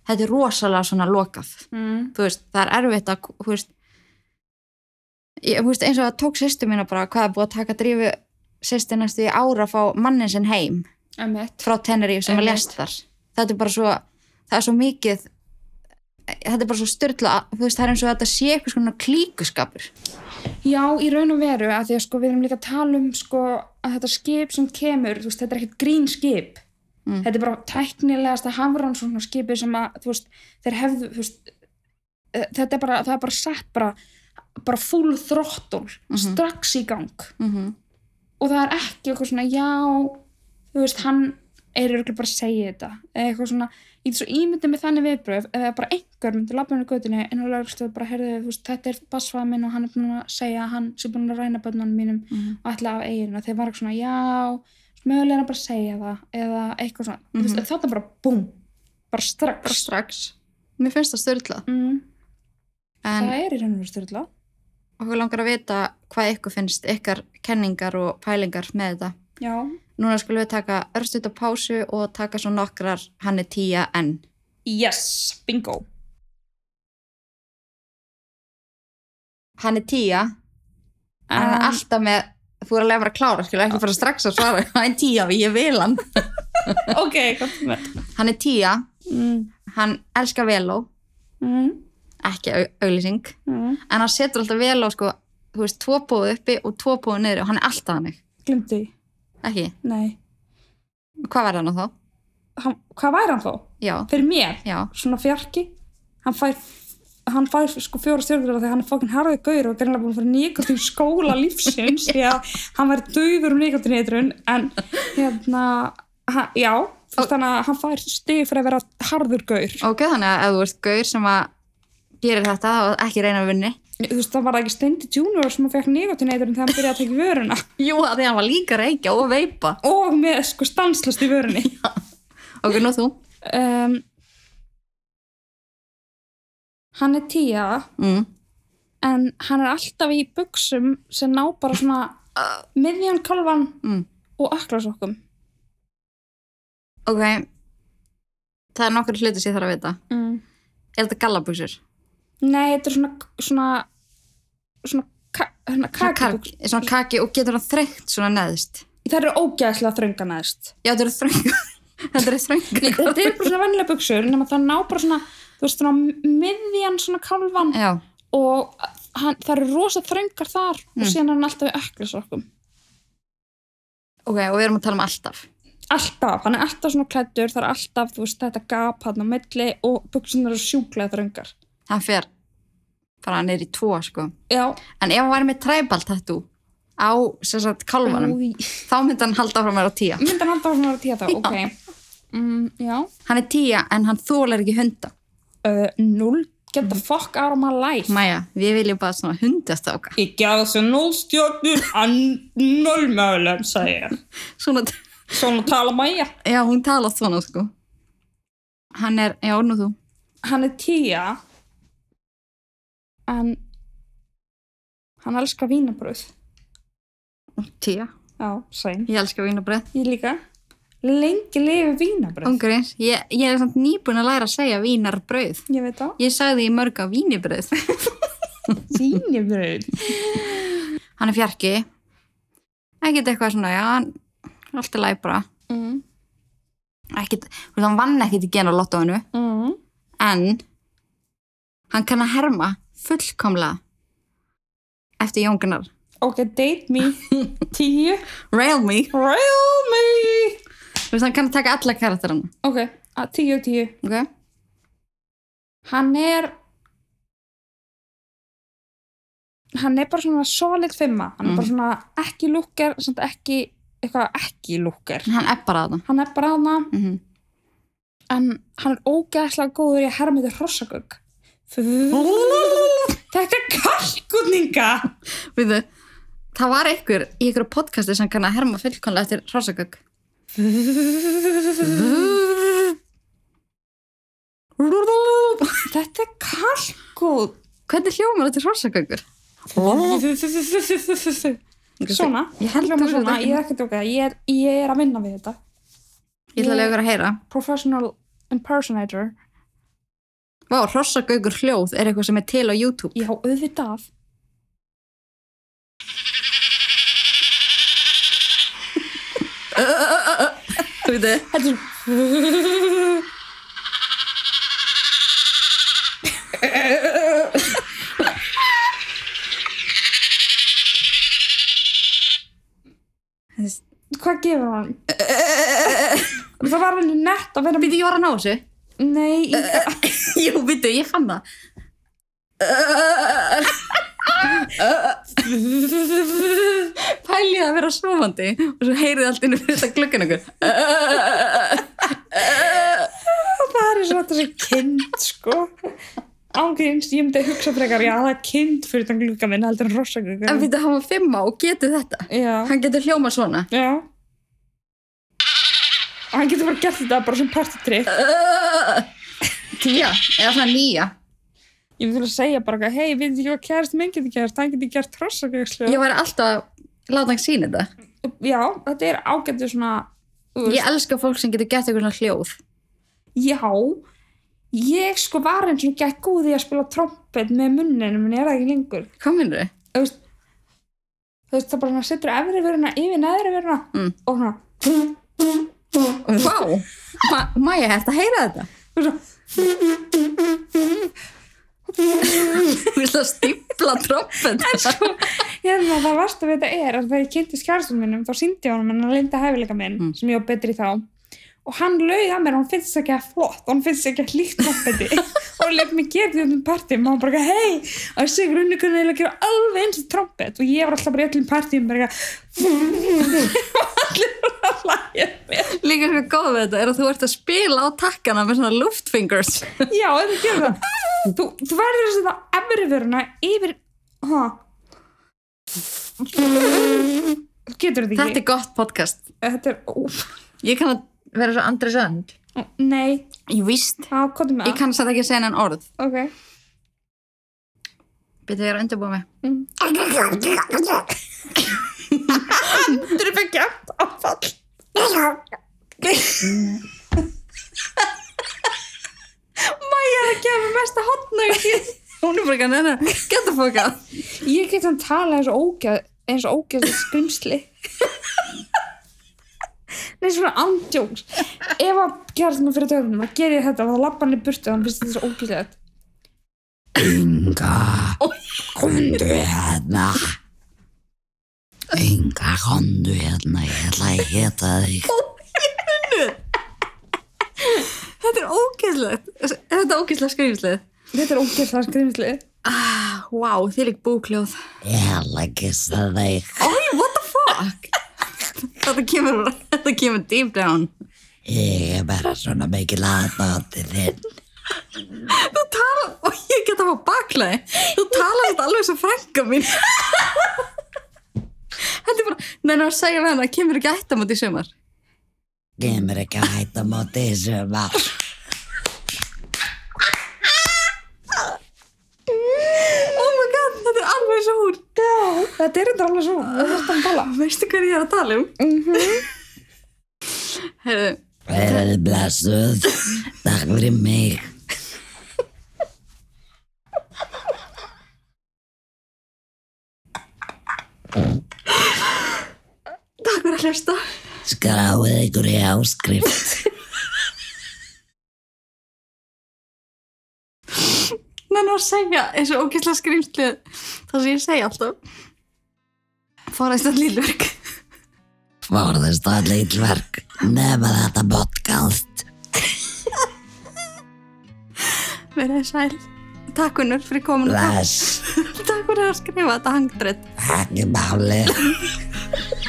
þetta er rosalega svona lokað. Mm, þú veist, það er erfitt að þú veist, ég, veist eins og það tók sýstu mína bara hvað er búið að taka drífu sýstu næstu í ára að fá mannin sinn heim emitt frá Tenerife sem að Einmitt. lest þar þetta er bara svo, það er svo mikið þetta er bara svo styrla þú veist, það er eins og þetta sé eitthvað svona klíkuskapur já, í raun og veru að því að sko við erum líka að tala um sko að þetta skip sem kemur, þú veist, þetta er ekkert grín skip Mm. þetta er bara tæknilegasta hafran svona skipi sem að, þú veist, þeir hefðu þú veist, eh, þetta er bara, það er bara sett bara, bara full throttle Mhm. strax í gang. Mm -hmm. og það er ekki eitthvað svona já, þú veist, hann er örugglega bara að segja þetta. Eitthvað svona, ég get svo ímyndið með þannig viðbröf eða bara einhver myndi labba henni götunni en hún lögstöð bara, heyrðu, veist, þetta er bassfæða minn og hann er búin að segja að hann sé búin að ræna bönnunum mínum Mhm. og ætla af eiginu þeir var eitthvað svona, já mögulega er bara segja það eða eitthvað svona, mm veist, þetta bara búm bara strax, bara strax. Mér finnst það störtlað Mm, en það er í raun og veru styrla okkur langar að vita hvað ykkur finnst ykkar kenningar og pælingar með þetta. Já, núna skulum við taka örstuð á pásu og taka svo nokkrar hann er tíja en yes, bingo. Hann er tíja en hann er Um, alltaf með þú er að lefa að klára, skilur ekki bara strax að svara. Hann er tíja, ég vil hann. Ok, gott. Með hann er tíja, mm, hann elskar veló mm, ekki au auglýsing. Mm. en hann setur alltaf veló sko, þú veist, tvo póðu uppi og tvo póðu niður og hann er alltaf hannig glimti, ekki, nei. Hvað verður hann þá? hann, hvað væri hann þó? já, fyrir mér, já, svona fjarki? Hann fær hann fær sko fjóra stjórnur þegar hann er fokkin harðið gaur og greinlega búin að fara nýgóttin skóla lífsins því að hann væri döður um nýgóttin eitrun en hérna ha, já, þannig að hann fær stig fyrir að vera harður gaur. Ok, þannig að ef þú ert gaur sem að gerir þetta og ekki reyna að vinni þú veist það var ekki Steindi Junior sem að fekk nýgóttin eitrun þegar hann byrjaði að taka vöruna jú, að því að hann var líka reykja og veipa. Og með sko stanslast í vörunni. Ok, nú þú. Um, hann er tíja mm. en hann er alltaf í buksum sem ná bara svona miðjan kalvan Mm. og aklasokkum ok. Það er nokkur hluti sem ég þarf að vita. Mm. er þetta gallabuxur? Nei, þetta er svona svona, svona, svona kaki, svona kaki og getur hann þreytt svona neðst? Það eru ógæðslega þrönga næst já, þetta eru þröngar. Þetta eru þröngar. Þetta er bara svona vennilega buksur nema það ná bara svona þú veist svona miðjan svona kalvan já, og hann, það eru rosa þröngar þar Mm. og síðan er hann alltaf í aklasokkum ok, og við erum að tala um alltaf. Alltaf, hann er alltaf svona klættur það er alltaf, þú veist, þetta gap hann á milli og buksunar eru sjúklega þröngar hann fer bara niður í tvo sko. Já, en ef hann væri með tribal tattoo á sagt kálfanum Új. þá myndi hann halda frá mér á tíja myndi hann alltaf svona að tíða þá, ok. Mm, já, hann er tíja en hann þólar ekki hunda. Uh, null. Get the fuck out of my life. Maja, við viljum bara svona hundastáka ég gaf þessu null stjórnur að null mögulegum, sagði ég. Svona, svona tala mæja. Já hún tala svona sko. Hann er, já nú þú. Hann er tíja en hann elskar vínabröð tíja, já, sæn, ég elska vínabröð ég líka. Lengi lifi vínabröð Ungurins, ég, ég er samt nýbúin að læra að segja vínarbrauð ég veit það, ég sagði í mörg á vínibrauð vínabröð hann er fjarki. Ekkert eitthvað svona, já hann er læg bara. Mm. ekkert, hann vann ekkert í gena lottóinu. Mm. en hann kann að herma fullkomlega eftir Jón Gunnar. Ok, date me. Tíu. Rail me, rail me. Þú veist, hann kann að taka alla karakterana. Ok, tíu tíu. Ok, hann er hann er bara svona solid fimma. Hann er bara svona ekki samt ekki eitthvað ekki lúkker. Hann er bara að hann er bara aðna mm en hann er ógæðslega góður í að herma þetta hrossagögg þetta er kalkunninga Við það var einhver í einhverju podcasti sem kann að herma fullkomlega eftir Rossagögg þetta er kalkun hvernig hljómar þetta Rossagöggur? svona. Ég held Hljómar svona, ég er ekki djóka ég ég er að vinna við þetta. Ég ætla að lega að heyra. professional impersonator Vá, Rossagöggur hljóð er eitthvað sem er til á YouTube. Já, auðvitað. Þú veit Þetta er Hvað gefur hann? Það var henni nett að vera Býtu, ég var að ná þessu Nei, ég, Jú, býtu, ég fann það Pælið að vera svofandi og svo heyrið allt inn fyrir þetta glöggan ykkur. það er svo þetta sem kind sko ángríns, ég myndi að hugsa frekar já, það er kind fyrir glugga minn heldur en rossaglugga En við hann var fimma og getur þetta. já, Hann getur hljóma svona. já og hann getur bara gert þetta bara sem partitrykk Tíja, eða svona nýja. ég myndi til að segja bara, hei, við ekki hvað kærist minn getur gert, hann getur gert rossagluggslu Ég væri alltaf að láta hann sína þetta. já, þetta er ágættu svona þú veist, Ég elska fólk sem getur gett eitthvað svona hljóð. já ég sko var eins og gett góð í að spila trompet með munninu, menn ég er það ekki lengur Hvað minnur þau? þú veist þú veist það bara svona setur efri veruna yfir neðri veruna Mm. og svona Vá, Ma Maja, hægt að heyra þetta? og svona Þú vilt að stípla trompet. hérna það varst að þetta er að þegar ég kynntist kjærstum minnum þá síndi ég honum hennar linda hæfileika minn Mm. sem ég var betri þá og hann lauði að mér og hann finnst ekki að flott og hann finnst ekki að líkt trompeti og hann lefði mig gera þetta um partíum og hann bara hei og ég segi runni kunni að gera alveg eins og trompet og ég var alltaf bara í öllum partíum og allir var að hlæja mér Líka svo góð við þetta er að þú ert að spila á takkana með svona luftfingers. Já, ef þú gerir það Þú, þú verður að setja efri vöruna yfir ha. Getur þetta Þetta ekki er gott podcast. Þetta er, ó, Ég kann að vera svo Andri Sönd. nei Ég víst. Já, hvað er með Ég kann satt ekki að segja hennan orð. Ok Býttu ég er að undirbúa mig. mm. Þetta er fyrir gæmt áfall Maja er að gefa mér mesta hotna Hún er bara ekki að nenna Geta fóka Ég get hann tala eins og ógæð eins og ógæð skumsli Nei, svona andjóks Ef að gerast maður fyrir döfnum að gera ég þetta og þá lappa hann í burtu og hann finnst þetta svo ógæðlegt Inga, komdu hérna. Inga, komdu hérna, ég ætla að geta þig. Þetta er ógeðslegt Er þetta ógeðslega skrifslið? Þetta er ógæðslega skumsli Ah, wow, þið lík búkljóð Ég ætla að kissa þig. Oi, what the fuck? Þetta kemur, þetta kemur deep down. Ég er bara svona mikil aðnátti þinn. Þú tala, og ég get að fá baklæði. Þú tala þetta alveg svo frænka mín. Er bara, neina að segja við hana Kemur ekki ættam út í sumar. Kemur ekki að hætta móti í sumar. Oh my god, þetta er alveg svo hún Já, þetta er þetta alveg svo Það er þetta að tala Veistu hvað ég er að tala um? mm -hmm. Heyrðu, Verði blessuð. Takk fyrir mig. takk fyrir að hlusta Skráið ykkur í áskrift. Neina að segja eins og ógeðslega skrýmslið Það sem ég segi alltaf Fóraðist að lillverk Forðist að lítverk. Nefna þetta podcast. Verðið sæl Takk unnur fyrir komin og takk, takk fyrir að skrifa þetta hangdrið Ekki máli.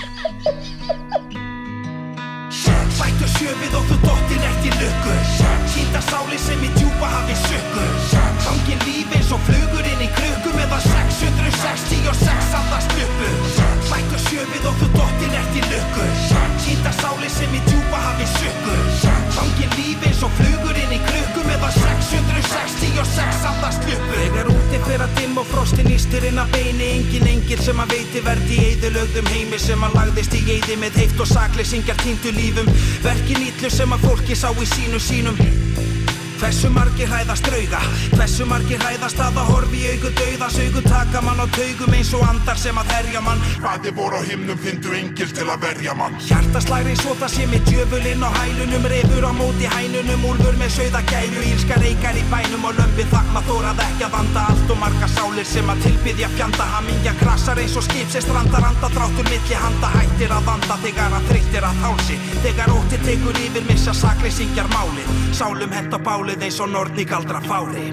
sem að veiti verði í eðilögðum heimi Sem að lagðist í eði með heift og sakleysingjar týndu lífum. Verkin ítlu sem að fólki sá í sínu sínum Hversu margir hræðast drauga Hversu margir hræðast að það horfi í augu dauðas Augu taka mann á taugum eins og andar sem að herja mann. Hvaði voru á himnum fyndu engil til að verja mann. Hjartaslæri svo það sé með djöfulinn á hælunum Refur á móti hænunum, úlfur með sauða gæru Ílska reykar í bænum og lömpi þakma Þórað ekki að vanda allt og marga sálir sem að tilbyðja fjanda Hamingja krasar eins og skip sem strandar anda Dráttur milli handa hættir að vanda Þegar að þreyttir að þálsi Þegar ótti tekur yfir missa sakleysingjar málið. Sálum hent á bálið málið eins og nortni galdra fári.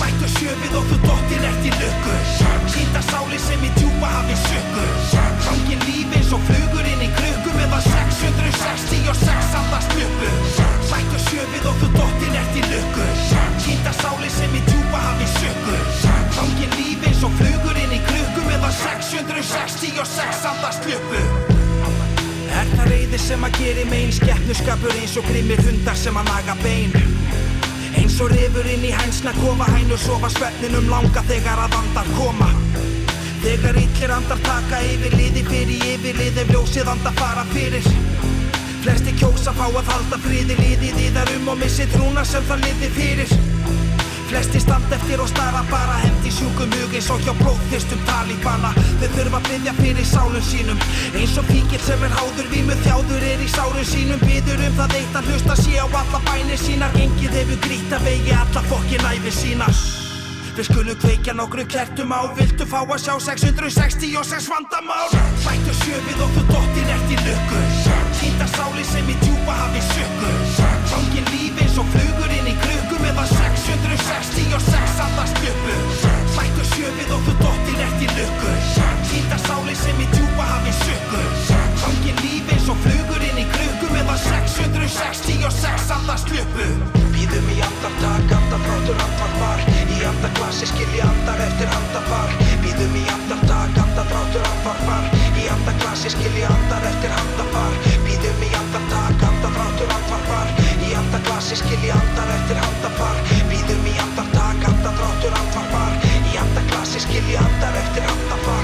Bættu sjöfið og þú dottir ert í lukku. Týnda sáli sem í djúpa hafi sökku Gangin lífi eins og flugur inn í krukku Meðan 666 andast luppu Bættu sjöfið og þú dottir ert í lukku. Týnda sáli sem í djúpa hafi sökku Gangin lífi eins og flugur inn í krukku Meðan 666 andast luppu Er það reyði sem að geri megin Skeppnuskapur eins og grimmir hundar sem að naga bein og rifur inn í hænsna kofa hænur sofa svefninum langa þegar að andar koma. Þegar illir andar taka yfir liði fyrir yfirlið ef ljósið andar fara fyrir. Flesti kjósa fá að halda friði liðið í þar um og missi trúna sem það liði fyrir Flesti standa eftir og stara bara hendi sjúkum hug eins og hjá blóðþyrstum talíbana Þau þurfa að byggja fyrir sálum sínum. Eins og fíkil sem er háður vímu þjáður er í sárum sínum. Byður um það eitt að hlusta sé á alla bænir sínar. Engið hefur grýtt að vegi alla fokkin æfi sína. Við skulum kveikja nokkru kertum á. Viltu fá að sjá 666 vandamál? Bættu sjöfið og þú dottir ert í lukku. Týnda sáli sem í djúpa hafi sökku 1966 allar skjöpu Hættu sjöfið og þú dóttir eftir lukku. Hýta sáli sem í djúpa hafið sökku Hangi líf eins og flugur inn í klukku meðan 666 allar skjöpu Býðum í andar dag, andar brótur, andar bar Í andar glassi skilji andar eftir andar bar Býðum í andar dag, andar brótur, andar bar Í andar glassi skilji andar eftir andar bar Býðum í andar dag, andar brótur, andar bar Í andar glassi skilji andar eftir andar bar andadráttur andvarpar. Í andaglasi skilji andar eftir andafar.